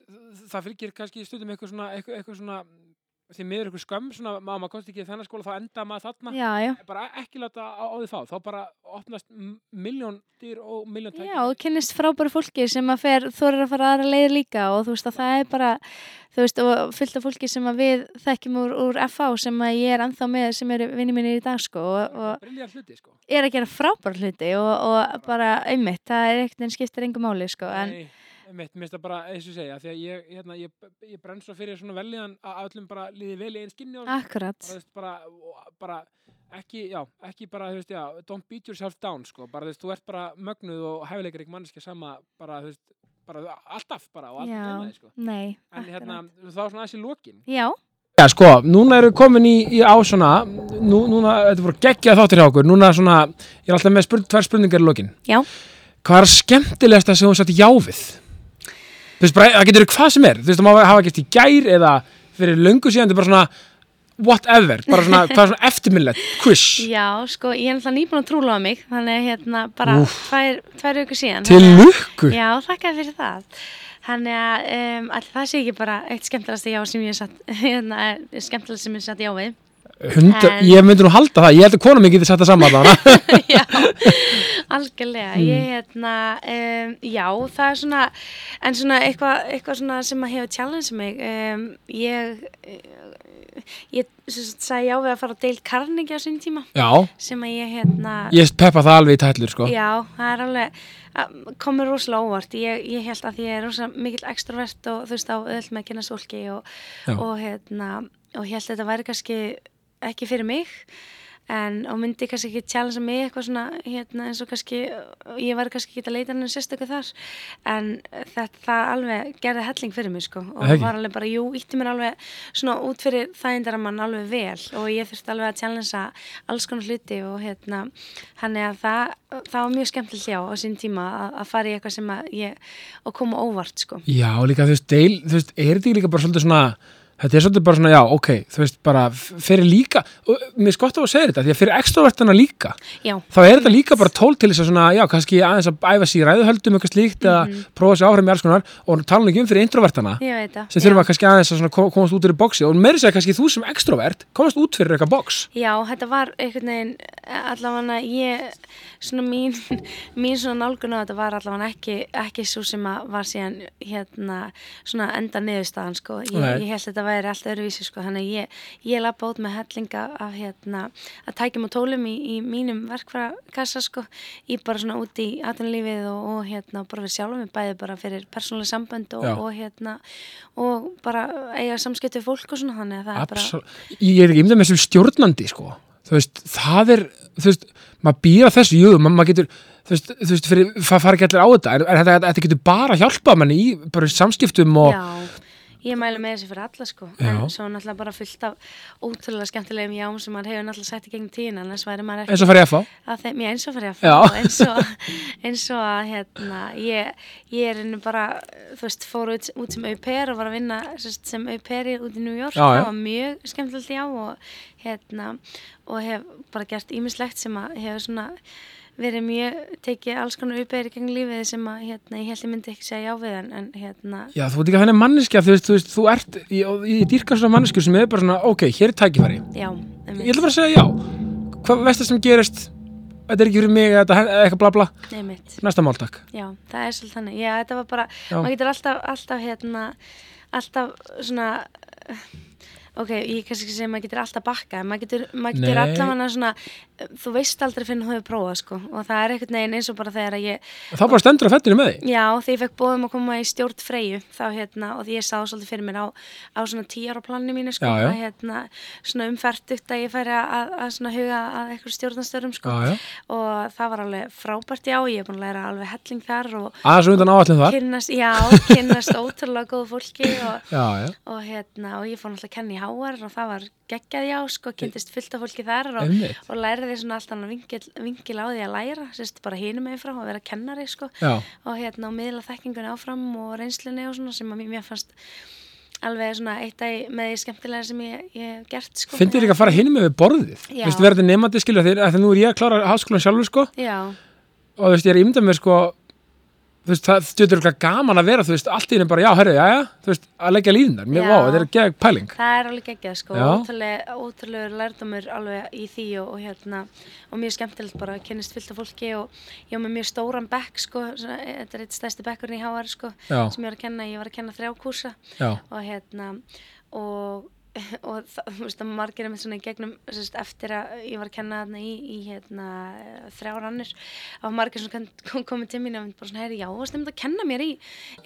það fylgir kannski stundum eitthvað svona, eitthvað, eitthvað svona, því miður eitthvað skömm, svona, maður, komst ekki í þennan skóla, þá enda maður þarna, já, já, bara ekki láta á, á því fá, þá bara opnast miljón dýr og miljón já og kynnist frábæru fólki sem að fer þorir að fara aðra leiðir líka og þú veist að það er bara þú veist og fullt af fólki sem að við þekkjum úr, úr FH sem að ég er anþá með sem eru vinni mínir í dag sko og, og hluti, sko. er að gera frábæru hluti og, og bara einmitt, það er ekkert en skiptir engum máli sko en Nei, mitt, mér finnst það bara, eins og segja, því að ég, hérna, ég, ég brenn svo fyrir svona velliðan að öllum bara líði vel í einn skinni og bara, akkurat þú veist, bara, og bara, ekki, já, ekki bara, þú veist, já, don't beat yourself down, sko, bara, þú veist, þú ert bara mögnuð og hefileikar ekki manneskja sama, bara, þú veist, bara, alltaf, bara, og alltaf Já. því, sko. Nei, En hérna, akkurat. þá svona aðeins í lokin. Já, Já, sko, núna erum við komin í, í á svona, nú, núna, þetta voru geggjað þáttir hjá okkur, núna svona, ég er alltaf með spurning, tvær spurningar í lokin. já, Hvað er skemmtilegasta sem þú satt já við? Þú veist, bara, það getur verið hvað sem er, þú veist, það má hafa gert í gær eða fyrir löngu síðan, þetta er bara svona whatever, bara svona, hvað er svona eftirminnlegt, quiz, já, sko, ég er náttúrulega nýbúin að trúla á mig, þannig hérna bara tvær, tvær vikur síðan. til lukku. Já, þakka fyrir það. Þannig að um, allir það sé ekki bara eitt skemmtilegast já sem ég satt, hérna, skemmtilegast sem ég satt já við. Hundar, En- ég myndi nú halda það, ég held að kona mig getið sett það saman þarna. já, algjörlega. Mm. Ég, hérna, um, já, það er svona, en svona eitthvað, svona sem að hefur challenge mig. Um, ég, ég sagði já við að fara á Dale Carnegie á sín tíma, Já, sem að ég, hérna, ég peppa það alveg í tætlur, sko. Já, það er alveg, að- komur rosalega óvart. Ég, ég held að því ég er rosalega mikill extrovert og þú veist á öll með að kynna fólki og, og hérna, og ég held að þetta væri kannski ekki fyrir mig en og myndi kannski ekki challengea mig eitthvað svona hérna eins og kannski ég væri kannski ekki að leita henni sérstöku þar. En þetta það alveg gerði helling fyrir mig sko. Og ekki? var alveg bara, jú, ítti mér alveg svona út fyrir þægindaramann alveg vel. Og ég þurfti alveg að challengea alls konar hluti og hérna þannig að það, það var mjög skemmtileg hjá á sín tíma að, að fara í eitthvað sem að ég og koma óvart sko. Já, líka, þú veist, deil, þú veist, er þetta líka bara svolítið svona, þetta er svolítið bara svona, já, ok, þú veist, bara fyrir líka, og mér er gott að segja þetta, því að fyrir extrovertana líka, Já, þá er þetta líka bara tól til þess að svona, já, kannski aðeins að æfa sér í ræðuhöldum eitthvað slíkt eða prófa sér áhrifum í alls konar og tala ekki um fyrir introvertana sem þurfa kannski aðeins að svona ko- komast út úr í boxi og meiri segja kannski þú sem extrovert komast út fyrir eitthvað box. Já, þetta var einhvern veginn allavega ég, svona mín mín svona nálgun á þetta var allavega ekki, ekki svo sem að var síðan hérna svona enda niðurstaðan sko, ég, ég held að þetta væri allt öðruvísi sko, þannig að ég, ég lappa út með hellinga af hérna að tækjum og tólum í, í mínum verkfrakassa sko, í bara svona út í atvinnulífið og, og hérna bara við sjálfum mig bæði bara fyrir persónuleg sambönd og, og hérna og bara eiga samskipti við fólk og svona þannig að það er bara Absol ég er ekki ymdað með sem stjórnandi, sko. Þú veist, það er þú veist, maður býra þessu, jú, ma- maður getur þú veist, þú veist, fyrir, það fara ekki allir á þetta en, en þetta, þetta getur bara hjálpað manni í bara samskiptum og Já, ég mælu með þessi fyrir alla sko Já. en svo náttúrulega bara fullt af ótrúlega skemmtilegum jám sem maður hefur náttúrulega sett í gegnum tíðin annars væri maður ekki eins og að þeim, ég eins og fyrir Já. fá eins og, eins og að hérna, ég, ég er bara þú veist, fór út, út sem au pair og var að vinna sérst, sem au pair í- út í New York Já, já. það var mjög skemmtilegt já og hérna og hef bara gert ímislegt sem að hefur svona verið mjög, tekið alls konar í gegn lífið sem að hérna, ég held ég myndi ekki segja já við en, en hérna. Já, þú ert ekki þannig manneskja, þú veist, þú veist, þú ert í, í dýrka svona mannesku sem er bara svona, ok, hér er tækifæri. Já, ég ætla bara að segja já. Hvað veist það sem gerist? Þetta er ekki fyrir mig, þetta er eitthvað bla bla. Næsta mál, takk Já, það er svolítið þannig. Já, þetta var bara, Já. maður getur alltaf, alltaf hérna, alltaf svona, ok, ég kannski ekki segja maður getur alltaf bakka, maður getur, maður getur allavega svona, þú veist aldrei fyrir þú hefur prófað, sko, og það er einhvern veginn eins og bara þegar að ég, þá bara stendur á fettinu með því já, þegar ég fekk bóðum að koma í stjórn Freyju, þá hérna, og því ég sá svolítið fyrir mér á, á svona tíara planni mínu, sko, Já, já. að hérna, svona umferdugt að ég færi að, að svona huga að eitthvað stjórnastörum, sko, já, já. og það var alveg frábært, já, ég er búin að læra alveg helling þar og aðeins undan áallin þar. kynnast, já, kynnast ótrúlega góðu fólki og, já, já, og hérna, og ég fór náttúrulega að kenna í HR og það var geggjað já, sko, kynntist fullt af fólki þar og, og læriði svona alltaf vingil, vingil á því að læra, sérst, bara hinum með frá og vera kennari, sko, já, og hérna, og miðla þekkingunni áfram og reynslunni og svona sem að mér, fannst alveg svona eitt af með því skemmtilega sem ég, ég hef gert, sko. finnst þér ekki að fara hinum með borðið. Þú veist, verður þetta nefandi skilja þegar nú er ég að klára háskólan sjálfur sko, Já, og þú veist, ég er ímyndað mér sko veist, það stjórnur eitthvað gaman að vera þú veist, allt í henni bara, já, herri, já, já þú veist, að leggja líðindar, mér, Já. vá, þetta er gegn pæling. Það er alveg geggjað sko, ótrúlega, ótrúlega lærdómur alveg í því og, og hérna og mjög skemmtilegt bara að kynnast fullt af fólki og ég var með mjög stóran bekk sko, svona, þetta er eitt stærsti bekkurinn í HR sko, Já. sem ég var að kenna, ég var að kenna þrjá kúrsa já, og hérna og og það, þú veist að margir er með svona í gegnum sérst, eftir að ég var að kenna þarna í, í hérna, þrjár annir og margir svona kom, komið til mín og bara svona, heyri, já, þú veist, að kenna mér í,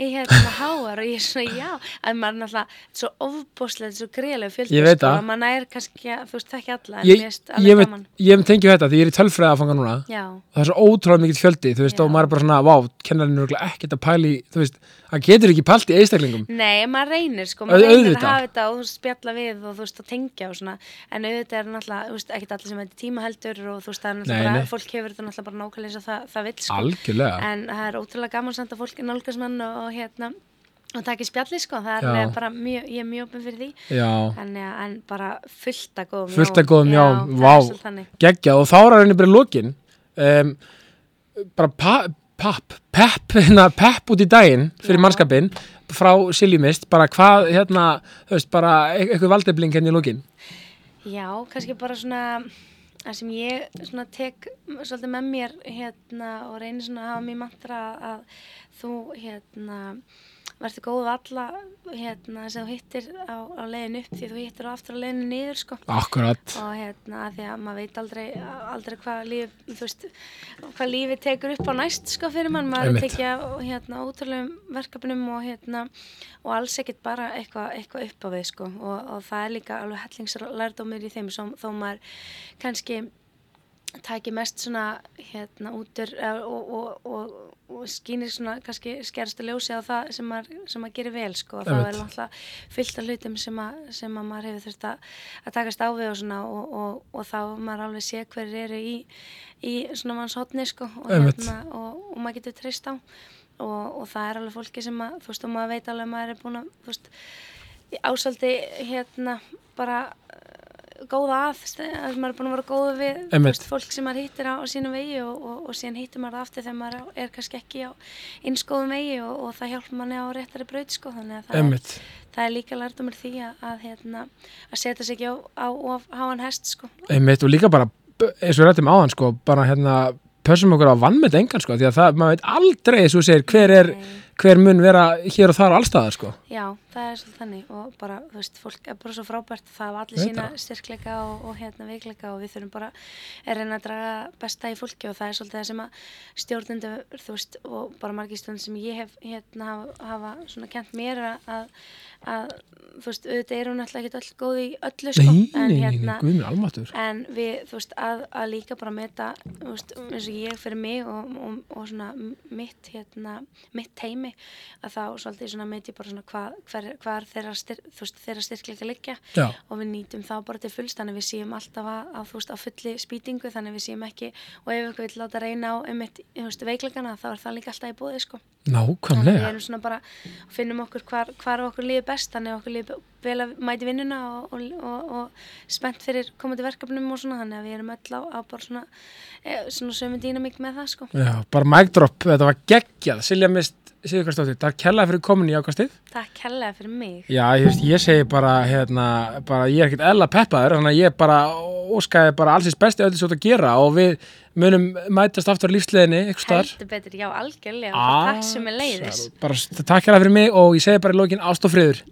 í hérna háar og ég er svona, já að maður er náttúrulega svo ofbúslega svo greiðlega Ég veit sko, það. að maður er kannski, þú veist, þekki alla en ég, ég, alveg gaman ég hef tengið þetta því ég er í tölfræði að fanga núna Já, það er svo ótrúlega mikill fjöldi, þú veist, Já. og maður er bara svona, vá, er veist, hann getur ekki pælt í einstaklinglingum. Nei, maður reynir sko, maður reynir að hafa þetta og veist, spjalla við og þú veist, að tengja og svona, en auðvitað er náttúrulega, þú veist, ekkert allir sem heitir tíma heldur og þú veist, það er náttúrulega Nei, bara, nei. fólk hefur þetta náttúrulega bara nákvæmlega eins og það, það vill sko, Algjörlega. en það er ótrúlega gaman samt að fólk er nálgasmann og, og hérna, og takk í spjalli sko, það er Já. alveg bara mjög, ég er mjög opinn fyrir því, Já, en, ja, en bara fullt að góðum Fullt af góðum já, það vá. er svolítið þannig. geggjað og þá er henni bara lokin, um, bara pa, papp, pepp, hérna, pepp út í daginn fyrir Já. Mannskapin frá Siljumist, bara hvað, hérna, þú veist, bara e- eitthvað valdefling henni í lokin. Já, kannski bara svona það sem ég svona tek svolítið með mér hérna og reynir svona að hafa mér mantra að þú hérna verður góð alla hérna sem þú hittir á, á leiðin upp því þú hittir á aftur á leiðinu niður sko. Akkurat. og hérna því að maður veit aldrei aldrei hvað líf þú veist hvað lífið tekur upp á næst sko fyrir mann. Maður tekja hérna ótrúlegum verkefnum og hérna og alls ekkert bara eitthvað eitthva upp á við sko. Og, og það er líka alveg hellingslærdómir í þeim svo, þó maður kannski tæki mest svona hérna útur og, og, og, og skýnir svona kannski skerstu ljósi á það sem maður, gerir vel sko. Og það er náttúrulega fullt af hlutum sem, að, sem að maður hefur þurft að, að takast á við og svona og, þá maður alveg sé hverju eru í, í svona manns hotni sko og, hérna, og, og maður getur treyst á. Og, og það er alveg fólki sem að þú veist og maður veit alveg að maður er búin að þú veist ásaldi hérna bara góða að, að maður er búin að vera góða við veist, fólk sem maður hittir á, á sínum vegi og, og, og síðan hittir maður það aftur þegar maður er, kannski ekki á eins góðum vegi og, og það hjálpar manni á réttari braut sko þannig að það er, það er líka lærdómur því að, að, hérna, að setja sig ekki á, á of háan hest sko. Einmitt og líka bara, eins og við rættum áðan, sko, bara hérna, pössum okkur á vannmynd engan, sko, því að það, maður veit aldrei, eins og segir, hver er, Nei. Hver mun vera hér og þar og allstaðar sko. Já, það er svolítið þannig og bara, þú veist, fólk er bara svo frábært það hafa allir Veit sína styrkleika og, og hérna veikleika og við þurfum bara að reyna að draga besta í fólki og það er svolítið það sem að stjórnendur, þú veist, og bara margir stjórnendur sem ég hef hérna hafa, hafa svona kent mér að, að, þú veist, auðvitað er hún alltaf ekki öll góð í öllu sko, Nei, en hérna nei, en við, þú veist, að, að líka bara meta, þú veist, eins og ég fyrir mig og, og, og svona mitt, hérna, mitt teimi að þá svolítið svona meti bara svona hvað hver, hvar þeirra, styr, veist, þeirra styrkleika liggja. Já, og við nýtum þá bara til fulls þannig við séum alltaf að, að, þú veist, á fulli spýtingu þannig við séum ekki og ef eitthvað vil láta reyna á einmitt, þú veist, veikleikana þá er það líka alltaf í bóði, sko. Þannig að við nákvæmlega. erum svona bara finnum okkur hvar, hvar okkur líður best þannig okkur líður vel að mæti vinnuna og, og, og, og spennt fyrir komandi verkefnum og svona þannig að við erum öll á, á bara svona, e, svona sömu dýnamík með það sko. Já, bara mic drop, þetta var geggjað. Silja Mist, Sigurkarsdóttir, það er kellaði fyrir komin í ákastið. Takk hellega fyrir mig. Já, ég, ég segi bara, hérna, bara, ég er ekkert ella peppaður, þannig að ég bara óskaði bara allsins besti öllu svo að gera og við munum mætast aftur lífsleginni, eitthvað starf. Heldur betur, já algjörlega, takk sem er leiðis. Bara takk hérna fyrir mig og ég segi bara í lókin ást og friður.